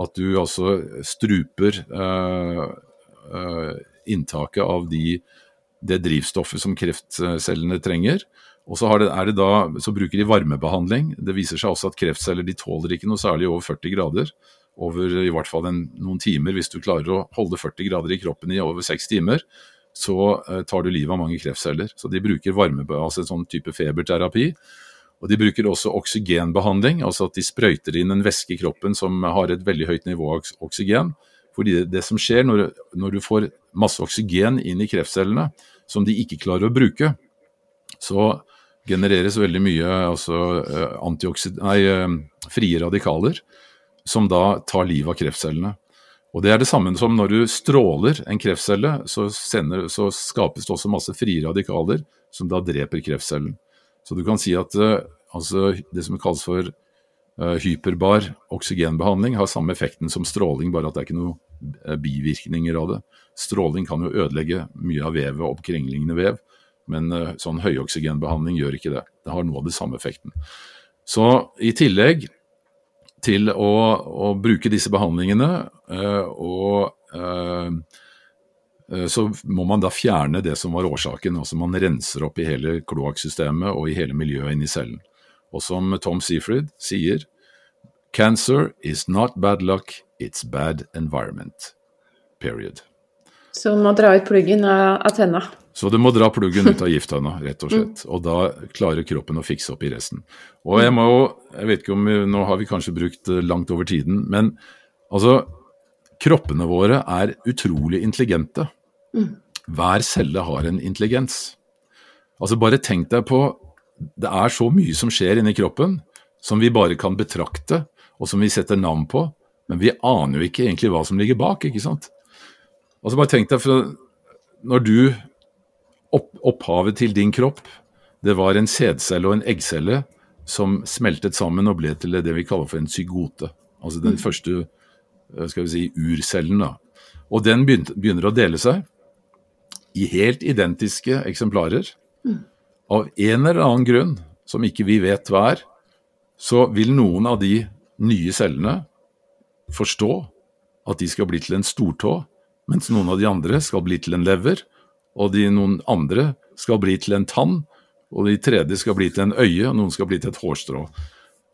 At du altså struper eh, inntaket av de, det drivstoffet som kreftcellene trenger. Og så, det, det da, så, bruker de varmebehandling. Det viser seg også at kreftceller de tåler ikke noe særlig over 40 grader. Over i hvert fall en, noen timer. Hvis du klarer å holde 40 grader i kroppen i over seks timer, så eh, tar du livet av mange kreftceller. Så de bruker varme, altså en sånn type feberterapi. Og De bruker også oksygenbehandling, altså at de sprøyter inn en væske i kroppen som har et veldig høyt nivå av oksygen. Fordi det, det som skjer når, når, du får masse oksygen inn i kreftcellene som de ikke klarer å bruke, så genereres veldig mye altså, eh, nei, eh, frie radikaler, som da tar livet av kreftcellene. Og Det er det samme som når du stråler en kreftcelle, så, sender, så skapes det også masse frie radikaler som da dreper kreftcellen. Så du kan si at uh, altså, det som kalles for hyperbar oksygenbehandling, har samme effekten som stråling, bare at det er ikke noen bivirkninger av det. Stråling kan jo ødelegge mye av vevet og oppkringlingende vev, men uh, sånn høyoksygenbehandling gjør ikke det. Det har noe av den samme effekten. Så i tillegg til å, å bruke disse behandlingene, uh, og, uh, så må man da fjerne det som var årsaken. altså Man renser opp i hele kloakksystemet og i hele miljøet inni cellen. Og som Tom Seafried sier, cancer is not bad luck, it's bad environment. Period. Så man drar ut pluggen av tenna? Så du må dra pluggen ut av gifttønna, rett og slett. Og da klarer kroppen å fikse opp i resten. Og jeg må jo, jeg vet ikke om vi, Nå har vi kanskje brukt eh, langt over tiden, men altså Kroppene våre er utrolig intelligente. Hver celle har en intelligens. Altså Bare tenk deg på Det er så mye som skjer inni kroppen som vi bare kan betrakte, og som vi setter navn på, men vi aner jo ikke egentlig hva som ligger bak, ikke sant? Altså Bare tenk deg, for når du opp, Opphavet til din kropp, det var en sædcelle og en eggcelle som smeltet sammen og ble til det vi kaller for en zygote. Altså den mm. første eh, skal vi si, urcellen. da. Og den begynner å dele seg i helt identiske eksemplarer. Mm. Av en eller annen grunn, som ikke vi vet hva er, så vil noen av de nye cellene forstå at de skal bli til en stortå, mens noen av de andre skal bli til en lever, og de noen andre skal bli til en tann, og de tredje skal bli til en øye, og noen skal bli til et hårstrå.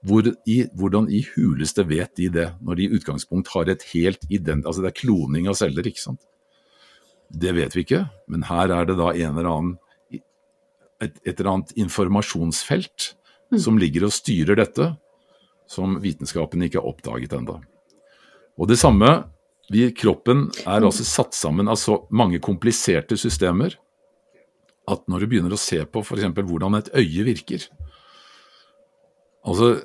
Hvor i, hvordan i huleste vet de det, når de i utgangspunkt har et helt ident... Altså det er kloning av celler, ikke sant. Det vet vi ikke, men her er det da en eller annen, et, et eller annet informasjonsfelt mm. som ligger og styrer dette, som vitenskapen ikke har oppdaget ennå. Og det samme vi, kroppen er altså satt sammen av så mange kompliserte systemer at når du begynner å se på f.eks. hvordan et øye virker Altså,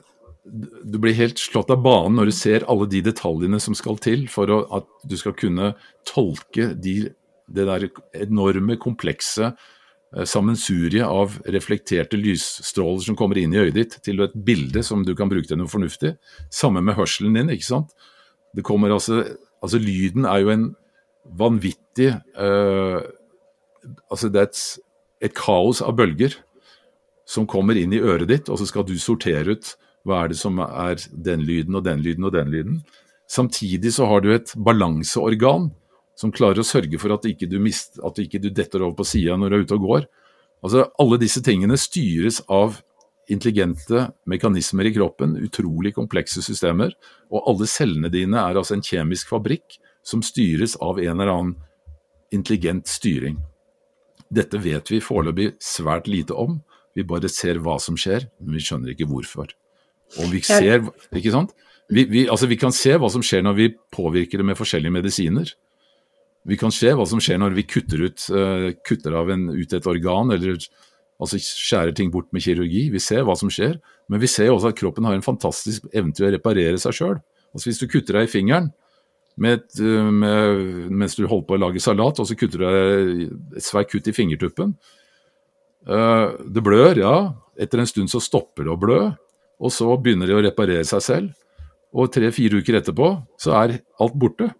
du blir helt slått av banen når du ser alle de detaljene som skal til for å, at du skal kunne tolke de, det der enorme, komplekse eh, sammensuriet av reflekterte lysstråler som kommer inn i øyet ditt, til et bilde som du kan bruke til noe fornuftig. Samme med hørselen din, ikke sant. Det kommer altså Altså, lyden er jo en vanvittig uh, Altså, det er et, et, kaos av bølger som kommer inn i øret ditt, og så skal du sortere ut hva er det som er den lyden og den lyden og den lyden. Samtidig så har du et balanseorgan som klarer å sørge for at ikke du, mist, at ikke du detter over på sida når du er ute og går. Altså, Alle disse tingene styres av intelligente mekanismer i kroppen, utrolig komplekse systemer, og alle cellene dine er altså en kjemisk fabrikk som styres av en eller annen intelligent styring. Dette vet vi foreløpig svært lite om, vi bare ser hva som skjer, men vi skjønner ikke hvorfor. Og vi ser, ikke sant? Vi, vi, altså vi kan se hva som skjer når vi påvirker det med forskjellige medisiner. Vi kan se hva som skjer når vi kutter, ut, uh, kutter av en, ut et organ, eller altså skjærer ting bort med kirurgi. Vi ser hva som skjer, men vi ser også at kroppen har en fantastisk evne til å reparere seg sjøl. Altså hvis du kutter deg i fingeren med, eh, med, mens du holder på å lage salat, og så kutter du deg et svært kutt i fingertuppen. Uh, det blør, ja. Etter en stund så stopper det å blø, og så begynner det å reparere seg selv. Og tre-fire uker etterpå så er alt borte.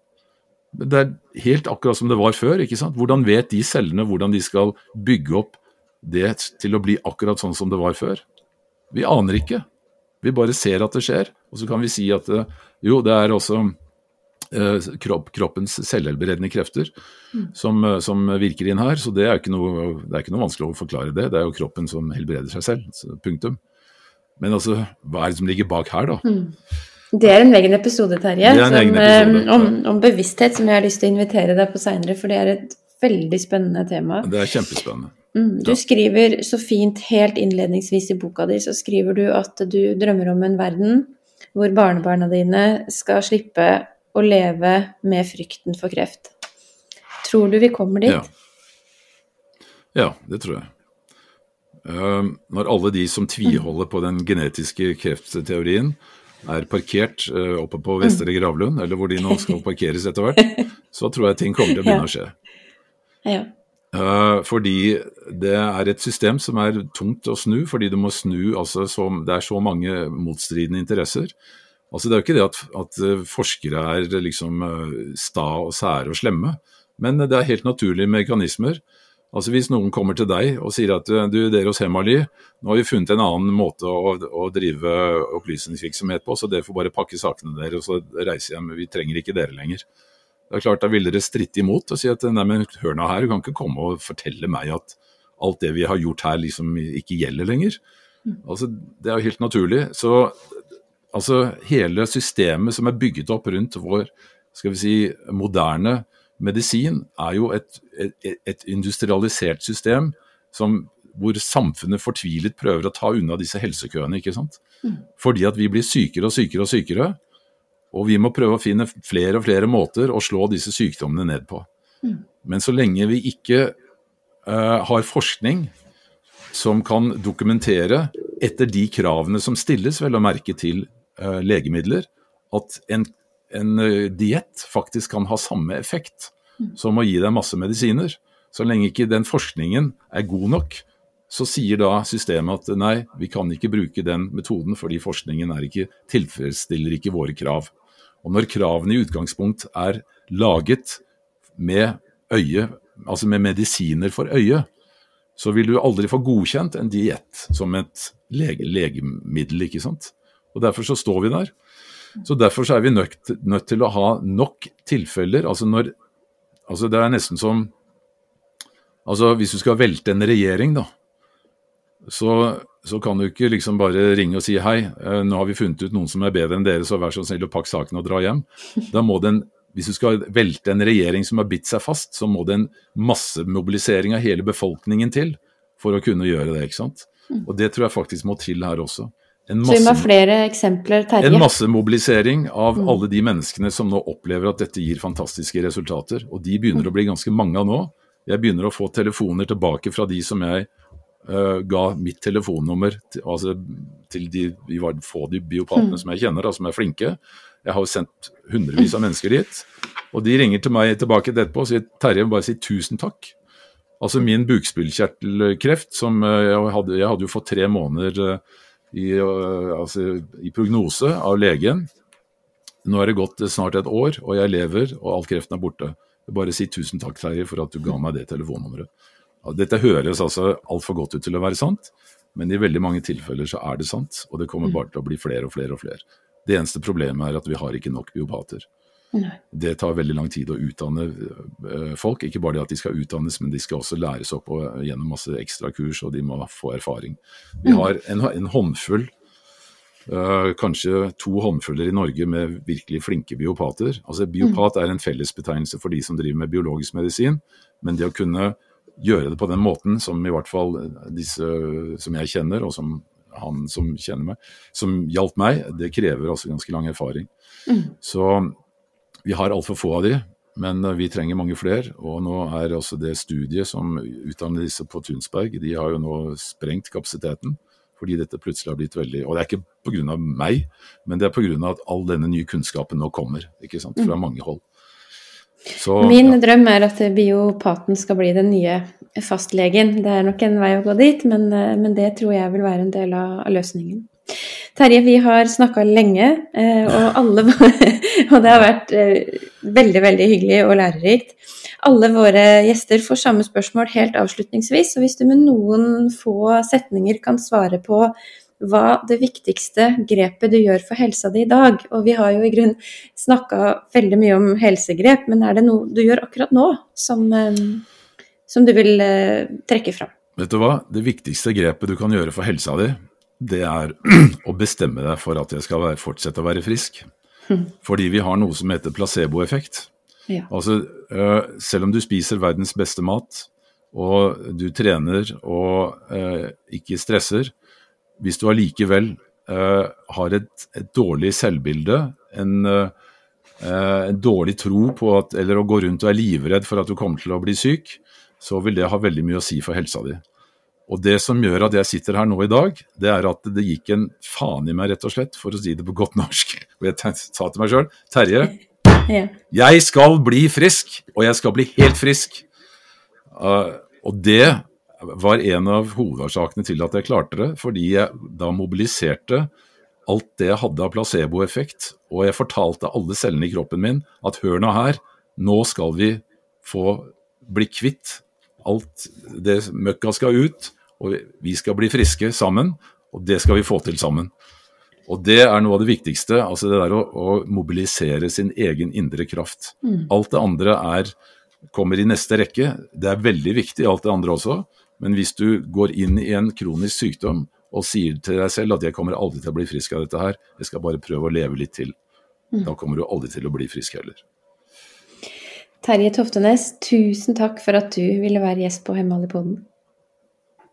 Det er helt akkurat som det var før. ikke sant? Hvordan vet de cellene hvordan de skal bygge opp det til å bli akkurat sånn som det var før? Vi aner ikke. Vi bare ser at det skjer, og så kan vi si at eh, jo, det er også eh, kropp, kroppens selvhelbredende krefter mm. som, eh, som, virker inn her. Så det er, noe, det er, ikke noe, vanskelig å forklare det. Det er jo kroppen som helbreder seg selv. Punktum. Men altså, hva er det som ligger bak her, da? Mm. Det er en egen episode, Terje, som, episode. Om, om, bevissthet, som jeg har lyst til å invitere deg på seinere, for det er et veldig spennende tema. Det er kjempespennende. Mm, du skriver så fint helt innledningsvis i boka di, så skriver du at du drømmer om en verden hvor barnebarna dine skal slippe å leve med frykten for kreft. Tror du vi kommer dit? Ja, ja det tror jeg. Uh, når alle de som tviholder på den genetiske kreftteorien, er parkert uh, oppe på Vestre Gravlund, eller hvor de nå skal parkeres etter hvert, <laughs> så tror jeg ting kommer til å begynne å skje. Ja. Uh, fordi det er et system som er tungt å snu, fordi du må snu altså, så, Det er så mange motstridende interesser. Altså, det er jo ikke det at, at eh, forskere er liksom uh, sta og sære og slemme, men det er helt naturlige mekanismer. Altså Hvis noen kommer til deg og sier at du, dere hos Hemali, nå har vi funnet en annen måte å, å drive opplysningsvirksomhet på, så dere får bare pakke sakene deres og reise hjem, vi trenger ikke dere lenger. Det er klart, Da ville dere stritte imot og si at nei, men hør nå her, du kan ikke komme og fortelle meg at alt det vi har gjort her liksom ikke gjelder lenger. Mm. Altså, Det er jo helt naturlig. Så altså, hele systemet som er bygget opp rundt vår skal vi si, moderne medisin er jo et, et, et industrialisert system som, hvor samfunnet fortvilet prøver å ta unna disse helsekøene. ikke sant? Mm. Fordi at vi blir sykere og sykere og sykere. Og vi må prøve å finne flere og flere måter å slå disse sykdommene ned på. Mm. Men så lenge vi ikke uh, har forskning som kan dokumentere etter de kravene som stilles, vel å merke til uh, legemidler, at en, en uh, diett faktisk kan ha samme effekt mm. som å gi deg masse medisiner. Så lenge ikke den forskningen er god nok, så sier da systemet at nei, vi kan ikke bruke den metoden fordi forskningen ikke, tilfredsstiller ikke våre krav. Og når kravene i utgangspunkt er laget med øye, altså med medisiner for øye, så vil du aldri få godkjent en diett som et lege, legemiddel, ikke sant. Og Derfor så står vi der. Så Derfor så er vi nødt, nødt til å ha nok tilfeller. altså når altså Det er nesten som altså Hvis du skal velte en regjering, da, så, så, kan du ikke liksom bare ringe og si hei, eh, nå har vi funnet ut noen som er bedre enn dere, så vær så snill å pakke saken og dra hjem. Da må den, Hvis du skal velte en regjering som har bitt seg fast, så må det en massemobilisering av hele befolkningen til for å kunne gjøre det. ikke sant? Mm. Og Det tror jeg faktisk må til her også. En masse, så vi må ha flere eksempler, Terje? En massemobilisering av mm. alle de menneskene som nå opplever at dette gir fantastiske resultater. Og de begynner mm. å bli ganske mange av nå. Jeg begynner å få telefoner tilbake fra de som jeg ga mitt telefonnummer til, altså, til de, de var få de biopatene mm. som jeg kjenner, da, som er flinke. Jeg har jo sendt hundrevis av mennesker dit. Og de ringer til meg tilbake etterpå og sier Terje, bare si tusen takk. Altså min bukspyttkjertelkreft, som uh, jeg hadde, jeg hadde jo fått tre måneder uh, i, altså, i prognose av legen. Nå er det gått snart et år, og jeg lever, og all kreften er borte. Bare si tusen takk, Terje, for at du ga meg det telefonnummeret. Dette høres altså altfor godt ut til å være sant, men i veldig mange tilfeller så er det sant. Og det kommer mm. bare til å bli flere og flere og flere. Det eneste problemet er at vi har ikke nok biopater. Nei. Det tar veldig lang tid å utdanne eh, folk. Ikke bare det at de skal utdannes, men de skal også læres opp og, gjennom masse ekstrakurs, og de må få erfaring. Vi mm. har en, en håndfull, uh, kanskje to håndfuller i Norge med virkelig flinke biopater. Altså Biopat mm. er en fellesbetegnelse for de som driver med biologisk medisin, men det å kunne gjøre det på den måten som i hvert fall disse som jeg kjenner, og som han som kjenner meg, som hjalp meg, det krever altså ganske lang erfaring. Mm. Så vi har altfor få av de, men vi trenger mange flere. Og nå er også det studiet som utdanner disse på Tunsberg, de har jo nå sprengt kapasiteten. Fordi dette plutselig har blitt veldig Og det er ikke pga. meg, men det er pga. at all denne nye kunnskapen nå kommer ikke sant, fra mm. mange hold. Så, Min ja. drøm er at biopaten skal bli den nye fastlegen. Det er nok en vei å gå dit, men, eh, men det tror jeg vil være en del av, av løsningen. Terje, vi har snakka lenge, eh, og, alle, <laughs> og det har vært eh, veldig, veldig hyggelig og lærerikt. Alle våre gjester får samme spørsmål helt avslutningsvis, og hvis du med noen få setninger kan svare på hva det viktigste grepet du gjør for helsa di i dag. Og vi har jo i grunn snakka veldig mye om helsegrep, men er det noe du gjør akkurat nå som, eh, som du vil eh, trekke fram? Vet du hva, det viktigste grepet du kan gjøre for helsa di, det er <clears throat> å bestemme deg for at jeg skal være, fortsette å være frisk. Hm. Fordi vi har noe som heter placeboeffekt. Ja. Altså, øh, selv om du spiser verdens beste mat, og du trener og ikke stresser, hvis du allikevel uh, har et, et, dårlig selvbilde, en, uh, en, dårlig tro på at Eller å gå rundt og er livredd for at du kommer til å bli syk, så vil det ha veldig mye å si for helsa di. Og det som gjør at jeg sitter her nå i dag, det er at det gikk en faen i meg, rett og slett, for å si det på godt norsk. <laughs> Og jeg sa til meg sjøl Terje, ja. jeg skal bli frisk, og jeg skal bli helt frisk. Uh, og det var en av hovedårsakene til at jeg klarte det, fordi jeg da mobiliserte alt det jeg hadde av placeboeffekt, og jeg fortalte alle cellene i kroppen min at hør nå her, nå skal vi få bli kvitt alt det møkka skal ut, og vi skal bli friske sammen, og det skal vi få til sammen. Og det er noe av det viktigste, altså det der å, å mobilisere sin egen indre kraft. Mm. Alt det andre er, kommer i neste rekke. Det er veldig viktig, alt det andre også. Men hvis du går inn i en kronisk sykdom og sier til deg selv at jeg kommer aldri til å bli frisk av dette her, jeg skal bare prøve å leve litt til, mm. da kommer du aldri til å bli frisk heller. Terje Toftenes, tusen takk for at du ville være gjest på Hemmalipoden.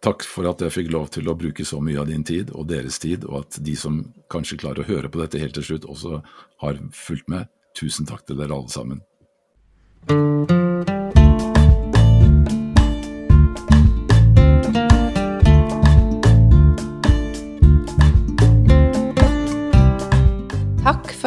Takk for at jeg fikk lov til å bruke så mye av din tid og deres tid, og at de som kanskje klarer å høre på dette helt til slutt, også har fulgt med. Tusen takk til dere alle sammen.